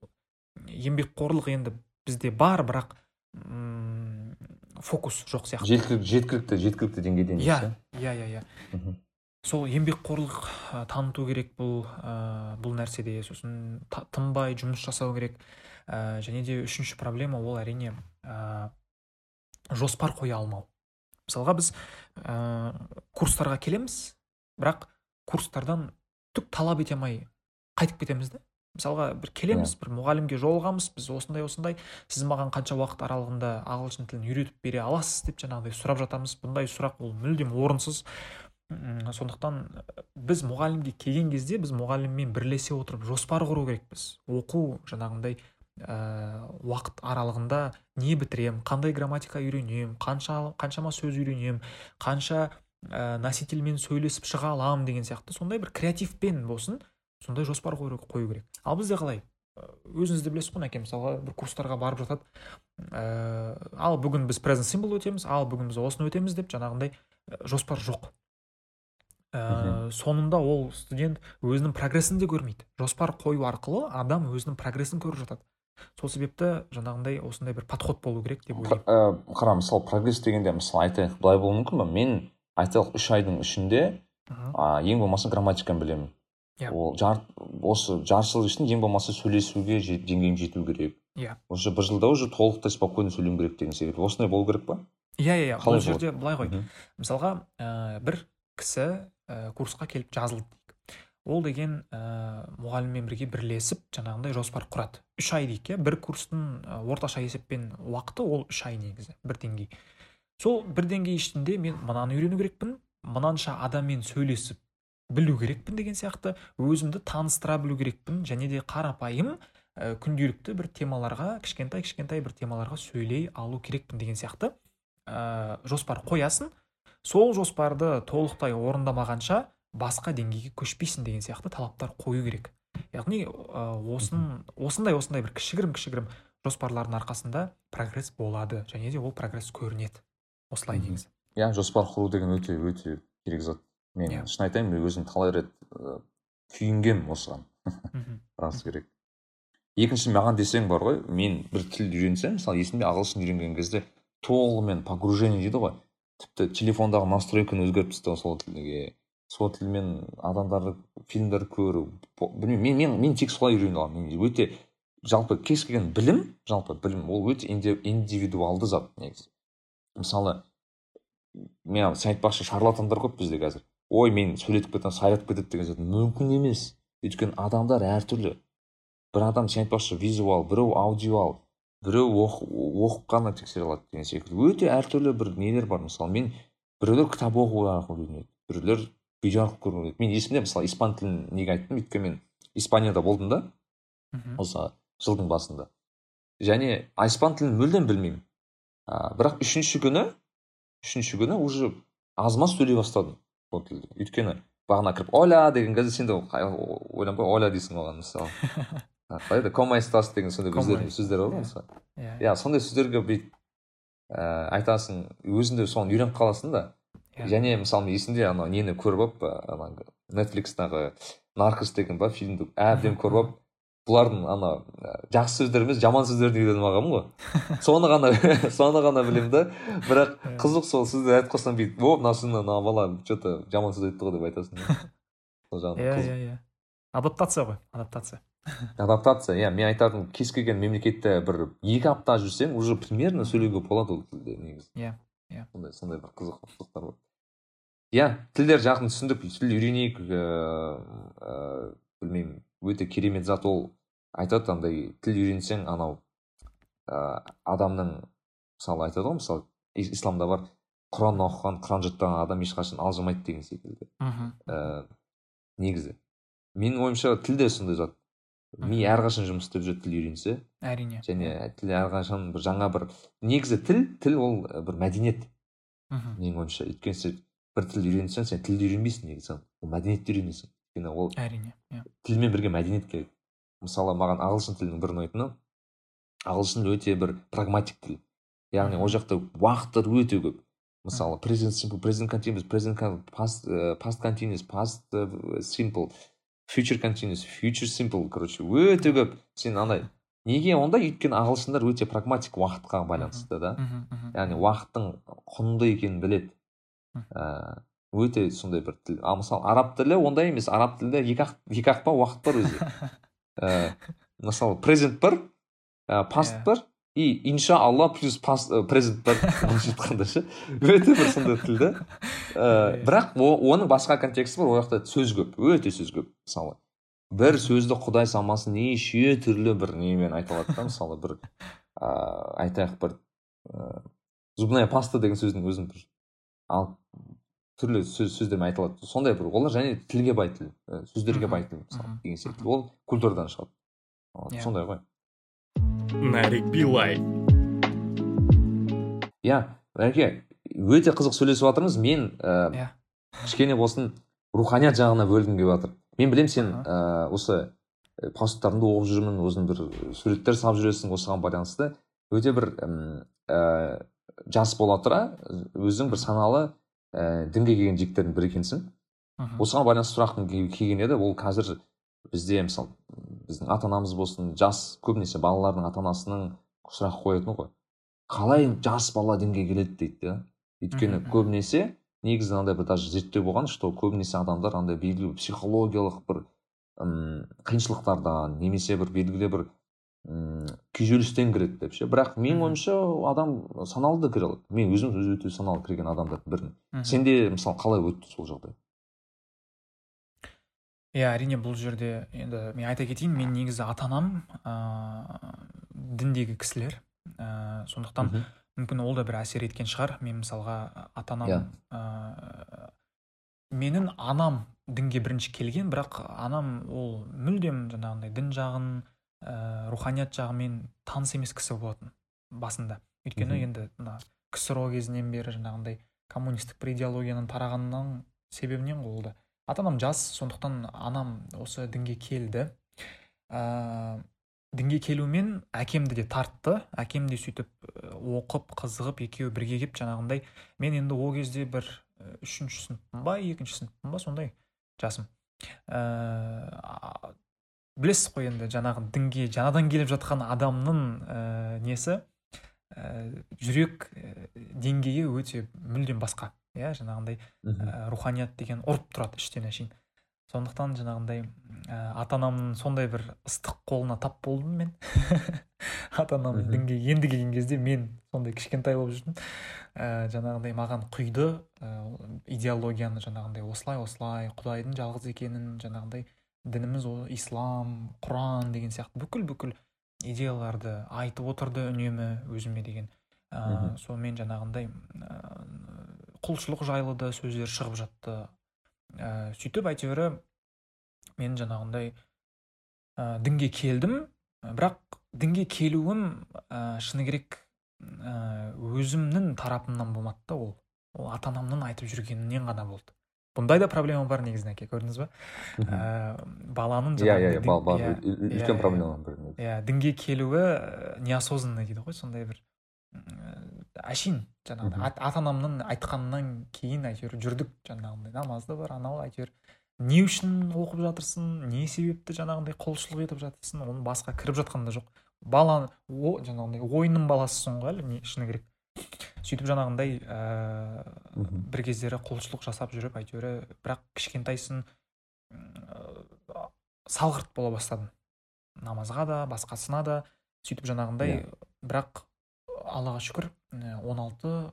еңбекқорлық енді бізде бар бірақ м, фокус жоқ сияқты. Жеткілікті жеткілікті жеткілікті деңгейде иә иә? иә иә Мгм. сол еңбекқорлық ә, таныту керек бұл ә, бұл нәрседе сосын та- тынбай жұмыс жасау керек. Ә, және де үшінші проблема ол әрине ә, жоспар қоя алмау. Мысалға біз ә, курстарға келеміз бірақ курстардан түк талап ете алмай қайтып кетеміз да. Мысалға бір келеміз бір мұғалімге жолығамыз біз осындай осындай сіз маған қанша уақыт аралығында ағылшын тілін үйретіп бере аласыз деп жаңағыдай сұрап жатамыз. Бұндай сұрақ ол мүлдем орынсыз. Сондықтан ә, біз мұғалімге келген кезде біз мұғаліммен бірлесе отырып жоспар құру керекпіз. Оқу жаңағындай ә, уақыт аралығында не бітірем қандай грамматика үйренемін қанша қаншама сөз үйренемін қанша ә, носительмен сөйлесіп шыға аламын деген сияқты сондай бір креативпен болсын сондай жоспар қою керек. Ал бізде қалай? Өзіңіз де білесіз ғой нәке мысалға бір курстарға барып жатады. Ә, ал бүгін біз present simple өтеміз ал бүгін біз осыны өтеміз деп жаңағындай жоспар жоқ. Ә, соңында ол студент өзінің прогресін де көрмейді. Жоспар қою арқылы адам өзінің прогресін көріп жатады. Сол себепті жаңағындай осындай бір подход болу керек деп ойлаймын. ә, қара мысалы прогресс дегенде мысалы айтайық былай болуы мүмкін ба мен айталық үш айдың ішінде а, ең болмаса грамматиканы білемін. Иә. ол жар, осы жарты жыл ішінде ең болмаса сөйлесуге деңгейім жету керек. Иә. уже бір жылда уже толықтай спокойно сөйлеуім керек деген секілді. Осындай болу керек па? Иә иә иә. Бұл жерде былай ғой. Мысалға ә, бір кісі ә, курсқа келіп жазылды. Ол деген ә, мұғаліммен бірге бірлесіп жаңағындай жоспар құрады. Үш ай дейік иә бір курстың ә, орташа есеппен уақыты ол үш ай негізі бір деңгей. Сол бір деңгей ішінде мен мынаны үйрену керекпін мынанша адаммен сөйлесіп білу керекпін деген сияқты өзімді таныстыра білу керекпін және де қарапайым ә, күнделікті бір темаларға кішкентай кішкентай бір темаларға сөйлей алу керекпін деген сияқты ә, жоспар қоясың. Сол жоспарды толықтай орындамағанша басқа деңгейге көшпейсің деген сияқты талаптар қою керек. Яғни ә, осын, осындай осындай бір кішігірім кішігірім жоспарлардың арқасында прогресс болады және де ол прогресс көрінеді. Осылай негізі иә жоспар құру деген өте өте керек зат. Мен Иә. шын айтайын мен өзім талай рет күйінгенмін осыған. Мхм. [laughs] Рас керек. Екінші маған десең бар ғой мен бір тіл үйренсем мысалы есімде ағылшын үйренген кезде толығымен погружение дейді ғой. Тіпті телефондағы настройканы өзгертіп тастау сол тілге. Сол тілмен адамдарды фильмдер көру. Білмеймін мен, мен, мен тек солай үйрене аламын өте жалпы кез келген білім жалпы білім ол өте инди- индивидуалды зат негізі. Мысалы мен сен айтпақшы шарлатандар көп бізде қазір. Ой мен сөйлетіп кетемін сайратып кетеді деген зат мүмкін емес. Өйткені адамдар әртүрлі. Бір адам сен айтпақшы визуал біреу аудиал біреу оқып қана тексере алады деген секілді. Өте әртүрлі бір нелер бар. Мысалы мен біреулер кітап оқу арқылы үйренеді біреулер видео арқылы көріп үйренеді мен есімде мысалы испан тілін неге айттым? Өйткені мен испанияда болдым да осы жылдың басында. Және испан тілін мүлдем білмеймін. А, бірақ үшінші күні үшінші күні уже аз маз сөйлей бастадым сол тілде өйткені бағана кіріп оля деген кезде сен де ойланбай оля дейсің оған мысалы. [laughs] Қалай еді кома деген сондай өздерінің estás, сөздер бар ғой иә. мысалы. Иә. Иә сондай сөздерге бүйтіп ә, айтасың өзің де соны үйреніп қаласың да. Және мысалы есімде анау нені көріп алып ана нетфликстағы наркос деген ба фильмді әбден көріп алып бұлардың ана жақсы сөздер емес жаман сөздерді үйреніп алғанмын ғой. [laughs] Соны ғана соны ғана білемін да. Бірақ [laughs] қызық сол сізді айтып қалсам бүйтіп о мына мына бала че то жаман сөз айтты ғой деп айтасың [laughs] сол жағынан иә иә иә адаптация ғой адаптация. Адаптация иә мен айтатыным кез келген мемлекетте бір екі апта жүрсең уже примерно сөйлеуге болады ол тілде негізі. Иә, иә. сондай сондай бір қызық қызықтар бар. Иә тілдер жақын түсіндік тіл үйренейік ыыы білмеймін өте керемет зат ол айтады андай тіл үйренсең анау ыыы адамның мысалы айтады ғой мысалы ис- исламда бар құран оқыған құран жаттаған адам ешқашан алжымайды деген секілді. Мхм. Ә, негізі. Менің ойымша тіл де сондай зат. Ми әрқашан жұмыс істеп жүреді тіл үйренсе әрине. және тіл әрқашан бір жаңа бір негізі тіл тіл ол ә, бір мәдениет. Мхм менің ойымша өйткені сен бір тіл үйренсең сен тілді үйренбейсің негізі ол мәдениетті үйренесің. Өйткені ол әрине иә. тілмен бірге мәдениет керек. Мысалы маған ағылшын тілінің бір ұнайтыны ағылшын өте бір прагматик тіл. Яғни ол жақта уақыттар өте көп. Мысалы present simple present continuous present past э, past continuous past э, simple. Future continuous future simple короче өте көп сен андай неге онда өйткені ағылшындар өте прагматик уақытқа байланысты да? Яғни уақыттың құнды екенін біледі. Мхм. ә, өте сондай бір тіл. Ал мысалы араб тілі ондай емес. Араб тілінде екі ақ екі ақ па уақыт бар өзі. [laughs] Ә, мысалы презент бар ә, паст Иә. бар и иншалла плюс паст презент бар [laughs] былайша айтқанда ше. Өте бір сондай тіл да ә, Иә. бірақ оның басқа контексті бар ол жақта сөз көп өте сөз көп мысалы. Бір сөзді құдай салмасын неше түрлі бір немен айта алады да мысалы бір ыыы айтайық бір ыыы зубная паста деген сөздің өзін бір ал түрлі сөз сөздермен айта алады. Сондай бір олар және тілге бай тіл сөздерге бай тіл мысалы деген мгм. ол культурадан шығады. Иә. сондай ғой. Нарик билай иә әке өте қызық сөйлесіп жатырмыз. Мен ііі Иә. кішкене болсын руханият жағына бөлгім келіп жатыр. Мен білемін сен ыыы осы посттарымды оқып жүрмін өзім бір суреттер салып жүресің осыған байланысты. Өте бір м, ә, жас бола тұра өзің бір саналы ә, дінге келген жігіттердің бірі екенсің. Мхм. осыған байланысты сұрағым ке- келген еді. Ол қазір бізде мысалы біздің ата анамыз болсын жас көбінесе балалардың ата анасының сұрақ қоятыны ғой. Қалай жас бала дінге келеді дейді да өйткені көбінесе негізі андай бір даже зерттеу болған что көбінесе адамдар андай белгілі бір психологиялық бір ым, қиыншылықтардан немесе бір белгілі бір м, күйзелістен кіреді деп ше. Бірақ менің ойымша адам саналы да кіре алады. Мен өзім өз өте саналы кірген адамдардың бірімін сенде мысалы қалай өтті сол жағдай? Иә әрине бұл жерде енді мен айта кетейін мен негізі ата анам ыыы діндегі кісілер. Ыыы сондықтан мүмкін ол да бір әсер еткен шығар. Мен мысалға ата анам Иә. ыыы менің анам дінге бірінші келген бірақ анам ол мүлдем жаңағындай дін жағын ыыы руханият жағымен таныс емес кісі болатын басында. Өйткені Мгм. енді мына ксро кезінен бері жаңағындай коммунистік бір идеологияның тарағанның себебінен ғой ол да. Ата анам жас сондықтан анам осы дінге келді. Ыыы дінге келумен әкемді де тартты. Әкем де сөйтіп оқып қызығып екеуі бірге келіп жаңағындай мен енді ол кезде бір үшінші сыныппын ба екінші сыныппын ба сондай жасым. Ыыы білесіз ғой енді жаңағы дінге жаңадан келіп жатқан адамның ә, несі? Ә, жүрек ә, деңгейі өте мүлдем басқа. Иә жаңағындай ә, руханият деген ұрып тұрады іштен әшейін. Сондықтан жаңағындай ә, ата анамның сондай бір ыстық қолына тап болдым мен. [laughs] Ата анам дінге енді келген кезде мен сондай кішкентай болып жүрдім. Ә, жаңағындай маған құйды. Ә, идеологияны жаңағындай осылай осылай құдайдың жалғыз екенін жаңағындай дініміз ол ислам құран деген сияқты бүкіл бүкіл идеяларды айтып отырды үнемі өзіме деген. Ә, сонымен жаңағындай ә, құлшылық жайлы да сөздер шығып жатты. Ә, сөйтіп әйтеуір мен жаңағындай ә, дінге келдім. Бірақ дінге келуім ә, шыны керек ә, өзімнің тарапымнан болмады да ол. Ол ата анамның айтып жүргенінен ғана болды. Бұндай да проблема бар негізінен әке көрдіңіз ба? Ә, баланың иә иә иә иә, үлкен иә. негізі. иә дінге келуі ә, неосознанно дейді ғой сондай бір әшейін жаңағыдай ата анамның айтқанынан кейін әйтеуір жүрдік жаңағындай. Намаз да бар анау әйтеуір не үшін оқып жатырсың не себепті жаңағындай құлшылық етіп жатырсың оның басқа кіріп жатқан да жоқ. Бала о жаңағындай ойынның баласысың ғой әлі не шыны керек. Сөйтіп жаңағындай ә, бір кездері құлшылық жасап жүріп әйтеуір бірақ кішкентайсын м, салғырт бола бастадым. Намазға да басқасына да. Сөйтіп жаңағындай Иә. бірақ аллаға шүкір ә, 16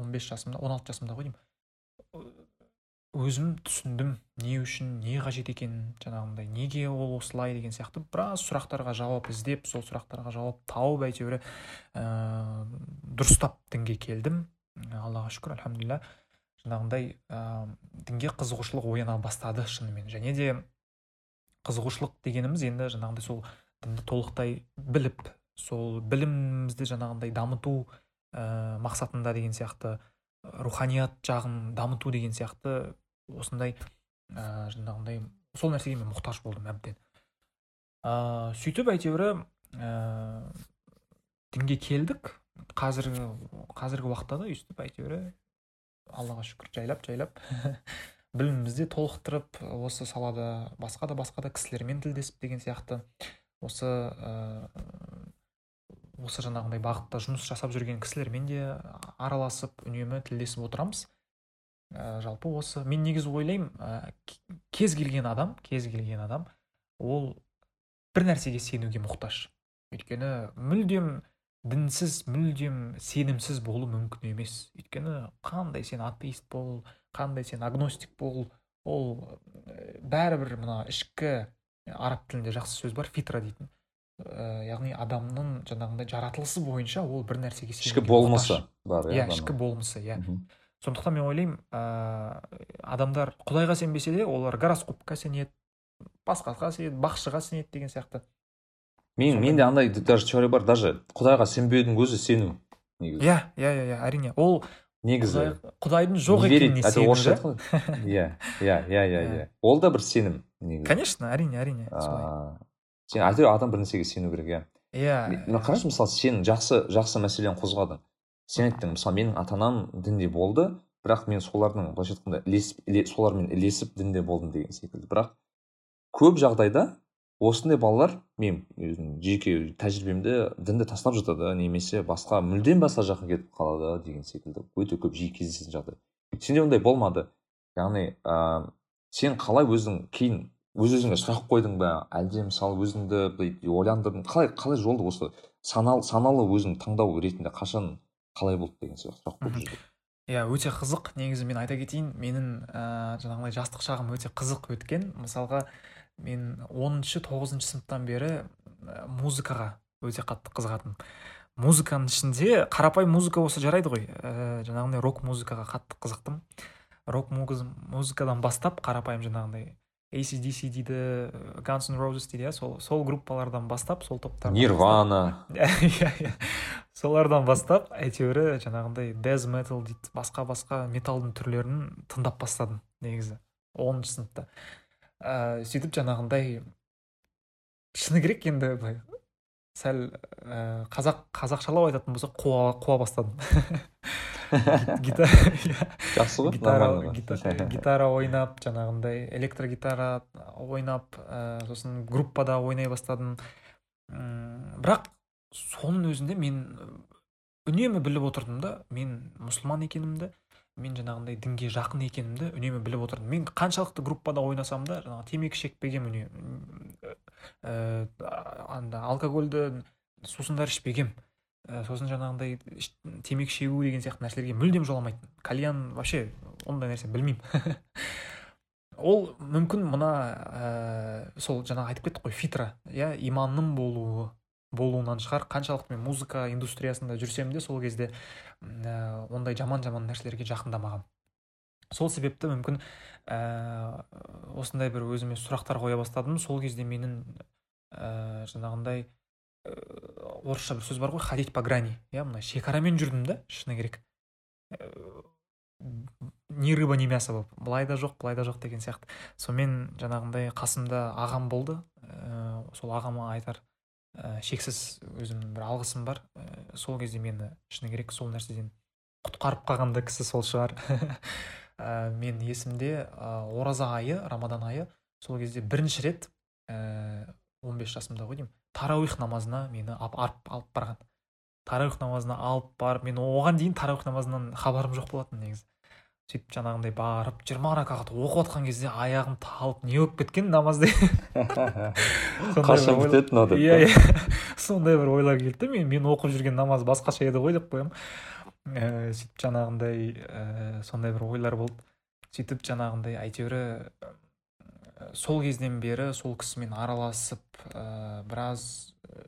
15 жасымда 16 жасымда ғой деймін. Өзім түсіндім не үшін не қажет екенін жаңағындай неге ол осылай деген сияқты біраз сұрақтарға жауап іздеп сол сұрақтарға жауап тауып әйтеуір ә, дұрыстап дінге келдім. Аллаға шүкір альхамдулилля жаңағындай ә, дінге қызығушылық ояна бастады шынымен. Және де қызығушылық дегеніміз енді жаңағындай сол дінді толықтай біліп сол білімімізді жаңағындай дамыту ә, мақсатында деген сияқты руханият жағын дамыту деген сияқты осындай ә, жаңағындай сол нәрсеге мен мұқтаж болдым әбден. Ә, сөйтіп әйтеуір ә, дінге келдік. Қазіргі қазіргі уақытта да өйстіп әйтеуір аллаға шүкір жайлап жайлап [laughs] білімімізді толықтырып осы салада басқа да басқа да кісілермен тілдесіп деген сияқты осы осы жаңағындай бағытта жұмыс жасап жүрген кісілермен де араласып үнемі тілдесіп отырамыз. Ә, жалпы осы мен негізі ойлаймын ә, кез келген адам кез келген адам ол бір нәрсеге сенуге мұқтаж. Өйткені мүлдем дінсіз мүлдем сенімсіз болу мүмкін емес. Өйткені қандай сен атеист бол қандай сен агностик бол ол ә, бәрібір мына ішкі араб тілінде жақсы сөз бар фитра дейтін. Ә, яғни адамның жаңағындай жаратылысы бойынша ол бір нәрсеге ішкі болмысы бар иә адамның. ішкі болмысы иә. Сондықтан мен ойлаймын ә, адамдар құдайға сенбесе де олар гороскопқа сенеді басқаға сенеді бақшыға сенеді деген сияқты. Мен менде андай даже теория бар даже құдайға сенбеудің өзі сену негізі. Иә иә иә иә әрине. Ол негізі. Құдай- құдайдың жоқ екеніне сену [laughs] иә иә иә иә Иә. [laughs] иә. Ол да бір сенім негізі. Конечно әрине әрине солай. Сен әйтеуір адам бір нәрсеге сену керек иә. Иә мына қарашы мысалы сен жақсы жақсы мәселені қозғадың. Сен айттың мысалы менің ата анам дінде болды бірақ мен солардың былайша айтқанда ілесіп іле- солармен ілесіп дінде болдым деген секілді. Бірақ көп жағдайда осындай балалар мен өзімнің жеке тәжірибемде дінді тастап жатады немесе басқа мүлдем басқа жаққа кетіп қалады деген секілді. Өте көп жиі кездесетін жағдай. Сенде ондай болмады? Яғни ә, сен қалай өзің кейін өз өзіңе сұрақ қойдың ба әлде мысалы өзіңді бүйтіп ойландырдың қалай қалай жолды осы саналы саналы өзің таңдау ретінде қашан қалай болды деген сияқты сұрақ жүрді. Иә өте қызық. Негізі мен айта кетейін менің ә, жаңағыдай жастық шағым өте қызық өткен. Мысалға мен 10-шы 9-шы сыныптан бері ә, музыкаға өте қатты қызығатынмын. Музыканың ішінде қарапайым музыка болса жарайды ғой. Ә, жаңағындай рок музыкаға қатты қызықтым. Рок музыкадан бастап қарапайым жаңағындай ACDC дейді Guns N' Roses дейді иә? Сол сол группалардан бастап сол топтардан нирвана. [laughs] иә иә. Солардан бастап әйтеуір жаңағындай дез метал дейді басқа басқа металдың түрлерін тыңдап бастадым негізі оныншы сыныпта. Ә, сөйтіп жаңағындай шыны керек енді былай. Сәл ә, қазақ қазақшалап айтатын болсақ қуа, қуа бастадым. [laughs] [laughs] жақсы ғой гитара гитара ойнап жаңағындай электрогитара ойнап ә, сосын группада ойнай бастадым. Бірақ соның өзінде мен үнемі біліп отырдым да мен мұсылман екенімді мен жаңағындай дінге жақын екенімді үнемі біліп отырдым. Мен қаншалықты группада ойнасам да жаңағы темекі шекпегенмін үнемі ә, анда алкогольді сусындар ішпегем ә, сосын жаңағындай темекі шегу деген сияқты нәрселерге мүлдем жоламайтын. Кальян вообще ондай нәрсе білмеймін. [laughs] Ол мүмкін мына ә, сол жаңа айтып кеттік қой фитра иә иманның болуы болуынан шығар. Қаншалықты мен музыка индустриясында жүрсем де сол кезде ә, ондай жаман жаман нәрселерге жақындамағанмын сол себепті мүмкін ә, осындай бір өзіме сұрақтар қоя бастадым. Сол кезде менің ә, жаңағындай орысша бір сөз бар ғой ходить по грани. Иә мына шекарамен жүрдім да шыны керек. Ә, ни рыба ни мясо болып былай да жоқ былай да жоқ деген сияқты. Сонымен жаңағындай қасымда ағам болды. Ә, сол ағама айтар ә, шексіз өзімнің бір алғысым бар. Ә, сол кезде мені шыны керек сол нәрседен құтқарып қалған да кісі сол шығар. Ә, [laughs] мен есімде ораза айы рамадан айы. Сол кезде бірінші рет ә, 15 жасымда ғой деймін. Тарауих намазына мені алып, алып, алып барған. Тарауих намазына алып барып мен оған дейін тарауих намазынан хабарым жоқ болатын негізі. Сөйтіп жаңағындай барып жиырма ракағат оқып жатқан кезде аяғым талып не болып кеткен намазда [laughs] қашан бітеді мынау деп иә иә. [laughs] Сондай бір ойлар келді мен мен оқып жүрген намаз басқаша еді ғой деп қоямын. Ә, сөйтіп жаңағындай ә, сондай бір ойлар болды. Сөйтіп жаңағындай әйтеуір сол кезден бері сол кісімен араласып ә, біраз ә,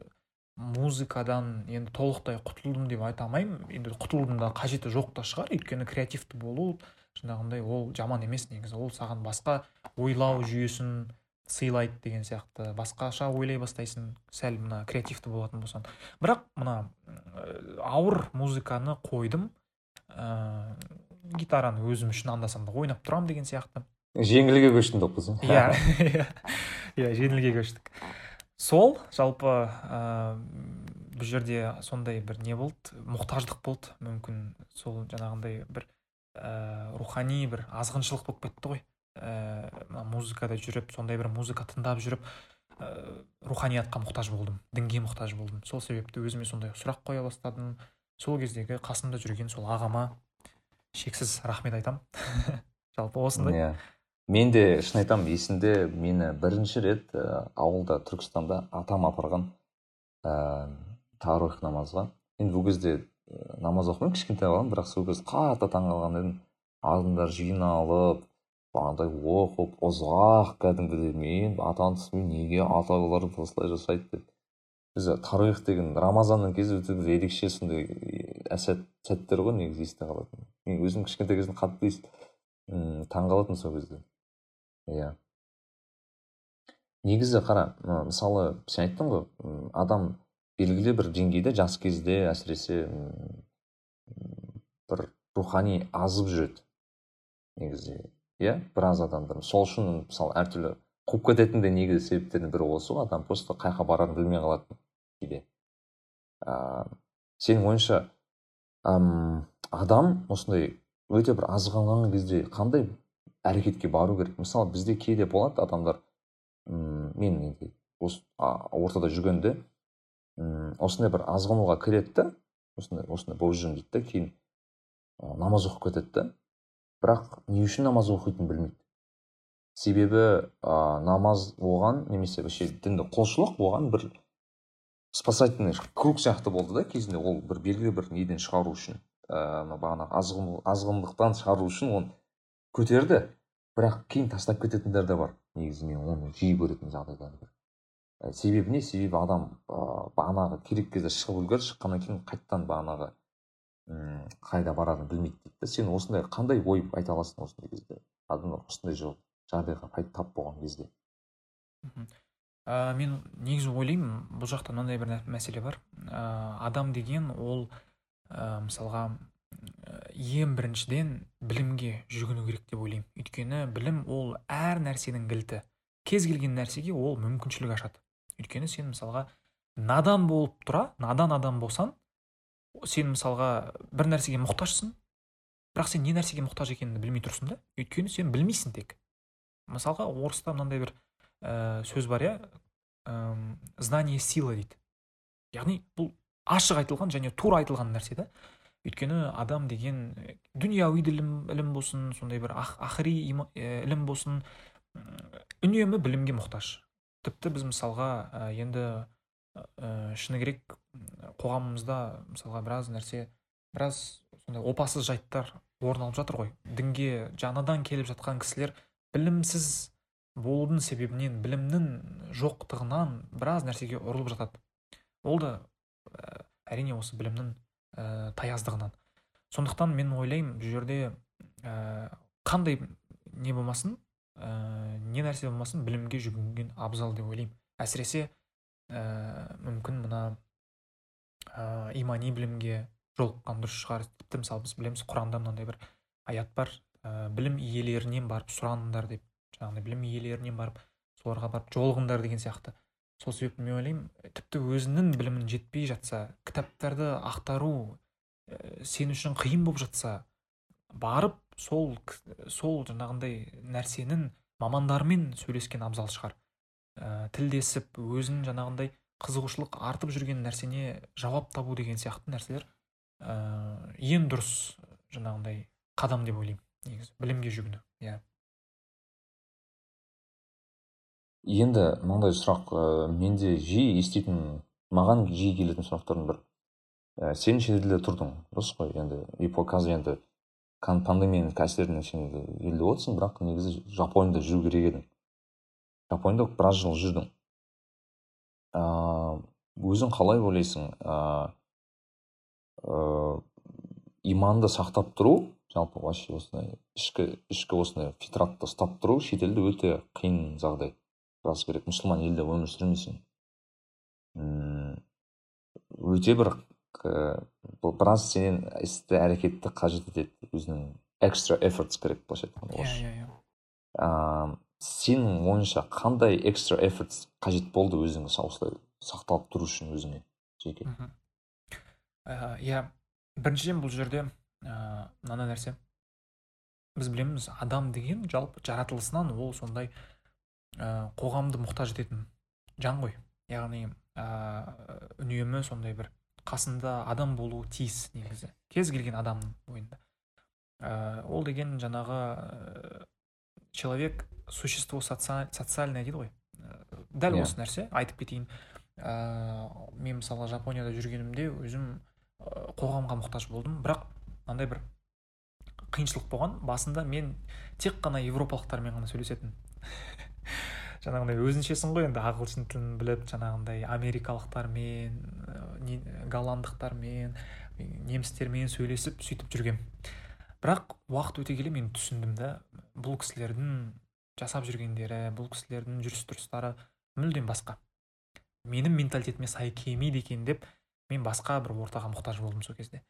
музыкадан енді толықтай құтылдым деп айта алмаймын. Енді құтылудың да қажеті жоқ та шығар. Өйткені креативті болу жаңағындай ол жаман емес негізі. Ол саған басқа ойлау жүйесін сыйлайды деген сияқты. Басқаша ойлай бастайсың сәл мына креативті болатын болсаң. Бірақ мына ә, ауыр музыканы қойдым. Ә, гитараны өзім үшін анда санда ойнап тұрамын деген сияқты. Жеңілге көштің деп қойсың иә. [laughs] Иә иә жеңілге көштік. Сол жалпы ә, бұл жерде сондай бір не болды? Мұқтаждық болды. Мүмкін сол жаңағындай бір ә, рухани бір азғыншылық болып кетті ғой. Ә, музыкада жүріп сондай бір музыка тыңдап жүріп ә, руханиятқа мұқтаж болдым дінге мұқтаж болдым. Сол себепті өзіме сондай сұрақ қоя бастадым. Сол кездегі қасымда жүрген сол ағама шексіз рахмет айтамын [laughs] жалпы осындай. Иә. Мен де шын айтамын есімде мені бірінші рет ә, ауылда түркістанда атам апарған ә, тарауих намазға. Енді бұл кезде ә, намаз оқымаймын кішкентай баламын бірақ сол кезде қатты таңқалған едім. Адамдар жиналып андай оқып ұзақ кәдімгідей мен атаны түсінбеймін неге аталар осылай жасайды деп. Бізде тарауих деген рамазанның кезі өте бір ерекше сондай әсет сәттер ғой негізі есте қалатын. Мен өзім кішкентай кезімде қатты таңқалатынмын сол кезде. Иә. Негізі қара мысалы сен айттың ғой адам белгілі бір деңгейде жас кезде әсіресе бір рухани азып жүреді. Негізі иә біраз адамдар. Сол үшін мысалы әртүрлі қуып кететін де негізі себептердің бірі осы ғой. Адам просто қай жаққа барарын білмей қалады кейде. Ыыы сенің ойыңша адам осындай өте бір азғанған кезде қандай әрекетке бару керек. Мысалы бізде кейде болады адамдар м мен осы ортада жүргенде м осындай бір азғынуға кіреді да осындай осындай болып жүрмін дейді да кейін намаз оқып кетеді да бірақ не үшін намаз оқитынын білмейді. Себебі ә, намаз оған немесе вообще дінді құлшылық оған бір спасательный круг сияқты болды да кезінде ол бір белгілі бір неден шығару үшін ыыы бағанағы азғын азғындықтан шығару үшін оны көтерді. Бірақ кейін тастап кететіндер де бар. Негізі мен оны жиі көретін жағдайлар бар. Себебі не? Себебі адам ыыы бағанағы керек кезде шығып үлгерді шыққаннан кейін қайтадан бағанағы м қайда барарын білмейді дейді да сен осындай қандай ой айта аласың осындай кезде? Адамдар осындай жағдайға тап болған кезде. Ә, мен негізі ойлаймын бұл жақта мынандай бір мәселе бар. Ә, адам деген ол ә, мысалға ең біріншіден білімге жүгіну керек деп ойлаймын. Өйткені білім ол әр нәрсенің кілті. Кез келген нәрсеге ол мүмкіншілік ашады. Өйткені сен мысалға надан болып тұра надан адам болсаң сен мысалға бір нәрсеге мұқтажсың бірақ сен не нәрсеге мұқтаж екеніңді білмей тұрсың да. Өйткені сен білмейсің тек. Мысалға орыста мынандай бір ә, сөз бар иә? Знание сила дейді. Яғни бұл ашық айтылған және тура айтылған нәрсе да. Өйткені адам деген дүнияуи ілім, ілім болсын сондай бір ақыри ілім болсын үнемі білімге мұқтаж. Тіпті біз мысалға ә, енді ә, шыны керек қоғамымызда мысалға біраз нәрсе біраз сондай опасыз жайттар орын алып жатыр ғой. Дінге жаңадан келіп жатқан кісілер білімсіз болудың себебінен білімнің жоқтығынан біраз нәрсеге ұрылып жатады. Ол да әрине осы білімнің ә, таяздығынан сондықтан мен ойлаймын бұл жерде ә, қандай не болмасын ә, не нәрсе болмасын білімге жүгінген абзал деп ойлаймын. Әсіресе ә, мүмкін мына ә, имани білімге жолыққан дұрыс шығар. Тіпті мысалы біз білеміз құранда мынандай бір аят бар. Ә, білім иелерінен барып сұраңдар деп. Жаңағыдай білім иелерінен барып соларға барып жолығыңдар деген сияқты. Сол себепті мен ойлаймын тіпті өзінің білімін жетпей жатса кітаптарды ақтару ә, сен үшін қиын болып жатса барып сол сол жаңағындай нәрсенің мамандарымен сөйлескен абзал шығар. Ә, тілдесіп өзін жаңағындай қызығушылық артып жүрген нәрсене жауап табу деген сияқты нәрселер ә, ең дұрыс жаңағындай қадам деп ойлаймын негізі білімге жүгіну иә. Енді мынандай сұрақ ә, менде жиі еститін маған жиі келетін сұрақтардың бірі ә, сен шетелде тұрдың дұрыс қой енді и қазір енді пандемияның әсерінен сен елде отырсың бірақ негізі жапонияда жүру керек едің. Жапонияда біраз жыл жүрдің. Ыыы өзің қалай ойлайсың ыыы ә, иманды сақтап тұру жалпы вообще осындай ішкі ішкі осындай фитратты ұстап тұру шетелде өте қиын жағдай. Рас керек мұсылман елде өмір сүрмейсің. Өте бір бұл біраз сенен істі әрекетті қажет етеді. Өзінің экстра efforts керек былайша айтқанда иә иә иә. Сенің ойыңша қандай экстра efforts қажет болды өзіңе осылай сақталып тұру үшін өзіңе жеке? Иә. Біріншіден бұл жерде ә, мынандай нәрсе. Біз білеміз адам деген жалпы жаратылысынан ол сондай ә, қоғамды мұқтаж ететін жан ғой. Яғни ә, үнемі сондай бір қасында адам болуы тиіс негізі. Кез келген адамның ойында ә, ол деген жаңағы ә, человек существо социальное дейді ғой. Дәл yeah. осы нәрсе. Айтып кетейін. Ә, мен мысалы жапонияда жүргенімде өзім қоғамға мұқтаж болдым. Бірақ мынандай бір қиыншылық болған. Басында мен тек қана европалықтармен ғана сөйлесетінмін жаңағындай өзіншесің ғой енді? Ағылшын тілін біліп жаңағындай америкалықтармен голландықтармен немістермен сөйлесіп сөйтіп жүргем. Бірақ уақыт өте келе мен түсіндім да бұл кісілердің жасап жүргендері бұл кісілердің жүріс тұрыстары мүлдем басқа. Менің менталитетіме сай келмейді екен деп мен басқа бір ортаға мұқтаж болдым сол кезде.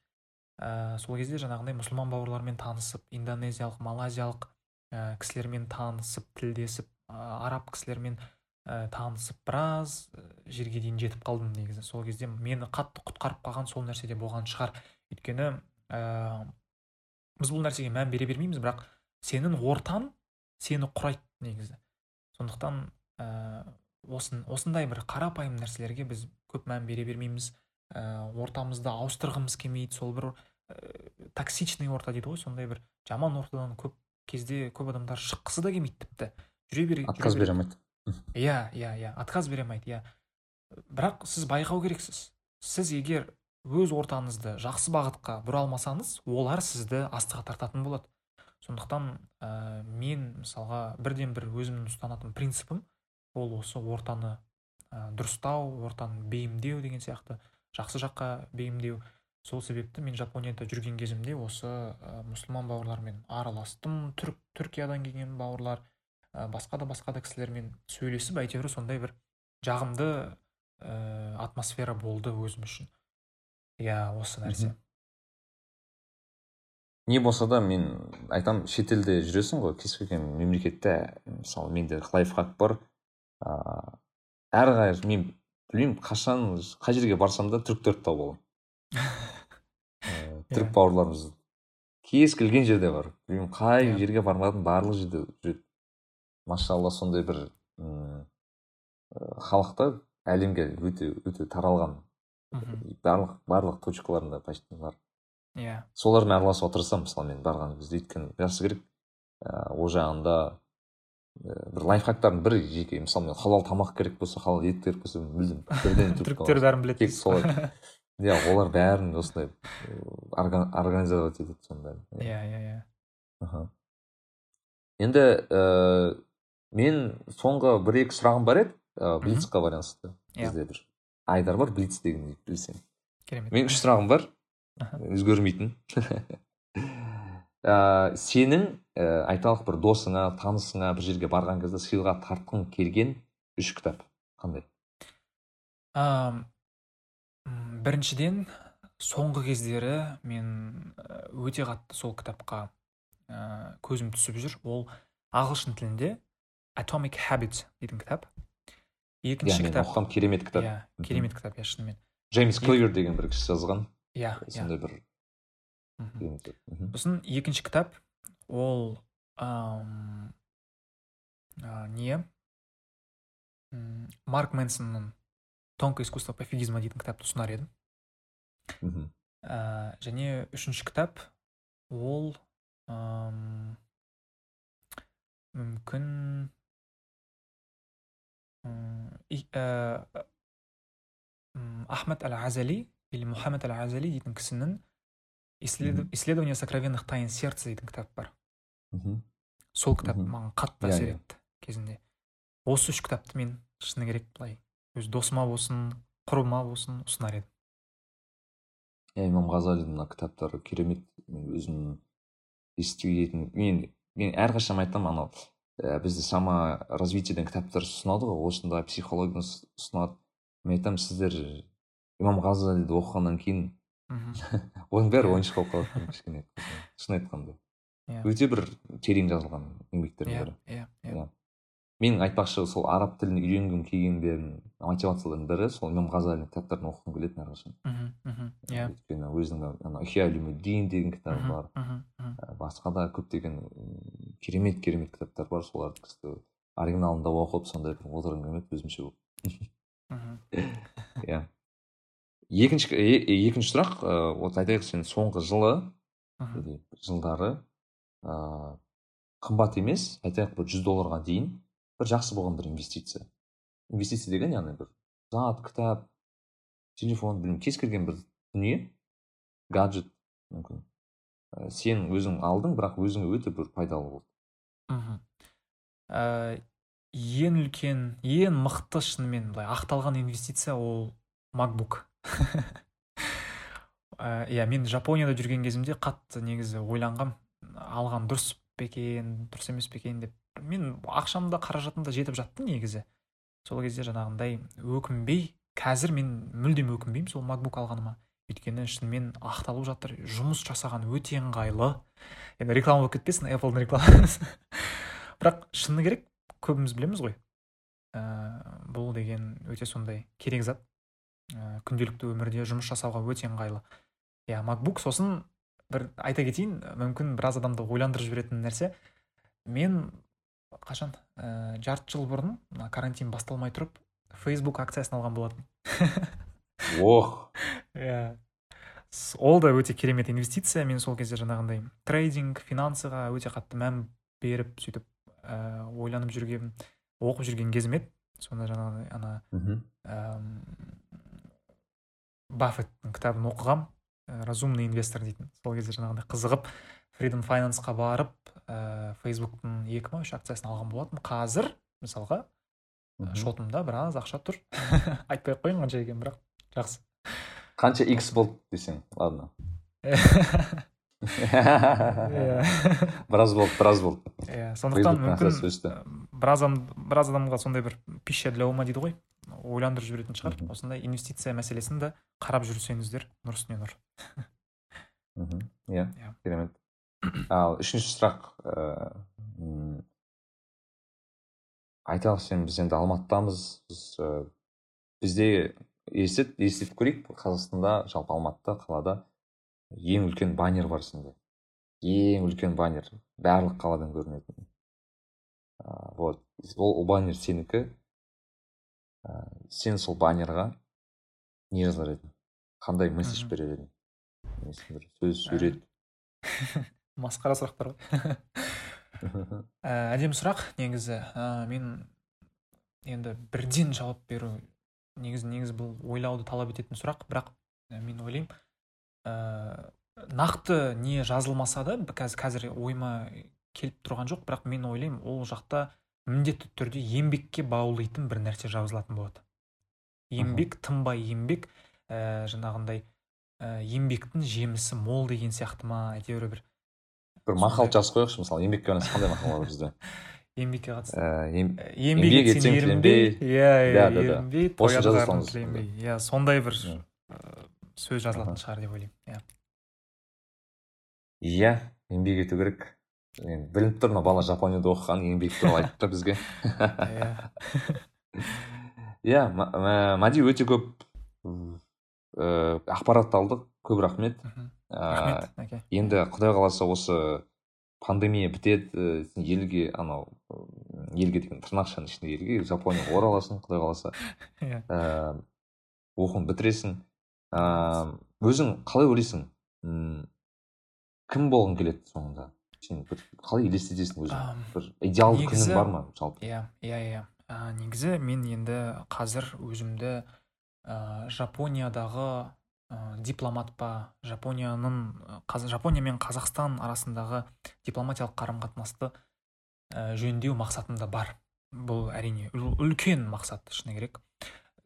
Ә, сол кезде жаңағындай мұсылман бауырлармен танысып индонезиялық малайзиялық ә, кісілермен танысып тілдесіп араб кісілермен ә, танысып біраз жерге дейін жетіп қалдым негізі. Сол кезде мені қатты құтқарып қалған сол нәрсе де болған шығар. Өйткені ә, біз бұл нәрсеге мән бере бермейміз бірақ сенің ортаң сені құрайды негізі. Сондықтан ә, осын, осындай бір қарапайым нәрселерге біз көп мән бере бермейміз. Ә, ортамызды ауыстырғымыз келмейді. Сол бір ә, токсичный орта дейді ғой сондай бір жаман ортадан көп кезде көп адамдар шыққысы да келмейді тіпті. Жүре бере отказ бере алмайды иә иә иә отказ бере алмайды иә бірақ сіз байқау керексіз. Сіз егер өз ортаңызды жақсы бағытқа бұра алмасаңыз олар сізді астыға тартатын болады. Сондықтан ә, мен мысалға бірден бір өзімнің ұстанатын принципім ол осы ортаны ә, дұрыстау ортаны бейімдеу деген сияқты жақсы жаққа бейімдеу. Сол себепті мен жапонияда жүрген кезімде осы ә, мұсылман бауырлармен араластым. Түрк түркиядан келген бауырлар. Басқа да басқа да кісілермен сөйлесіп әйтеуір сондай бір жағымды ә, атмосфера болды өзім үшін. Иә осы нәрсе. Не болса да мен айтам шетелде жүресің ғой кез келген мемлекетте. Мысалы менде лайфхак бар. Ыыы әрқайсы мен білмеймін қашан қай жерге барсам да түріктерді тауып аламын. [laughs] Түрік бауырларымыз кез келген жерде бар. Білмеймін қай Иә. жерге бармадым барлық жерде жүреді машалла сондай бір м халықта әлемге өте өте таралған барлық барлық точкаларында почти бар. Иә. Солармен араласуға тырысамын мысалы мен барған кезде өйткені жақсы керек ыыы ол жағында і бір лайфхактардың бірі жеке мысалы мен халал тамақ керек болса халал ет керек болса мүлдем [laughs] бірден түріктер бәрін біледі тек солар иә олар [laughs] бәрін осындай организовать етеді соның бәрін. Иә. Иә иә Аха. енді ііі мен соңғы бір екі сұрағым бар еді ыыы блицқа байланысты Иә. бізде бір айдар бар блиц деген білсең. Керемет. Менің үш сұрағым бар өзгермейтін. [laughs] Ә, сенің ә, айталық бір досыңа танысыңа бір жерге барған кезде сыйға тартқың келген үш кітап қандай? М, біріншіден соңғы кездері мен ә, өте қатты сол кітапқа ә, көзім түсіп жүр. Ол ағылшын тілінде. Atomic habits дейтін кітап. Иә екінші мен кітап оқығам керемет кітап. Иә керемет кітап иә шынымен. Джеймс клигер деген бір кісі жазған. Иә иә. сондай бір кітап. Мхм. сосын екінші кітап ол а, не? Марк мэнсонның тонкое искусство пофигизма дейтін кітапты ұсынар едім. Мхм. ә, және үшінші кітап ол мүмкін ә, ахмед әл азали или мұхаммед әл азали дейтін кісінің «Исслед- Мгм. исследование сокровенных тайн сердца дейтін кітап бар Мхм. сол кітап маған қатты әсер етті кезінде осы үш кітапты мен шыны керек былай өз досыма болсын құрбыма болсын ұсынар едім иә имам ғазалидің мына кітаптары керемет мен өзім естіген мен мен әрқашан айтамын анау ә, бізде сама развитиеден кітаптар ұсынады ғой осындай психологияны ұс- ұсынады мен айтамын сіздер имам ғазалиді оқығаннан кейін мхм. [laughs] оның бәрі Иә. ойыншық болып қалады кішкене шын айтқанда Иә. өте бір терең жазылған еңбектердің иә бірі иә иә иә менің айтпақшы сол араб тілін үйренгім келгендердің мотивацияларының бірі сол имам ғазалидің кітаптарын оқығым келетін әрқашан. Мхм мхм иә. өйткені өзінің ана деген кітабы бар. мхм, ә, басқа да көптеген керемет керемет кітаптар бар. Соларды кісі оригиналында оқып сондай бір отырғым келмеді өзімше болып. Мхм. [laughs] иә. Екінші екінші сұрақ вот айтайық сен соңғы жылы жылдары ыыы қымбат емес айтайық бір жүз долларға дейін. Бір жақсы болған бір инвестиция. Инвестиция деген яғни бір зат кітап телефон білмеймін кез келген бір дүние гаджет мүмкін. Ә, сен өзің алдың бірақ өзіңе өте бір пайдалы болды. Мхм. Ә, ең үлкен ең мықты шынымен былай ақталған инвестиция ол макбук Ә, [laughs] иә мен жапонияда жүрген кезімде қатты негізі ойланғам алған дұрыс па екен дұрыс емес пе екен деп мен ақшам да қаражатым да жетіп жатты негізі. Сол кезде жаңағындай өкінбей қазір мен мүлдем өкінбеймін сол макбук алғаныма. Өйткені шынымен ақталып жатыр жұмыс жасаған өте ыңғайлы. Енді реклама болып кетпесін Apple'дың рекламасы. [laughs] Бірақ шыны керек көбіміз білеміз ғой. Ә, бұл деген өте сондай керек зат. Ә, күнделікті өмірде жұмыс жасауға өте ыңғайлы. Иә макбук сосын бір айта кетейін мүмкін біраз адамды ойландырып жіберетін нәрсе. Мен қашан? Ә, жарты жыл бұрын мына карантин басталмай тұрып фейсбук акциясын алған болатын. [laughs] Ох! Иә. Ол да өте керемет инвестиция мен сол кезде жаңағындай трейдинг финансыға өте қатты мән беріп сөйтіп ә, ойланып жүрген оқып жүрген кезім еді. Сонда жаңағы ана баффеттің кітабын оқығам. Разумный инвестор дейтін. Сол кезде жаңағындай қызығып фридом файнансқа барып ә, фейсбуктың екі ма үш акциясын алған болатын қазір мысалға шотымда біраз ақша тұр. [laughs] Айтпай ақ қояйын қанша екенін бірақ жақсы. Қанша x болды десең ладно. [laughs] Біраз болды біраз болды. Иә сондықтан мүмкін біраз біраз адамға сондай бір пища для ума дейді ғой. Ойландырып жіберетін шығар. Осындай инвестиция мәселесін де қарап жүрсеңіздер нұр үстіне нұр. [laughs] Иә. керемет. Ал үшінші сұрақ ыыы айталық сен біз енді алматыдамыз. Біз бізде естіп естіп көрейік қазақстанда жалпы алматыда қалада ең үлкен баннер бар сенде. Ең үлкен баннер барлық қаладан көрінетін. Вот ол баннер сенікі. Ә, сен сол баннерға не жазар едің? Қандай месседж берер едің? Сөз сурет? [laughs] масқара сұрақтар ғой. [laughs] Әдемі сұрақ. Негізі ә, мен енді бірден жауап беру негізі негізі бұл ойлауды талап ететін сұрақ. Бірақ мен ойлаймын ә, нақты не жазылмаса да қазір, қазір ойыма келіп тұрған жоқ. Бірақ мен ойлаймын ол жақта міндетті түрде еңбекке баулитын бір нәрсе жазылатын болады. Еңбек тынбай еңбек ә, жаңағындай ә, еңбектің жемісі мол деген сияқты ма әйтеуір бір. Бір мақал жазып қояйықшы мысалы еңбекке байланысты қандай мақал бар бізде? Еңбекке қатысты. Еңбек етсең тіленбей иә иә ерінбей иә сондай бір сөз жазылатын шығар деп ойлаймын иә. Иә еңбек ету керек. Енді білініп тұр мына бала жапонияда оқыған еңбек туралы айтып тұр бізге. Иә. [laughs] Мади өте көп ақпарат алдық. Көп рахмет. Рахмет. Енді құдай қаласа осы пандемия бітеді елге анау елге деген тырнақшаның ішінде елге жапонияға ораласың құдай қаласа. [laughs] Иә. Оқуын бітіресің. Ыыы өзің қалай ойлайсың? Кім болғың келеді соңында? Сен бір қалай елестетесің өзің? Бір идеалды күнің бар ма жалпы? иә иә иә. Негізі мен енді қазір өзімді ә, жапониядағы ә, дипломат па жапонияның жапония мен қазақстан арасындағы дипломатиялық қарым қатынасты ә, жөндеу мақсатымда бар. Бұл әрине үлкен мақсат шыны керек.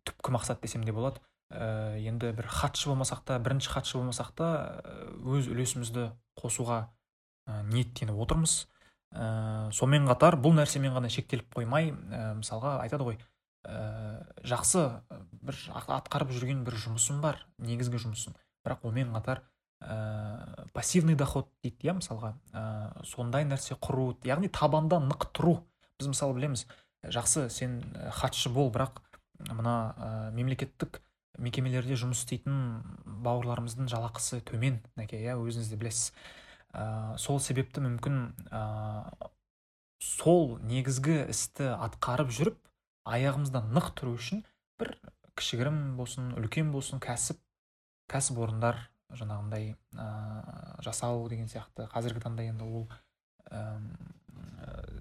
Түпкі мақсат десем де болады. Ә, енді бір хатшы болмасақ та бірінші хатшы болмасақ та өз үлесімізді қосуға ә, ниеттеніп отырмыз. Ә, сонымен қатар бұл нәрсемен ғана шектеліп қоймай ә, мысалға айтады ғой ә, жақсы бір атқарып жүрген бір жұмысым бар негізгі жұмысым. Бірақ онымен қатар ә, пассивный доход дейді иә мысалға. Ә, сондай нәрсе құру яғни табанда нық тұру. Біз мысалы білеміз жақсы сен хатшы бол бірақ мына ә, мемлекеттік мекемелерде жұмыс істейтін бауырларымыздың жалақысы төмен нәке иә өзіңіз де білесіз. Ә, сол себепті мүмкін ә, сол негізгі істі атқарып жүріп аяғымызда нық тұру үшін бір кішігірім болсын үлкен болсын кәсіп кәсіпорындар жаңағындай ә, жасау деген сияқты. Қазіргі таңда енді ол ә,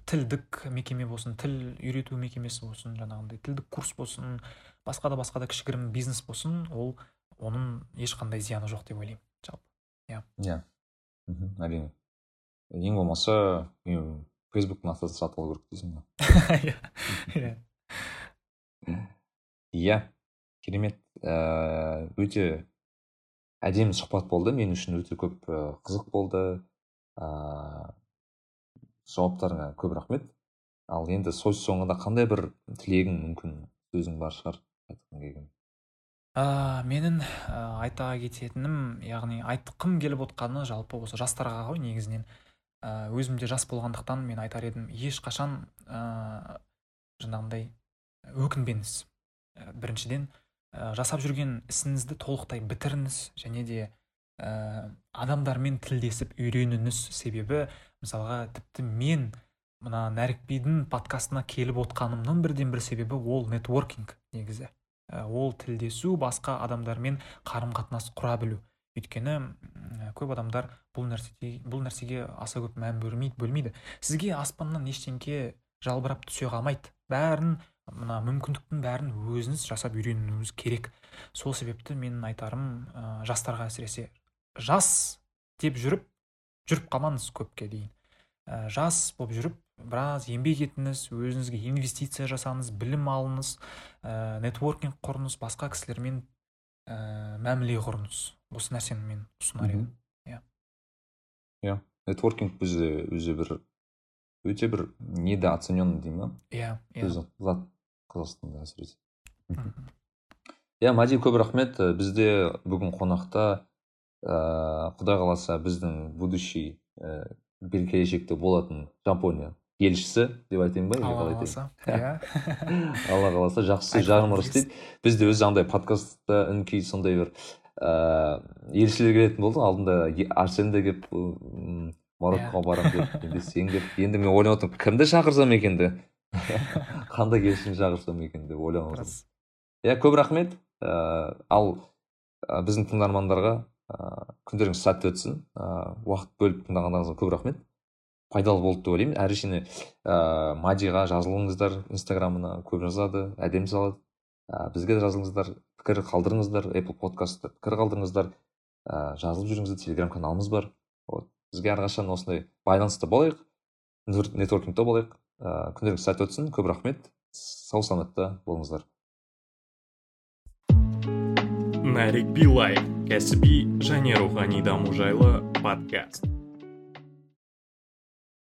тілдік мекеме болсын тіл үйрету мекемесі болсын жаңағындай тілдік курс болсын басқа да басқа да кішігірім бизнес болсын ол оның ешқандай зияны жоқ деп ойлаймын жалпы. Иә. Иә. Әрине. Ең болмаса фейсбуктың акциясын сатып алу керек дейсің ғой. [laughs] Иә. Иә. Иә. Керемет ыыы өте әдемі сұхбат болды. Мен үшін өте көп қызық болды. Ыыы жауаптарыңа көп рахмет. Ал енді сөз соңында қандай бір тілегің мүмкін сөзің бар шығар айтқың келген? Ә, менің ә, айта кететінім яғни айтқым келіп отқаны жалпы осы жастарға ғой негізінен. Ә, өзім де жас болғандықтан мен айтар едім ешқашан ә, жаңағындай өкінбеңіз. Біріншіден ә, жасап жүрген ісіңізді толықтай бітіріңіз және де ә, адамдармен тілдесіп үйреніңіз себебі мысалға тіпті мен мына нәрікбидің подкастына келіп отқанымның бірден бір себебі ол нетворкинг негізі. Ә, ол тілдесу басқа адамдармен қарым қатынас құра білу. Өйткені көп адамдар бұл нәрсеге бұл нәрсеге аса көп мән бөлмейді бөлмейді. Сізге аспаннан ештеңке жалбырап түсе қалмайды. Бәрін мына мүмкіндіктің бәрін өзіңіз жасап үйренуіңіз керек. Сол себепті менің айтарым ә, жастарға әсіресе жас деп жүріп жүріп қалмаңыз көпке дейін. Ә, жас болып жүріп біраз еңбек етіңіз өзіңізге инвестиция жасаңыз білім алыңыз ә, нетворкинг құрыңыз басқа кісілермен ә, мәміле құрыңыз. Осы нәрсені мен ұсынар едім. Иә. Иә. Нетворкинг бізде өзі бір өте бір недооцененный дей ма иә. Иә зат қазақстанда әсіресе иә мади көп рахмет. Бізде бүгін қонақта ыыы құдай қаласа біздің будущий ііі келешекте болатын жапония елшісі деп айтайын ба алла қаласа. иә. [laughs] Алла қаласа жақсы ұрыс дейді. Бізде өзі андай подкастта үнкей сондай бір ыыы елшілер келетін болды. Алдында арсен де келіп марокко иә. барамын деп [laughs] енді сен келіп енді мен ойлап отырмын. Кімді шақырсам екен де? [laughs] қандай елшіні шақырсам екен деп ойланып отырмын. Иә көп рахмет. Ыыы ал біздің тыңдармандарға ыыы күндеріңіз сәтті өтсін. Ыыы уақыт бөліп тыңдағандарыңызға көп рахмет. Пайдалы болды деп ойлаймын. Әрине ыыы мадиға жазылыңыздар инстаграмына көп жазады әдемі салады. Ә, бізге де жазылыңыздар пікір қалдырыңыздар apple подкастта пікір қалдырыңыздар. Ә, жазылып жүріңіздер телеграм каналымыз бар. Вот бізге әрқашан осындай байланыста болайық нетворкингте болайық. Ыыы күндеріңіз сәтті өтсін. Көп рахмет. Сау саламатта болыңыздар. Нарик билай кәсіби және рухани даму жайлы подкаст.